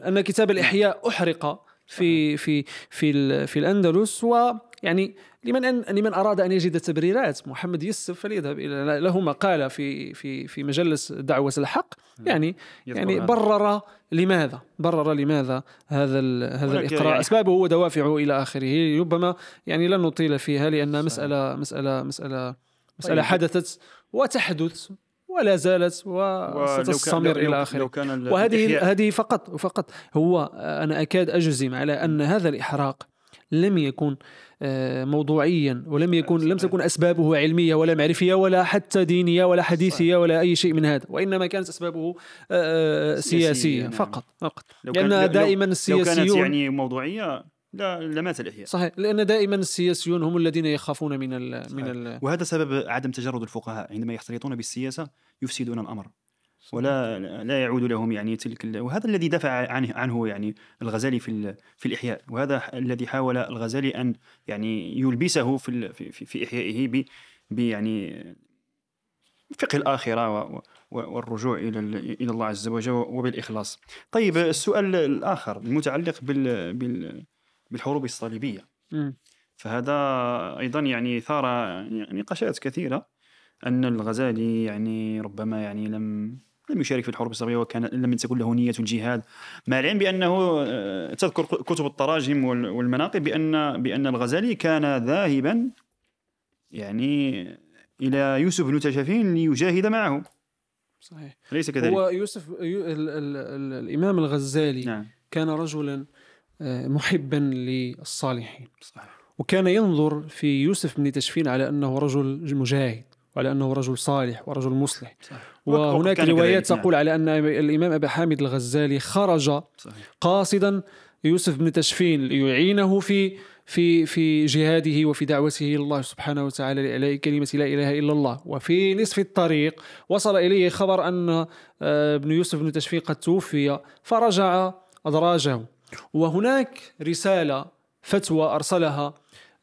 [SPEAKER 1] أن كتاب الإحياء أحرق. في في في في الأندلس ويعني لمن أن لمن أراد أن يجد تبريرات محمد يوسف فليذهب إلى له مقاله في في في مجلس دعوة الحق. يعني يعني برر لماذا؟ برر لماذا هذا هذا الاقراء يعني أسبابه ودوافعه إلى آخره. ربما يعني لن نطيل فيها لأن مسألة مسألة مسألة مسألة طيب. حدثت وتحدث ولا زالت وستستمر إلى آخره. وهذه هذه فقط فقط هو أنا أكاد أجزم على أن هذا الإحراق لم يكن آه، موضوعيا ولم يكن لم تكن أسبابه علمية ولا معرفية ولا حتى دينية ولا حديثية ولا أي شيء من هذا وإنما كانت أسبابه آه، سياسية نعم. فقط فقط.
[SPEAKER 2] لأن دائما السياسيون لو كانت يعني موضوعية لا لمات الاحياء
[SPEAKER 1] صحيح لأن دائما السياسيون هم الذين يخافون من ال صحيح. من ال
[SPEAKER 2] وهذا سبب عدم تجرد الفقهاء. عندما يختلطون بالسياسة يفسدون الأمر. ولا لا يعود لهم يعني تلك وهذا الذي دفع عنه عنه يعني الغزالي في في الإحياء. وهذا الذي حاول الغزالي أن يعني يلبسه في في, في إحيائه ب يعني فقه الآخرة والرجوع إلى إلى الله عز وجل وبالإخلاص. طيب السؤال الآخر المتعلق بال, بال بالحروب الصليبية. فهذا أيضا يعني ثار نقاشات كثيرة أن الغزالي يعني ربما يعني لم لم يشارك في الحروب الصليبية وكان لم تكن له نية الجهاد مع العلم بأنه آه، تذكر كتب التراجم والمناقب بان بأن الغزالي كان ذاهبا يعني إلى يوسف بن تشافين ليجاهد معه
[SPEAKER 1] صحيح
[SPEAKER 2] ليس كذلك
[SPEAKER 1] هو يوسف ال ال ال الإمام الغزالي نعم. كان رجلا محبا للصالحين صحيح. وكان ينظر في يوسف بن تشفين على أنه رجل مجاهد وعلى أنه رجل صالح ورجل مصلح صحيح. وهناك روايات. تقول على أن الإمام أبي حامد الغزالي خرج صحيح. قاصدا يوسف بن تشفين ليعينه في في في جهاده وفي دعوته إلى الله سبحانه وتعالى لإعلاء كلمة لا إله إلا الله وفي نصف الطريق وصل إليه خبر أن آه، ابن يوسف بن تشفين قد توفي فرجع أدراجه وهناك رسالة فتوى أرسلها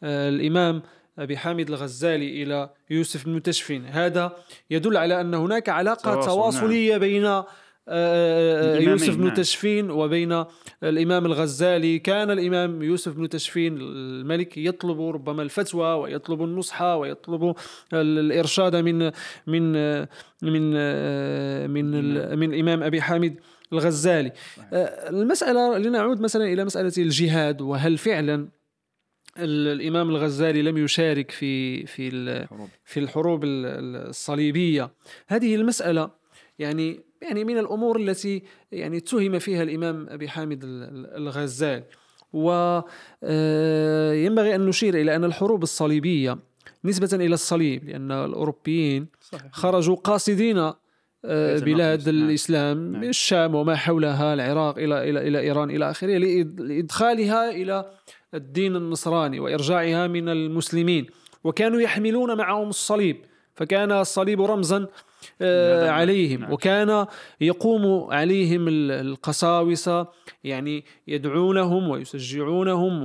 [SPEAKER 1] آه، الإمام أبي حامد الغزالي إلى يوسف بن تشفين هذا يدل على أن هناك علاقة نعم. تواصلية نعم. بين آه، آه، يوسف بن نعم. تشفين وبين الإمام الغزالي كان الإمام يوسف بن تشفين الملك يطلب ربما الفتوى ويطلب النصح ويطلب الإرشاد من من من من من الإمام أبي حامد الغزالي. المسألة لنعود مثلا إلى مسألة الجهاد وهل فعلا الإمام الغزالي لم يشارك في في. في الحروب ال- ال- الصليبية؟ هذه المسألة يعني يعني من الأمور التي يعني اتهم فيها الإمام أبي حامد ال- ال- الغزالي. وينبغي أن نشير إلى أن الحروب الصليبية نسبة إلى الصليب لأن الأوروبيين
[SPEAKER 2] صحيح.
[SPEAKER 1] خرجوا قاصدين آه، بلاد
[SPEAKER 2] المقدس، نعم.
[SPEAKER 1] الإسلام
[SPEAKER 2] نعم.
[SPEAKER 1] الشام وما حولها العراق إلى إلى إلى إيران إلى آخره لإدخالها إلى الدين النصراني وإرجاعها من المسلمين وكانوا يحملون معهم الصليب فكان الصليب رمزا آه، عليهم
[SPEAKER 2] نعم.
[SPEAKER 1] وكان يقوم عليهم ال- القساوسة يعني يدعونهم ويشجعونهم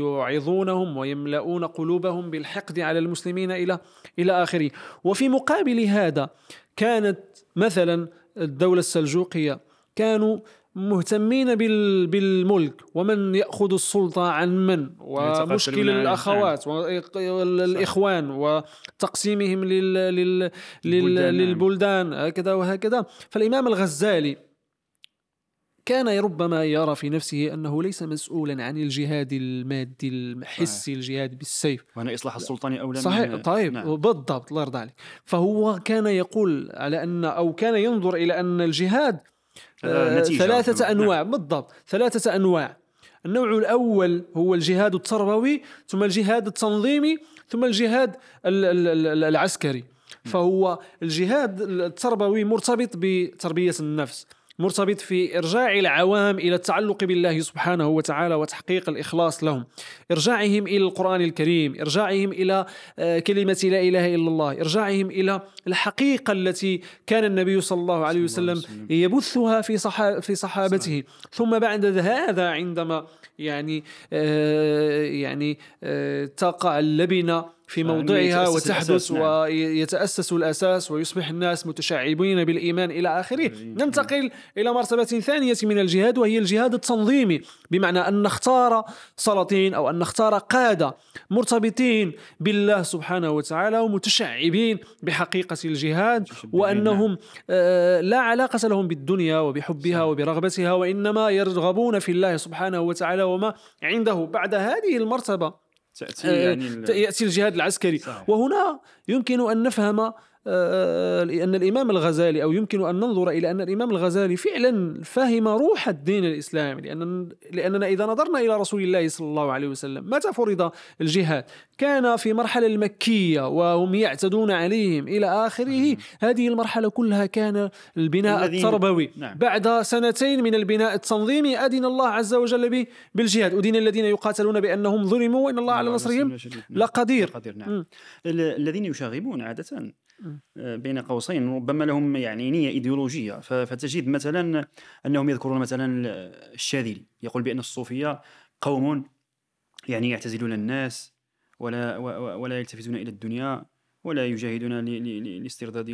[SPEAKER 1] ويوعظونهم ويملؤون قلوبهم بالحقد على المسلمين إلى إلى آخره وفي مقابل هذا كانت مثلا الدولة السلجوقية كانوا مهتمين بال- بالملك ومن يأخذ السلطة عن من؟ ومشكل الأخوات والإخوان وتقسيمهم لل... لل...
[SPEAKER 2] نعم.
[SPEAKER 1] للبلدان هكذا وهكذا. فالإمام الغزالي كان ربما يرى في نفسه أنه ليس مسؤولا عن الجهاد المادي الحسي الجهاد بالسيف.
[SPEAKER 2] وهنا إصلاح السلطاني اولى
[SPEAKER 1] صحيح
[SPEAKER 2] من
[SPEAKER 1] طيب
[SPEAKER 2] نعم.
[SPEAKER 1] بالضبط الله يرضى عليك. فهو كان يقول على أن أو كان ينظر إلى أن الجهاد آه،
[SPEAKER 2] نتيجة.
[SPEAKER 1] ثلاثة
[SPEAKER 2] نعم.
[SPEAKER 1] أنواع بالضبط ثلاثة أنواع. النوع الأول هو الجهاد التربوي ثم الجهاد التنظيمي ثم الجهاد ال- ال- ال- العسكري. فهو الجهاد التربوي مرتبط بتربية النفس. مرتبط في إرجاع العوام إلى التعلق بالله سبحانه وتعالى وتحقيق الإخلاص لهم. إرجاعهم إلى القرآن الكريم إرجاعهم إلى آه، كلمة لا إله إلا الله إرجاعهم إلى الحقيقة التي كان النبي صلى الله عليه وسلم. يبثها في صحا في صحابته. ثم بعد هذا عندما يعني آه يعني آه تقع اللبنة في موضعها وتحدث
[SPEAKER 2] نعم.
[SPEAKER 1] ويتأسس الأساس ويصبح الناس متشعبين بالإيمان إلى آخره. ننتقل إلى مرتبة ثانية من الجهاد وهي الجهاد التنظيمي بمعنى أن نختار سلاطين أو أن نختار قادة مرتبطين بالله سبحانه وتعالى ومتشعبين بحقيقة الجهاد وأنهم آه، لا علاقة لهم بالدنيا وبحبها وبرغبتها وإنما يرغبون في الله سبحانه وتعالى وما عنده. بعد هذه المرتبة
[SPEAKER 2] تأتي
[SPEAKER 1] آه،
[SPEAKER 2] يعني ال-
[SPEAKER 1] يأتي الجهاد العسكري
[SPEAKER 2] صحيح.
[SPEAKER 1] وهنا يمكن أن نفهم آه، أن الإمام الغزالي أو يمكن أن ننظر إلى أن الإمام الغزالي فعلا فهم روح الدين الإسلامي لأن لأننا إذا نظرنا إلى رسول الله صلى الله عليه وسلم متى فرض الجهاد؟ كان في مرحلة المكية وهم يعتدون عليهم إلى آخره. هذه المرحلة كلها كان البناء التربوي.
[SPEAKER 2] نعم.
[SPEAKER 1] بعد سنتين من البناء التنظيمي أذن الله عز وجل به بالجهاد. أذن الذين يقاتلون بأنهم ظلموا وإن الله على نصرهم.
[SPEAKER 2] نعم.
[SPEAKER 1] لقدير.
[SPEAKER 2] قدير نعم. الذين يشاغبون عادة بين قوسين ربما لهم يعني نية إيديولوجية. ف- فتجد مثلا أنهم يذكرون مثلا الشاذلي. يقول بأن الصوفية قوم يعني يعتزلون الناس ولا ولا يلتفتون إلى الدنيا ولا يجاهدون لاسترداد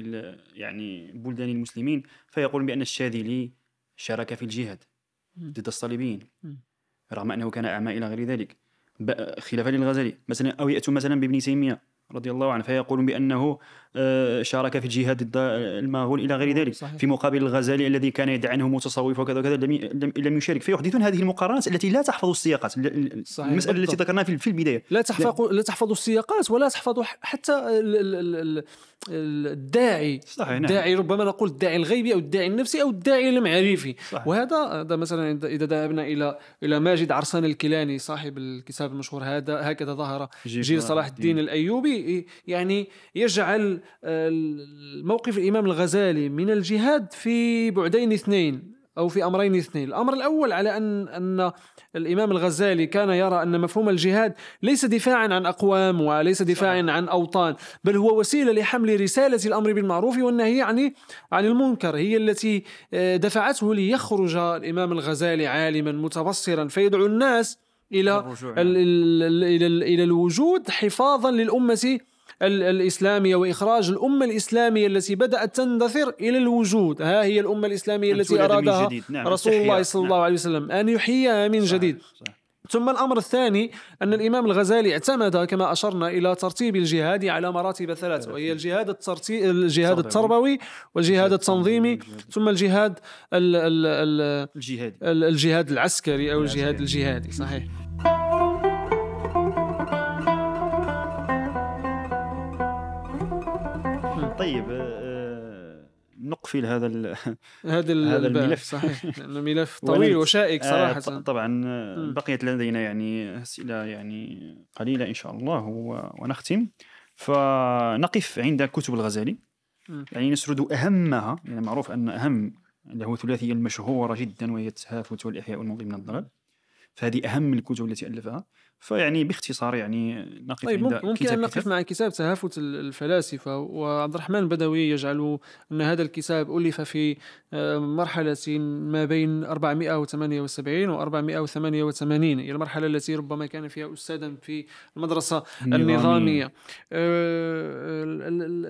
[SPEAKER 2] يعني بلدان المسلمين. فيقول بأن الشاذلي شارك في الجهاد. ضد الصليبيين. رغم أنه كان أعمى إلى غير ذلك. خلافا للغزالي. مثلا أو يأتون مثلا بابن تيمية رضي الله عنه فيقول بأنه آه، شارك في الجهاد ضد المغول إلى غير ذلك
[SPEAKER 1] صحيح.
[SPEAKER 2] في مقابل الغزالي الذي كان يدعي أنه متصوف وكذا وكذا لم يشارك. فيحدثون هذه المقارنات التي لا تحفظ السياقات. ال- ال-
[SPEAKER 1] صحيح،
[SPEAKER 2] المسألة التي. ذكرناها في البداية.
[SPEAKER 1] لا تحفظ لا. تحفظ السياقات ولا تحفظ حتى ال- ال- ال- ال- الداعي.
[SPEAKER 2] صحيح نعم.
[SPEAKER 1] الداعي ربما نقول الداعي الغيبي أو الداعي النفسي أو الداعي المعرفي.
[SPEAKER 2] صحيح.
[SPEAKER 1] وهذا هذا مثلا إذا- إذا ذهبنا إلى إلى ماجد عرسان الكيلاني صاحب الكتاب المشهور هذا هكذا ظهر جيل صلاح الدين الأيوبي. يعني يجعل موقف الإمام الغزالي من الجهاد في بعدين اثنين أو في أمرين اثنين، الأمر الأول على ان أن الإمام الغزالي كان يرى أن مفهوم الجهاد ليس دفاعا عن أقوام وليس دفاعا عن أوطان، بل هو وسيلة لحمل رسالة الأمر بالمعروف والنهي عن عن المنكر، هي التي آه، دفعته ليخرج الإمام الغزالي عالما متبصرا فيدعو الناس ال- إلى ال- إلى الوجود حفاظا للأمة ال- الإسلامية وإخراج الأمة الإسلامية التي بدأت تندثر إلى الوجود ها هي الأمة الإسلامية التي أرادها.
[SPEAKER 2] نعم،
[SPEAKER 1] رسول. الله صلى الله
[SPEAKER 2] نعم.
[SPEAKER 1] عليه وسلم أن يحييها من
[SPEAKER 2] صحيح،
[SPEAKER 1] جديد
[SPEAKER 2] صحيح.
[SPEAKER 1] ثم الأمر الثاني أن الإمام الغزالي اعتمد كما أشرنا إلى ترتيب الجهاد على مراتب ثلاثة وهي الجهاد الترتي... الجهاد
[SPEAKER 2] التربوي.
[SPEAKER 1] والجهاد التنظيمي ثم الجهاد ال... ال... ال...
[SPEAKER 2] الجهاد
[SPEAKER 1] ال- الجهاد العسكري أو الجهاد. الجهادي صحيح
[SPEAKER 2] طيب آه، نقفل هذا ال-
[SPEAKER 1] هذا ال-
[SPEAKER 2] هذا الملف.
[SPEAKER 1] صحيح. لأنه ملف طويل وشائك
[SPEAKER 2] آه، صراحة. طبعا آه،
[SPEAKER 1] مم.
[SPEAKER 2] بقيت لدينا يعني أسئلة يعني قليلة إن شاء الله ونختم. فنقف عند كتب الغزالي. يعني نسرد أهمها يعني معروف أن أهم هو ثلاثيه المشهورة جدا وهي التهافت والإحياء والمضي من الضلال. فهذه أهم الكتب التي ألفها. فيعني باختصار يعني نقف
[SPEAKER 1] طيب
[SPEAKER 2] عند
[SPEAKER 1] ممكن, ممكن
[SPEAKER 2] كتاب
[SPEAKER 1] أن نقف
[SPEAKER 2] كتاب.
[SPEAKER 1] مع كتاب تهافت ال- الفلاسفة وعبد الرحمن بدوي يجعل أن هذا الكتاب ألف في آه، مرحلة ما بين 478 و 488 هي المرحلة التي ربما كان فيها أستاذا في المدرسة
[SPEAKER 2] النظامية.
[SPEAKER 1] النظامية آه، ال- ال- ال-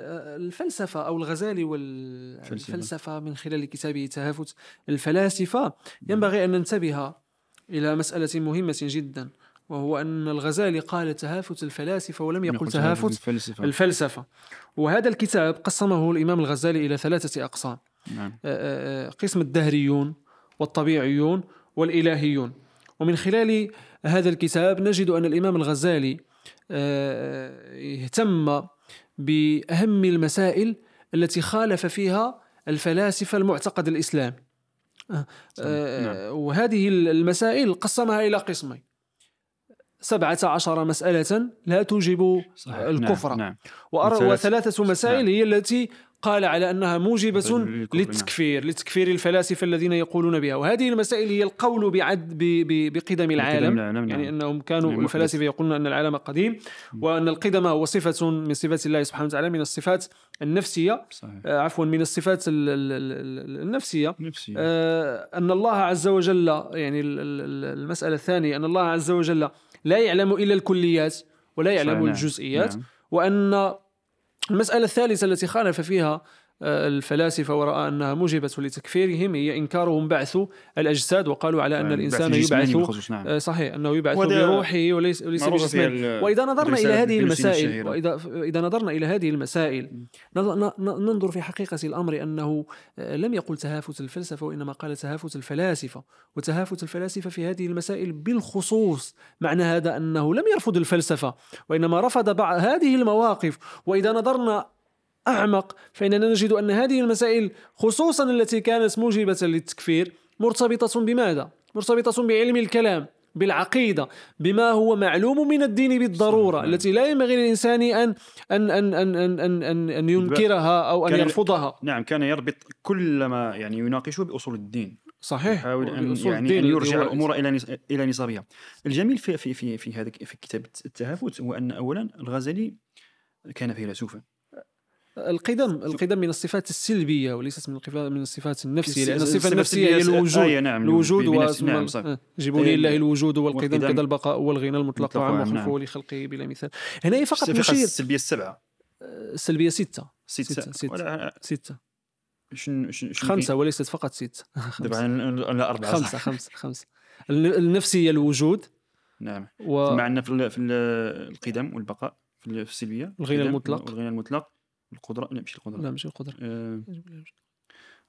[SPEAKER 1] الفلسفة أو الغزالي والفلسفة من خلال كتابه تهافت الفلاسفة ينبغي أن ننتبه إلى مسألة مهمة جدا وهو أن الغزالي قال تهافت الفلاسفة ولم يقل تهافت
[SPEAKER 2] الفلسفة.
[SPEAKER 1] الفلسفة. وهذا الكتاب قسمه الإمام الغزالي إلى ثلاثة أقسام.
[SPEAKER 2] نعم.
[SPEAKER 1] آه، آه، قسم الدهريون والطبيعيون والإلهيون. ومن خلال هذا الكتاب نجد أن الإمام الغزالي آه، اهتم بأهم المسائل التي خالف فيها الفلاسفة المعتقد الإسلامي. آه، آه،
[SPEAKER 2] نعم.
[SPEAKER 1] وهذه المسائل قسمها إلى قسمين. سبعة عشر مسألة لا توجب
[SPEAKER 2] صحيح.
[SPEAKER 1] الكفر
[SPEAKER 2] نعم. نعم.
[SPEAKER 1] وثلاثة مسائل
[SPEAKER 2] نعم.
[SPEAKER 1] هي التي قال على أنها موجبة
[SPEAKER 2] للكفر،
[SPEAKER 1] للتكفير لتكفير الفلاسفة الذين يقولون بها وهذه المسائل هي القول بعد ب- ب- بقدم العالم يعني
[SPEAKER 2] نعم.
[SPEAKER 1] أنهم كانوا
[SPEAKER 2] يعني
[SPEAKER 1] الفلاسفة يقولون أن العالم قديم وأن القدم هو صفة من صفات الله سبحانه وتعالى من الصفات النفسية
[SPEAKER 2] صحيح
[SPEAKER 1] آه، عفوا من الصفات ال- ال- ال- النفسية
[SPEAKER 2] نفسي
[SPEAKER 1] آه، أن الله عز وجل يعني ال- ال- المسألة الثانية أن الله عز وجل لا يعلم إلا الكليات ولا يعلم. الجزئيات
[SPEAKER 2] نعم.
[SPEAKER 1] وأن المسألة الثالثة التي خالف فيها الفلاسفة ورأى أنها موجبة لتكفيرهم هي إنكارهم بعث الأجساد وقالوا على أن
[SPEAKER 2] البعث
[SPEAKER 1] الإنسان يبعث.
[SPEAKER 2] نعم.
[SPEAKER 1] آه، صحيح أنه يبعث بروحه وليس وليس بجسمه. وإذا نظرنا إلى هذه المسائل. وإذا إذا نظرنا إلى هذه المسائل ننظر في حقيقة الأمر أنه آه، لم يقل تهافت الفلسفة وإنما قال تهافت الفلاسفة. وتهافت الفلاسفة في هذه المسائل بالخصوص معنى هذا أنه لم يرفض الفلسفة وإنما رفض بعض هذه المواقف. وإذا نظرنا أعمق فإننا نجد أن هذه المسائل خصوصا التي كانت موجبة للتكفير مرتبطة بماذا؟ مرتبطة بعلم الكلام بالعقيدة بما هو معلوم من الدين بالضرورة
[SPEAKER 2] صحيح.
[SPEAKER 1] التي لا ينبغي للإنسان أن أن أن أن أن أن, أن, أن ينكرها أو أن يرفضها
[SPEAKER 2] نعم كان يربط كل ما يعني يناقشه بأصول الدين
[SPEAKER 1] صحيح
[SPEAKER 2] يحاول
[SPEAKER 1] أصول
[SPEAKER 2] يعني
[SPEAKER 1] الذي
[SPEAKER 2] يرجع إلى نص- إلى نصابها الجميل في في في في هذا في كتاب التهافت هو أن اولا الغزالي كان فيلسوفا
[SPEAKER 1] القدم القدم من الصفات السلبية وليست من من الصفات النفسية لأن
[SPEAKER 2] الصفة
[SPEAKER 1] الصفة النفسية هي
[SPEAKER 2] السلبية
[SPEAKER 1] الوجود
[SPEAKER 2] آية نعم
[SPEAKER 1] الوجود
[SPEAKER 2] نعم صح.
[SPEAKER 1] جيبوا لي
[SPEAKER 2] إيه،
[SPEAKER 1] الله الوجود والقدم كذا البقاء والغنى المطلق
[SPEAKER 2] مطلق
[SPEAKER 1] عن
[SPEAKER 2] وعام،
[SPEAKER 1] مخلوق
[SPEAKER 2] نعم.
[SPEAKER 1] ولخلقه بلا مثال. هنا هي فقط نشير
[SPEAKER 2] السلبية السبعة.
[SPEAKER 1] السلبية ستة.
[SPEAKER 2] ستة.
[SPEAKER 1] ستة- ستة.
[SPEAKER 2] ولا
[SPEAKER 1] ستة.
[SPEAKER 2] شن شن
[SPEAKER 1] خمسة وليست فقط ستة.
[SPEAKER 2] دابا لا أربعة
[SPEAKER 1] خمسة. خمسة خمسة. الن- النفسية الوجود.
[SPEAKER 2] نعم.
[SPEAKER 1] و
[SPEAKER 2] مع عندنا في ال- في ال- القدم والبقاء في ال- في السلبية
[SPEAKER 1] الغنى المطلق.
[SPEAKER 2] والغنى المطلق. القدرة لا ماشي القدرة.
[SPEAKER 1] لا مش القدرة.
[SPEAKER 2] آه،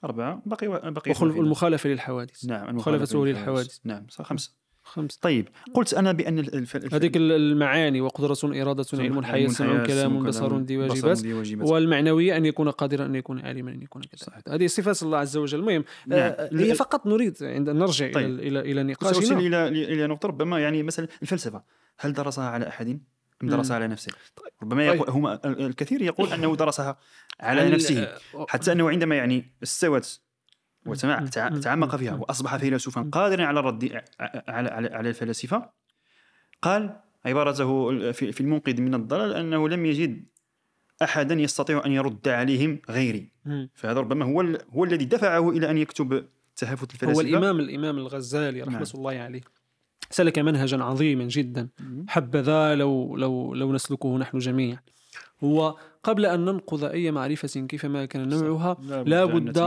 [SPEAKER 2] أربعة. بقي بقي
[SPEAKER 1] وخلف
[SPEAKER 2] واحدة.
[SPEAKER 1] المخالفة للحوادث.
[SPEAKER 2] نعم
[SPEAKER 1] مخالفته للحوادث.
[SPEAKER 2] نعم صح خمسة.
[SPEAKER 1] خمسة.
[SPEAKER 2] طيب قلت أنا بأن الف... الف...
[SPEAKER 1] هذيك ال- المعاني وقدرة إرادة علم حي سمع كلام بصر ذي واجبات والمعنوية أن يكون قادرا أن يكون عالما أن يكون كذا. هذه صفات الله عز وجل. المهم
[SPEAKER 2] نعم.
[SPEAKER 1] آه، هي فقط نريد عند نرجع
[SPEAKER 2] طيب.
[SPEAKER 1] إلى إلى إلى نقاشنا.
[SPEAKER 2] إلى إلى نقطة ربما يعني مثلا الفلسفة. هل درسها على أحد. درسها على نفسه ربما
[SPEAKER 1] طيب.
[SPEAKER 2] يقول هم الكثير يقول أنه درسها على نفسه
[SPEAKER 1] آه،
[SPEAKER 2] حتى أنه عندما يعني استوت وتمع-
[SPEAKER 1] مم.
[SPEAKER 2] تع-
[SPEAKER 1] مم.
[SPEAKER 2] تعمق فيها
[SPEAKER 1] مم.
[SPEAKER 2] وأصبح فيلسوفا. قادرا على الرد على على على الفلاسفة قال عبارته في المنقذ من الضلال أنه لم يجد أحدا يستطيع أن يرد عليهم غيري. فهذا ربما هو ال- هو الذي دفعه إلى أن يكتب تهافت الفلاسفة
[SPEAKER 1] هو الإمام الإمام الغزالي رحمة
[SPEAKER 2] نعم.
[SPEAKER 1] الله عليه سلك منهجا عظيما جدا. حبذا لو لو لو نسلكه نحن جميعا هو قبل أن ننقذ أي معرفة كيفما كان نوعها لا بد.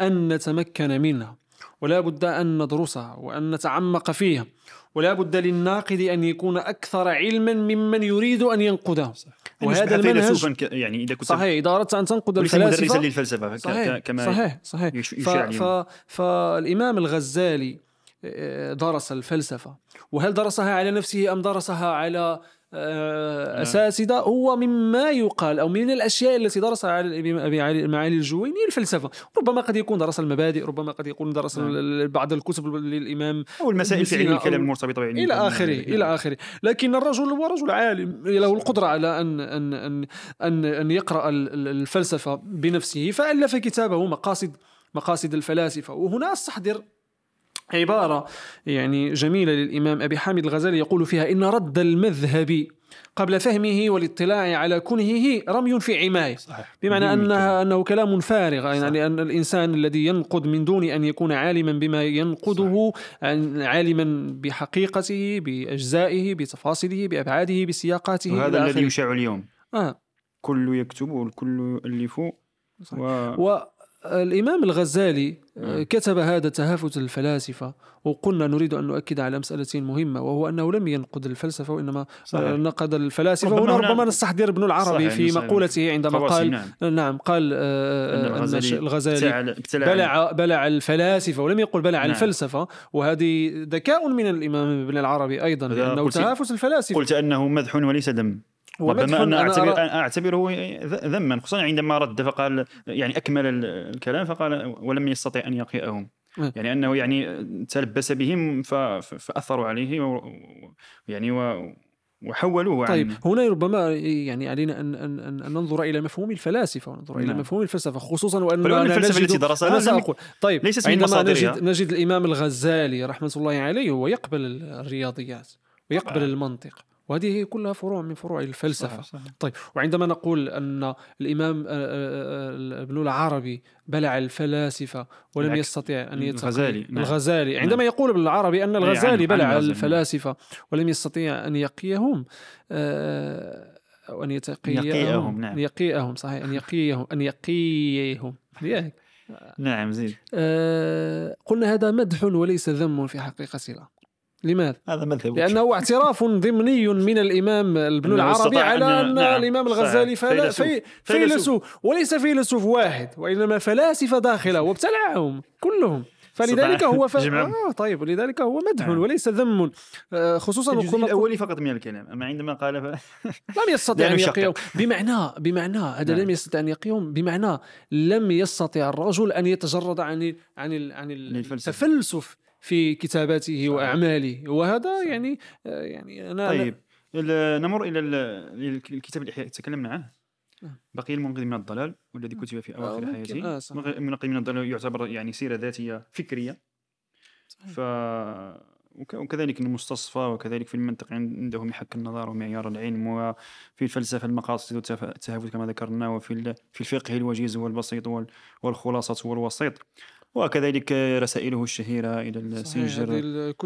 [SPEAKER 1] أن نتمكن منها ولا بد أن ندرسها وأن نتعمق فيها ولا بد للناقد أن يكون أكثر علما ممن يريد أن ينقده
[SPEAKER 2] أن
[SPEAKER 1] وهذا
[SPEAKER 2] يصبح
[SPEAKER 1] المنهج
[SPEAKER 2] ك- يعني إذا كنت
[SPEAKER 1] صحيح إذا أردت أن تنقد
[SPEAKER 2] وليس مدرسا ك-
[SPEAKER 1] صحيح
[SPEAKER 2] كما
[SPEAKER 1] صحيح صحيح ف ف
[SPEAKER 2] اليوم.
[SPEAKER 1] فالإمام الغزالي درس الفلسفة. وهل درسها على نفسه أم درسها على آه، اساتذه هو مما يقال أو من الأشياء التي درسها على ابي علي المعالي الجويني الفلسفة. ربما قد يكون درس المبادئ ربما قد يكون درس
[SPEAKER 2] نعم.
[SPEAKER 1] بعض الكتب للإمام
[SPEAKER 2] أو المسائل في علم الكلام
[SPEAKER 1] أو-
[SPEAKER 2] المرتبطه بعلم
[SPEAKER 1] آخره
[SPEAKER 2] والمعرفة.
[SPEAKER 1] إلى آخره. لكن الرجل هو رجل عالم له القدرة على أن أن, أن يقرأ ال- ال- الفلسفة بنفسه فألف كتابه مقاصد مقاصد الفلاسفة. وهنا استحضر عبارة يعني جميلة للإمام أبي حامد الغزالي يقول فيها إن رد المذهب قبل فهمه والاطلاع على كنهه رمي في عمايه
[SPEAKER 2] صحيح.
[SPEAKER 1] بمعنى أنها أنه كلام فارغ يعني ان الإنسان الذي ينقد من دون أن يكون عالما بما ينقده عن- عالما بحقيقته بأجزائه بتفاصيله بأبعاده بسياقاته
[SPEAKER 2] وهذا الذي. يشاع اليوم.
[SPEAKER 1] آه.
[SPEAKER 2] كل يكتب والكل يؤلف.
[SPEAKER 1] صحيح.
[SPEAKER 2] و...
[SPEAKER 1] والإمام الغزالي آه،
[SPEAKER 2] نعم.
[SPEAKER 1] كتب هذا تهافت الفلاسفة وقلنا نريد أن نؤكد على مسألة مهمة وهو أنه لم ينقد الفلسفة وإنما
[SPEAKER 2] صحيح.
[SPEAKER 1] آه، نقد الفلاسفة
[SPEAKER 2] ربما
[SPEAKER 1] ربما نستحضر ابن العربي
[SPEAKER 2] صحيح،
[SPEAKER 1] في مقولته عندما قال
[SPEAKER 2] نعم
[SPEAKER 1] نعم قال آه،
[SPEAKER 2] أن
[SPEAKER 1] أن الش- الغزالي
[SPEAKER 2] ابتلع
[SPEAKER 1] بلع بلع الفلاسفة ولم يقل بلع
[SPEAKER 2] نعم.
[SPEAKER 1] الفلسفة وهذه ذكاء من الإمام ابن العربي أيضا لأنه
[SPEAKER 2] قلت-
[SPEAKER 1] تهافت الفلاسفة
[SPEAKER 2] قلت أنه مدح وليس
[SPEAKER 1] ومدح
[SPEAKER 2] ربما أنا
[SPEAKER 1] أنا
[SPEAKER 2] اعتبر أنا أعتبره ذما خصوصا عندما رد فقال يعني أكمل ال- الكلام فقال ولم يستطع أن يقيئهم. يعني أنه يعني تلبس بهم فأثروا عليه يعني و وحولوه
[SPEAKER 1] طيب
[SPEAKER 2] عن
[SPEAKER 1] هنا ربما يعني علينا ان ان ان ننظر إلى مفهوم الفلاسفة وننظر إلى
[SPEAKER 2] نعم.
[SPEAKER 1] مفهوم الفلسفة خصوصا وأن
[SPEAKER 2] الفلسفة
[SPEAKER 1] نجد-
[SPEAKER 2] التي درسها لم-
[SPEAKER 1] ساقول طيب
[SPEAKER 2] ليست
[SPEAKER 1] عندما. نجد نجد الإمام الغزالي رحمة الله عليه هو يقبل الرياضيات ويقبل
[SPEAKER 2] طبعاً.
[SPEAKER 1] المنطق وهذه كلها فروع من فروع الفلسفة
[SPEAKER 2] صحيح، صحيح.
[SPEAKER 1] طيب وعندما نقول أن الإمام آه، آه، آه، ابن العربي بلع الفلاسفة ولم يستطيع أن يتقي
[SPEAKER 2] الغزالي، نعم.
[SPEAKER 1] الغزالي عندما يقول ابن العربي
[SPEAKER 2] عن-
[SPEAKER 1] الغزالي بلع
[SPEAKER 2] الغزالي،
[SPEAKER 1] الفلاسفة ولم يستطيع أن يقيهم أن يتقيهم
[SPEAKER 2] يقيهم، نعم.
[SPEAKER 1] أن يقيهم صحيح أن يقيهم أن يقيهم.
[SPEAKER 2] نعم زيد
[SPEAKER 1] آه، قلنا هذا مدح وليس ذم في حقيقة له لماذا؟
[SPEAKER 2] هذا مذهب
[SPEAKER 1] لأنه اعتراف ضمني من الإمام ابن العربي على
[SPEAKER 2] أن-
[SPEAKER 1] أن
[SPEAKER 2] نعم،
[SPEAKER 1] الإمام. الغزالي فلا
[SPEAKER 2] فيلسوف.
[SPEAKER 1] في
[SPEAKER 2] فيلسوف.
[SPEAKER 1] فيلسوف وليس فيلسوف واحد وإنما فلاسفة داخلة وابتلعهم كلهم فلذلك هو ف... آه طيب ولذلك هو مدح
[SPEAKER 2] نعم.
[SPEAKER 1] وليس ذم آه، خصوصا
[SPEAKER 2] الجزء الأولي فقط من الكلام أما عندما قال ف...
[SPEAKER 1] لم يستطع
[SPEAKER 2] أن.
[SPEAKER 1] يقيهم بمعنى بمعنى هذا
[SPEAKER 2] نعم.
[SPEAKER 1] لم يستطع أن يقيهم بمعنى لم يستطع الرجل أن يتجرد عن عن ال- عن
[SPEAKER 2] الفلسفة.
[SPEAKER 1] التفلسف في كتاباته. وأعماله وهذا. يعني آه، يعني أنا
[SPEAKER 2] طيب نمر إلى الكتاب اللي تكلمنا عنه
[SPEAKER 1] نعم.
[SPEAKER 2] بقي المنقذ من الضلال والذي كتب في
[SPEAKER 1] آه،
[SPEAKER 2] أواخر
[SPEAKER 1] ممكن.
[SPEAKER 2] حياته
[SPEAKER 1] آه،.
[SPEAKER 2] المنقذ من الضلال يعتبر يعني سيرة ذاتية فكرية
[SPEAKER 1] صحيح.
[SPEAKER 2] ف وك- وكذلك المستصفى وكذلك في المنطق عند- عنده محك النظر ومعيار العلم وفي الفلسفة المقاصد والتف- التهافت كما ذكرنا وفي في الفقه الوجيز والبسيط وال- والخلاصة والوسيط وكذلك رسائله الشهيرة إلى
[SPEAKER 1] صحيح،
[SPEAKER 2] السنجر.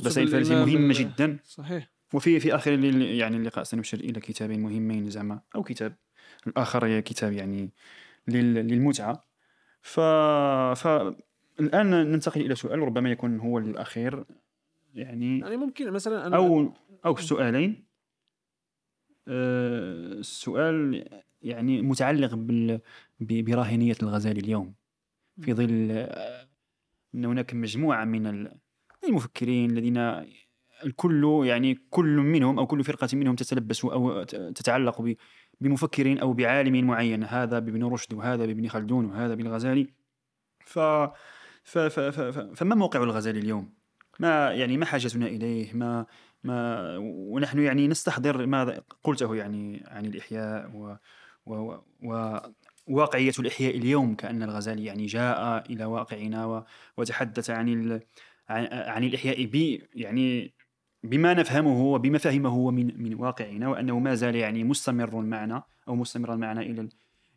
[SPEAKER 2] رسائل مهمه
[SPEAKER 1] ال-
[SPEAKER 2] جدا.
[SPEAKER 1] صحيح.
[SPEAKER 2] وفي في آخر يعني اللقاء سنشير إلى كتابين مهمين زعما أو كتاب الآخر هي كتاب يعني لل- للمتعة. ف فالان ننتقل إلى سؤال ربما يكون هو الأخير. يعني
[SPEAKER 1] يعني ممكن مثلا أنا
[SPEAKER 2] أو أو سؤالين. آه، السؤال يعني متعلق بال براهنيه الغزالي اليوم. في ظل آه، إن هناك مجموعة من ال- المفكرين الذين الكل يعني كل منهم أو كل فرقة منهم تتلبس أو تتعلق ب- بمفكرين أو بعالم معين هذا بابن رشد وهذا بابن خلدون وهذا بالغزالي ف ف ف ف ف فما موقع الغزالي اليوم؟ ما يعني ما حاجتنا إليه؟ ما ما ونحن يعني نستحضر ماذا قلته يعني عن الإحياء و و و واقعية الإحياء اليوم كأن الغزالي يعني جاء إلى واقعنا وتحدث عن عن, الإحياء ب يعني بما نفهمه وبمفاهيمه هو من من واقعنا وأنه ما زال يعني مستمر معنا أو مستمرا معنا إلى ال-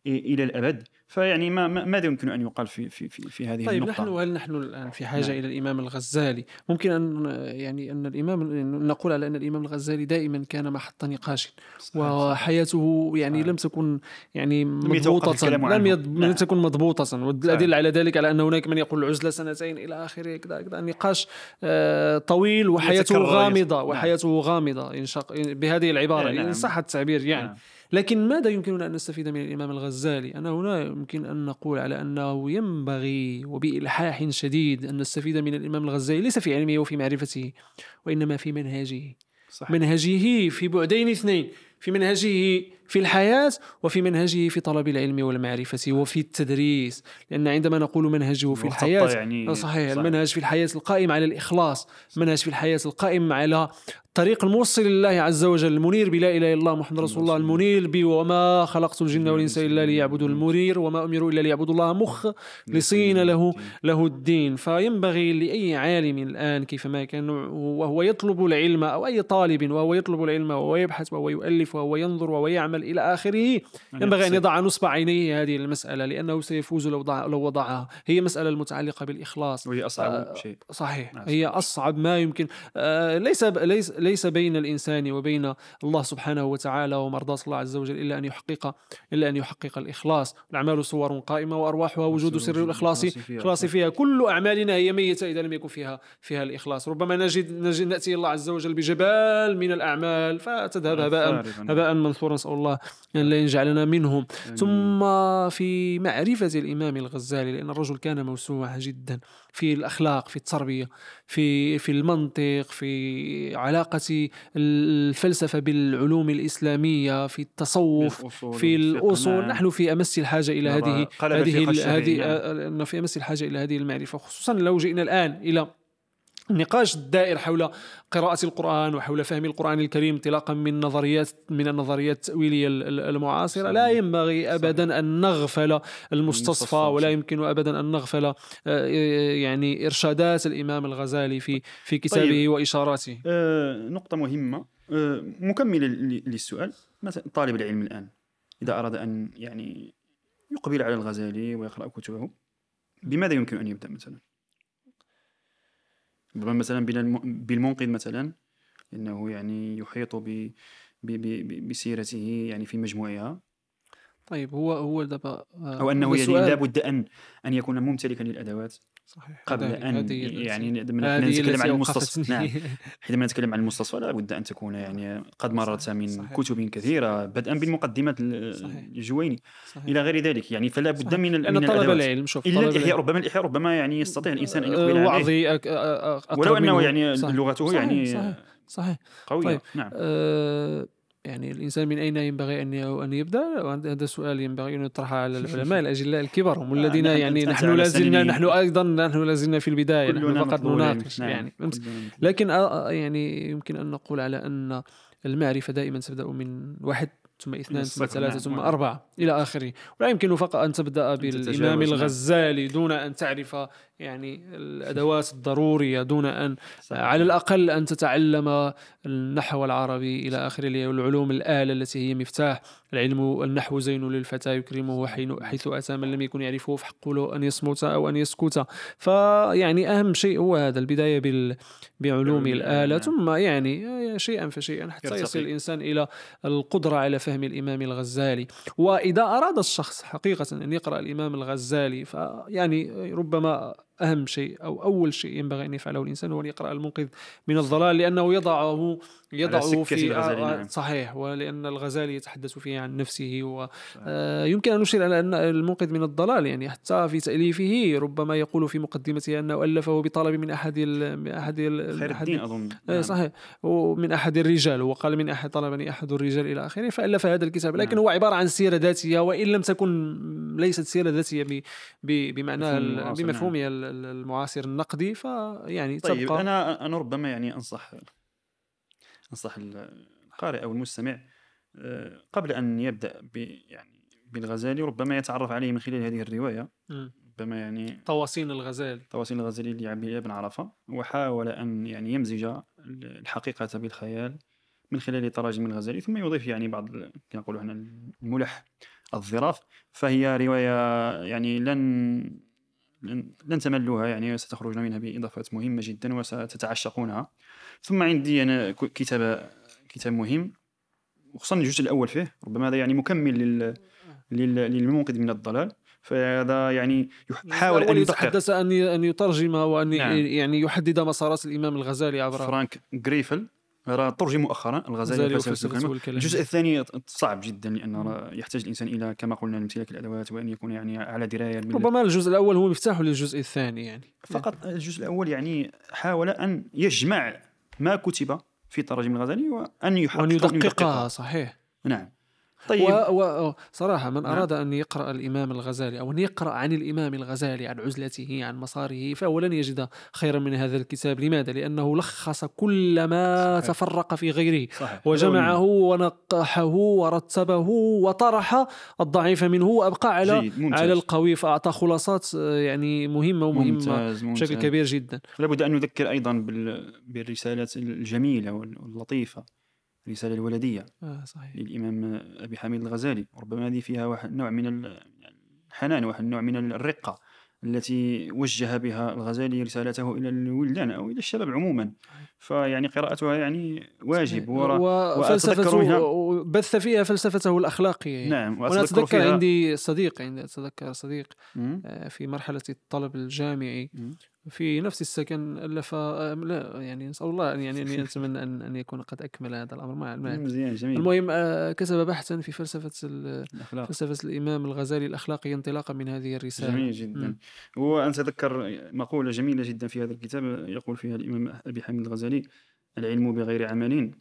[SPEAKER 2] إلى الأبد. فيعني ما ما- ماذا يمكن أن يقال في في في, في هذه
[SPEAKER 1] طيب
[SPEAKER 2] النقطة
[SPEAKER 1] نحن هل نحن الآن في حاجة
[SPEAKER 2] نعم.
[SPEAKER 1] إلى الإمام الغزالي ممكن ان يعني أن الامام نقول على أن الإمام الغزالي دائما كان محط نقاش وحياته يعني
[SPEAKER 2] صحيح.
[SPEAKER 1] لم تكن يعني
[SPEAKER 2] الكلام
[SPEAKER 1] لم. يض... لم
[SPEAKER 2] نعم.
[SPEAKER 1] تكن مضبوطة والأدلة على ذلك على أن هناك من يقول العزلة سنتين إلى آخره كذا كذا نقاش آه، طويل وحياته غامضة
[SPEAKER 2] نعم.
[SPEAKER 1] وحياته غامضة إن شاء بهذه العبارة
[SPEAKER 2] إيه، نعم.
[SPEAKER 1] إن صح التعبير يعني
[SPEAKER 2] نعم.
[SPEAKER 1] لكن ماذا يمكننا أن نستفيد من الإمام الغزالي؟ أنا هنا يمكن أن نقول على أنه ينبغي وبإلحاح شديد أن نستفيد من الإمام الغزالي ليس في علمه وفي معرفته وإنما في منهجه
[SPEAKER 2] صح.
[SPEAKER 1] منهجه في بعدين اثنين في منهجه في الحياة وفي منهجه في طلب العلم والمعرفة وفي التدريس لأن عندما نقول منهجه في الحياة
[SPEAKER 2] يعني
[SPEAKER 1] آه، صحيح
[SPEAKER 2] صح.
[SPEAKER 1] المنهج في الحياة القائم على الإخلاص منهج في الحياة القائم على الطريق الموصل لله عز وجل المنير بلا إله إلا الله محمد رسول الله المنير بي وما خلقت الجن والإنس إلا ليعبدوا المنير وما أمروا إلا ليعبدوا الله مخلصين له له الدين. فينبغي لأي عالم الآن كيفما كان وهو يطلب العلم أو أي طالب وهو يطلب العلم وهو يبحث وهو يؤلف وهو ينظر وهو يعمل إلى آخره ينبغي أن يضع نصب عينيه هذه المسألة لأنه سيفوز لو, لو وضعها. هي مسألة المتعلقة بالإخلاص.
[SPEAKER 2] وهي أصعب
[SPEAKER 1] آه،
[SPEAKER 2] شيء.
[SPEAKER 1] صحيح.
[SPEAKER 2] نعم.
[SPEAKER 1] هي أصعب ما يمكن. آه، ليس ليس ليس بين الإنسان وبين الله سبحانه وتعالى ومرضاة الله عز وجل إلا أن يحقق إلا أن يحقق الإخلاص. الأعمال صور قائمة وأرواحها وجود سر الإخلاص
[SPEAKER 2] الإخلاص فيها.
[SPEAKER 1] كل أعمالنا هي ميتة إذا لم يكن فيها فيها الإخلاص. ربما نجد, نجد نأتي الله عز وجل بجبال من الأعمال فتذهب هباء. هباء منثورا. نسأل الله أن لا يجعلنا منهم. ثم في معرفة الإمام الغزالي لأن الرجل كان موسوعة جدا. في الأخلاق في التربية في في المنطق في علاقة الفلسفة بالعلوم الإسلامية في التصوف في
[SPEAKER 2] والفقه،
[SPEAKER 1] الأصول
[SPEAKER 2] نعم.
[SPEAKER 1] نحن في أمس الحاجة إلى
[SPEAKER 2] نرى
[SPEAKER 1] هذه هذه هذه
[SPEAKER 2] نعم.
[SPEAKER 1] آه، أن في أمس الحاجة إلى هذه المعرفة خصوصا لو جئنا الآن إلى النقاش الدائر حول قراءة القرآن وحول فهم القرآن الكريم انطلاقا من نظريات من النظريات التأويلية ال- ال- المعاصرة لا. ينبغي أبدا أن نغفل المستصفى ولا. يمكن أبدا أن نغفل آه، يعني إرشادات الإمام الغزالي في في كتابه
[SPEAKER 2] طيب.
[SPEAKER 1] وإشاراته
[SPEAKER 2] آه، نقطة مهمة آه، مكملة للسؤال مثلا طالب العلم الآن إذا أراد أن يعني يقبل على الغزالي ويقرأ كتبه بماذا يمكن أن يبدأ مثلا؟ مثلا بالم- بالمنقذ مثلا إنه يعني يحيط ب بسيرته يعني في مجموعها.
[SPEAKER 1] طيب هو هو دابا آه،
[SPEAKER 2] أو أنه
[SPEAKER 1] هذا
[SPEAKER 2] يعني لابد أن أن يكون ممتلكا للأدوات.
[SPEAKER 1] صحيح
[SPEAKER 2] قبل أن
[SPEAKER 1] هذه
[SPEAKER 2] يعني
[SPEAKER 1] هذه
[SPEAKER 2] نتكلم عن المستصفى. نعم حينما نتكلم عن المستصفى لابد أن تكون يعني قد مررت من
[SPEAKER 1] صحيح.
[SPEAKER 2] كتب كثيرة بدءا
[SPEAKER 1] صحيح.
[SPEAKER 2] الجويني. إلى غير ذلك يعني فلا بد. من من
[SPEAKER 1] طلب العلم شوف
[SPEAKER 2] الإحياء
[SPEAKER 1] العلم.
[SPEAKER 2] ربما الإحياء ربما يعني يستطيع الإنسان أن
[SPEAKER 1] آه،
[SPEAKER 2] يقبل عليه
[SPEAKER 1] وعظي
[SPEAKER 2] ولو
[SPEAKER 1] منه.
[SPEAKER 2] يعني. لغته يعني
[SPEAKER 1] صحيح صحيح
[SPEAKER 2] قوية
[SPEAKER 1] طيب.
[SPEAKER 2] نعم
[SPEAKER 1] آه، يعني الإنسان من أين ينبغي أن ي- أن يبدأ هذا سؤال ينبغي أن يطرح على العلماء الأجلاء الكبار هم
[SPEAKER 2] آه،
[SPEAKER 1] الذين
[SPEAKER 2] نعم،
[SPEAKER 1] يعني نحن لازلنا. نحن أيضا نحن لازلنا في البداية نحن فقط. نناقش
[SPEAKER 2] نعم.
[SPEAKER 1] يعني. لكن يعني يمكن أن نقول على أن المعرفة دائما تبدأ من واحد ثم اثنان ثم ثلاثة
[SPEAKER 2] نعم.
[SPEAKER 1] ثم أربعة إلى آخره ولا يمكن فقط بالإمام
[SPEAKER 2] تتجاوز، نعم.
[SPEAKER 1] الغزالي دون أن تعرف يعني الأدوات الضرورية دون أن
[SPEAKER 2] صحيح.
[SPEAKER 1] على الأقل أن تتعلم النحو العربي إلى آخره اللي هي العلوم الآلة التي هي مفتاح العلم النحو زين للفتى يكرمه حين- حيث أتى من لم يكن يعرفه فحق له أن يصمت أو أن يسكت فيعني أهم شيء هو هذا البداية بال بعلوم الآلة. ثم يعني شيئا فشيئا حتى
[SPEAKER 2] يرتقي.
[SPEAKER 1] يصل الإنسان إلى القدرة على فهم الإمام الغزالي وإذا أراد الشخص حقيقة أن يقرأ الإمام الغزالي فيعني ربما أهم شيء أو أول شيء ينبغي أن يفعله الإنسان هو أن يقرأ المنقذ من الضلال لأنه يضعه يضعه
[SPEAKER 2] سكة
[SPEAKER 1] في
[SPEAKER 2] الغزالي،
[SPEAKER 1] آه،
[SPEAKER 2] نعم.
[SPEAKER 1] صحيح ولأن الغزالي يتحدث فيه عن نفسه ويمكن أن نشير على أن المنقذ من الضلال يعني حتى في تأليفه ربما يقول في مقدمته أنه ألفه بطلب من أحد ال- من أحد ال-
[SPEAKER 2] خير
[SPEAKER 1] أحد-
[SPEAKER 2] الدين أظن نعم.
[SPEAKER 1] صحيح ومن أحد الرجال وقال من أحد طلبني أحد الرجال إلى آخره فألف هذا الكتاب لكن
[SPEAKER 2] نعم.
[SPEAKER 1] هو عبارة عن سيرة ذاتية وإن لم تكن ليست سيرة ذاتية ب- ب- ال-
[SPEAKER 2] نعم.
[SPEAKER 1] بمفهومها ال- ال- المعاصر النقدي فيعني
[SPEAKER 2] طيب
[SPEAKER 1] تبقى
[SPEAKER 2] أنا أنا ربما يعني أنصح أنصح القارئ أو المستمع آه، قبل أن يبدأ ب يعني بالغزالي ربما يتعرف عليه من خلال هذه
[SPEAKER 1] الرواية.
[SPEAKER 2] ربما يعني
[SPEAKER 1] طواسين الغزال.
[SPEAKER 2] تواصيل الغزالي لعبد بن عرفة. وحاول أن يعني يمزج الحقيقة بالخيال من خلال تراجم الغزالي ثم يضيف يعني بعض ال- كما نقولوا هنا الملح الظراف. فهي رواية يعني لن لن, تملوها يعني ستخرجون منها بإضافات مهمة جدا وستتعشقونها. ثم عندي أنا ك- كتاب كتاب مهم وخصوصا الجزء الأول فيه ربما هذا يعني مكمل لل لل- للمنقذ من الضلال. فهذا يعني حاول أن
[SPEAKER 1] الأول يتحدث أن أن يترجم وأن
[SPEAKER 2] نعم.
[SPEAKER 1] يعني يحدد مسارات الإمام الغزالي عبر
[SPEAKER 2] فرانك غريفل راه ترجم مؤخرا الغزالي.
[SPEAKER 1] والكلام.
[SPEAKER 2] الجزء الثاني صعب جدا لأن راه يحتاج الإنسان إلى كما قلنا امتلاك الأدوات وأن يكون يعني على دراية بال-
[SPEAKER 1] ربما الجزء الأول هو مفتاح للجزء الثاني يعني
[SPEAKER 2] فقط الجزء الأول يعني حاول أن يجمع ما كتب في تراجم الغزالي وأن يحقق
[SPEAKER 1] وأن يدققها صحيح
[SPEAKER 2] نعم
[SPEAKER 1] طيب
[SPEAKER 2] طيب
[SPEAKER 1] و... و... صراحة من
[SPEAKER 2] نعم.
[SPEAKER 1] أراد أن يقرأ الإمام الغزالي أو أن يقرأ عن الإمام الغزالي عن عزلته عن مساره فهو لن يجد خيرا من هذا الكتاب لماذا؟ لأنه لخص كل ما
[SPEAKER 2] صحيح.
[SPEAKER 1] تفرق في غيره
[SPEAKER 2] صحيح
[SPEAKER 1] وجمعه ونقحه ورتبه وطرح الضعيف منه وأبقى على. على القوي فأعطى خلصات آه، يعني مهمة ومهمة
[SPEAKER 2] ممتاز ممتاز
[SPEAKER 1] بشكل كبير جدا
[SPEAKER 2] لابد أن نذكر بال... بالرسالات الجميلة واللطيفة الرساله الولدية
[SPEAKER 1] آه صحيح.
[SPEAKER 2] للإمام أبي حميد الغزالي. ربما هذه فيها واحد نوع من ال- الحنان واحد نوع من الرقة التي وجه بها الغزالي رسالته إلى الولدان أو إلى الشباب عموما. فيعني قراءتها يعني واجب ورا
[SPEAKER 1] وفلسفته بث فيها فلسفته الأخلاقية.
[SPEAKER 2] نعم وأنا
[SPEAKER 1] اتذكر
[SPEAKER 2] فيها-
[SPEAKER 1] عندي صديق عندي أتذكر صديق. آه، في مرحلة الطلب الجامعي. في نفس السكن الف آه، لا يعني نسأل الله يعني اني اتمنى أن أن يكون قد أكمل هذا الأمر مع المال
[SPEAKER 2] مزيان جميل.
[SPEAKER 1] المهم آه، كتب بحثا في فلسفة ال-
[SPEAKER 2] الأخلاق.
[SPEAKER 1] فلسفة الإمام الغزالي الأخلاقي انطلاقا من هذه الرسالة.
[SPEAKER 2] جميل جدا. وأنت تذكر مقولة جميلة جدا في هذا الكتاب يقول فيها الإمام أبي حامد الغزالي العلم بغير عمل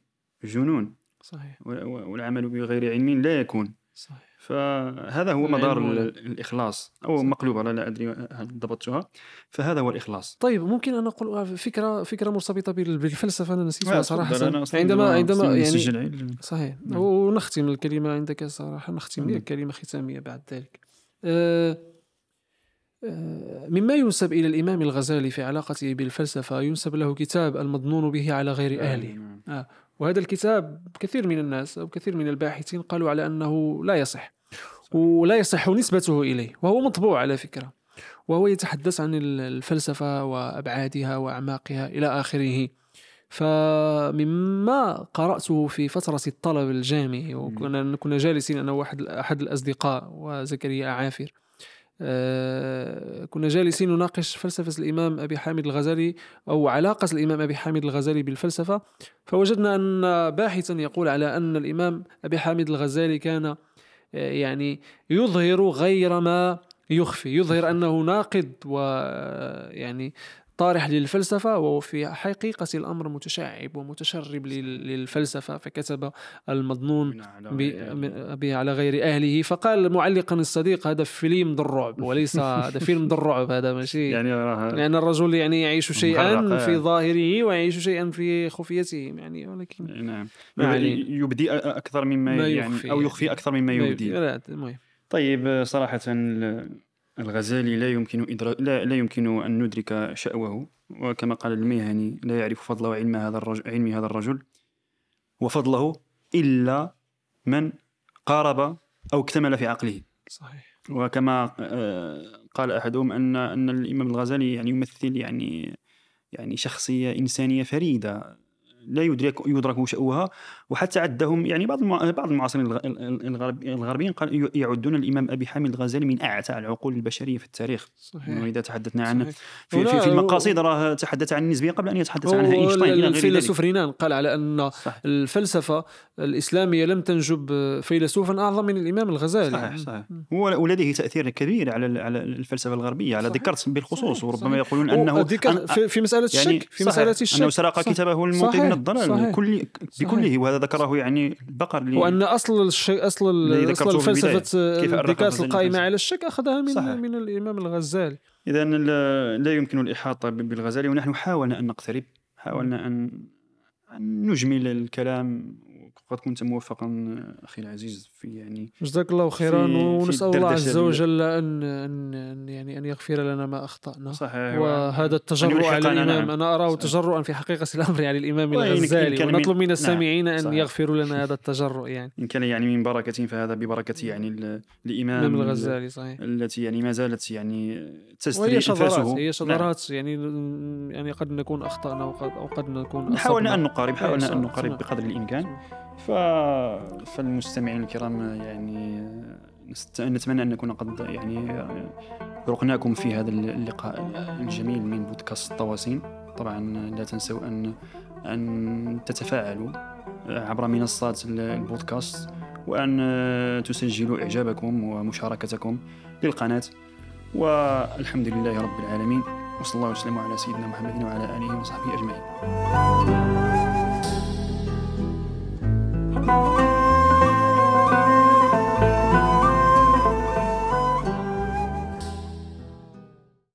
[SPEAKER 2] جنون
[SPEAKER 1] صحيح.
[SPEAKER 2] والعمل بغير علم لا يكون.
[SPEAKER 1] صحيح.
[SPEAKER 2] فهذا هو مدار
[SPEAKER 1] العلم ولا-
[SPEAKER 2] ال- الإخلاص أو
[SPEAKER 1] صح.
[SPEAKER 2] مقلوب أنا لا أدري هل ضبطتها فهذا هو الإخلاص
[SPEAKER 1] طيب ممكن أن أقول آه، فكرة فكرة مرتبطة بال- بالفلسفة أنا نسيتها
[SPEAKER 2] آه، صراحة أنا
[SPEAKER 1] عندما عندما يعني. صحيح
[SPEAKER 2] نعم.
[SPEAKER 1] ونختم الكلمة عندك صراحة نختم
[SPEAKER 2] تفضل.
[SPEAKER 1] بكلمة ختامية بعد ذلك أه آه، مما ينسب إلى الإمام الغزالي في علاقته بالفلسفة ينسب له كتاب المظنون به على غير أهله
[SPEAKER 2] نعم.
[SPEAKER 1] وهذا الكتاب كثير من الناس أو كثير من الباحثين قالوا على أنه لا يصح. ولا يصح نسبته إليه. وهو مطبوع على فكرة. وهو يتحدث عن ال- الفلسفة وأبعادها وأعماقها إلى آخره. فمما قرأته في فترة الطلب الجامعي وكنا كنا جالسين أنا وأحد أحد الأصدقاء وزكريا عافر كنا جالسين نناقش فلسفة الإمام أبي حامد الغزالي أو علاقة الإمام أبي حامد الغزالي بالفلسفة. فوجدنا أن باحثا يقول على أن الإمام أبي حامد الغزالي كان آه، يعني يظهر غير ما يخفي يظهر أنه ناقد ويعني طارح للفلسفة وهو في حقيقة الأمر متشعب ومتشرب لل- للفلسفة فكتب م- به على غير أهله. فقال معلقا الصديق هذا فيلم الرعب وليس هذا فيلم الرعب هذا ماشي.
[SPEAKER 2] يعني
[SPEAKER 1] لأن الرجل يعني يعيش شيئا
[SPEAKER 2] مغرق،
[SPEAKER 1] في
[SPEAKER 2] آه.
[SPEAKER 1] ظاهره ويعيش شيئا في خفيته يعني ولكن
[SPEAKER 2] نعم.
[SPEAKER 1] علينا.
[SPEAKER 2] يبدي أكثر مما
[SPEAKER 1] ما
[SPEAKER 2] يعني أو
[SPEAKER 1] يعني.
[SPEAKER 2] يخفي أكثر مما
[SPEAKER 1] ما
[SPEAKER 2] يبدي.
[SPEAKER 1] المهم.
[SPEAKER 2] طيب صراحة الغزالي لا يمكن إدراك لا, لا يمكن أن ندرك شأوه. وكما قال الميهاني لا يعرف فضل وعلم هذا الرجل علم هذا الرجل. وفضله إلا من قارب أو اكتمل في عقله.
[SPEAKER 1] صحيح.
[SPEAKER 2] وكما آه، قال أحدهم أن أن الإمام الغزالي يعني يمثل يعني يعني شخصية إنسانية فريدة. لا يدرك يدرك شأوها. وحتى عدهم يعني بعض بعض المعاصرين الغ- الغرب- الغربيين يعدون الإمام أبي حامد الغزالي من أعتى العقول البشرية في التاريخ
[SPEAKER 1] صحيح
[SPEAKER 2] وإذا تحدثنا عن
[SPEAKER 1] صحيح.
[SPEAKER 2] في, في, في المقاصد راه تحدث عن النسبية قبل أن يتحدث عنها
[SPEAKER 1] هو
[SPEAKER 2] إينشتاين إلى غير ذلك
[SPEAKER 1] الفيلسوف رينان قال على أن
[SPEAKER 2] صح
[SPEAKER 1] الفلسفة الإسلامية لم تنجب فيلسوفا أعظم من الإمام الغزالي
[SPEAKER 2] صحيح صحيح هو ولديه تأثير كبير على على الفلسفة الغربية على
[SPEAKER 1] صحيح.
[SPEAKER 2] ديكارت بالخصوص
[SPEAKER 1] صحيح.
[SPEAKER 2] وربما
[SPEAKER 1] صحيح.
[SPEAKER 2] يقولون
[SPEAKER 1] أديك في, في مسألة الشك
[SPEAKER 2] يعني
[SPEAKER 1] في
[SPEAKER 2] صحيح.
[SPEAKER 1] مسألة الشك
[SPEAKER 2] أنه سرق. كتابه المنقذ
[SPEAKER 1] صحيح.
[SPEAKER 2] من الضلال
[SPEAKER 1] صحيح.
[SPEAKER 2] كل بكله وهذا ذكره يعني بقر لي
[SPEAKER 1] وأن أصل الشيء. الفلسفة
[SPEAKER 2] كيف أرخ
[SPEAKER 1] ديكارت
[SPEAKER 2] الفلسفة.
[SPEAKER 1] على الشك أخذها من
[SPEAKER 2] صحيح.
[SPEAKER 1] من الإمام الغزالي
[SPEAKER 2] إذا لا, يمكن الإحاطة ب- بالغزالي ونحن حاولنا أن نقترب حاولنا أن نجمل الكلام وقد كنت موفقا أخي العزيز في يعني
[SPEAKER 1] جزاك الله خيرا
[SPEAKER 2] في- في
[SPEAKER 1] ونسأل الله عز وجل أن أن يعني أن يغفر لنا ما أخطأنا
[SPEAKER 2] صحيح
[SPEAKER 1] وهذا التجرؤ على
[SPEAKER 2] نعم.
[SPEAKER 1] أنا أراه
[SPEAKER 2] صحيح.
[SPEAKER 1] تجرؤا في حقيقة الأمر على الإمام
[SPEAKER 2] وإن- إن
[SPEAKER 1] الغزالي
[SPEAKER 2] من-
[SPEAKER 1] ونطلب من
[SPEAKER 2] نعم.
[SPEAKER 1] السامعين أن
[SPEAKER 2] صحيح.
[SPEAKER 1] يغفروا لنا هذا التجرؤ يعني
[SPEAKER 2] إن كان يعني من بركة فهذا ببركة يعني ال- الإمام
[SPEAKER 1] الإمام
[SPEAKER 2] ال-
[SPEAKER 1] الغزالي صحيح
[SPEAKER 2] التي يعني ما زالت يعني تسري
[SPEAKER 1] وهي شذرات هي
[SPEAKER 2] نعم.
[SPEAKER 1] شذرات يعني يعني قد نكون أخطأنا وقد أو قد نكون
[SPEAKER 2] حاولنا. أن نقارب حاولنا
[SPEAKER 1] صح،
[SPEAKER 2] أن نقارب. بقدر الإمكان ف... فالمستمعين الكرام يعني نست... نتمنى أن نكون قد يعني رقناكم في هذا اللقاء الجميل من بودكاست الطواسين طبعا لا تنسوا أن أن تتفاعلوا عبر منصات البودكاست وأن تسجلوا إعجابكم ومشاركتكم للقناة والحمد لله رب العالمين وصلى الله وسلم على سيدنا محمد وعلى آله وصحبه أجمعين. Bye.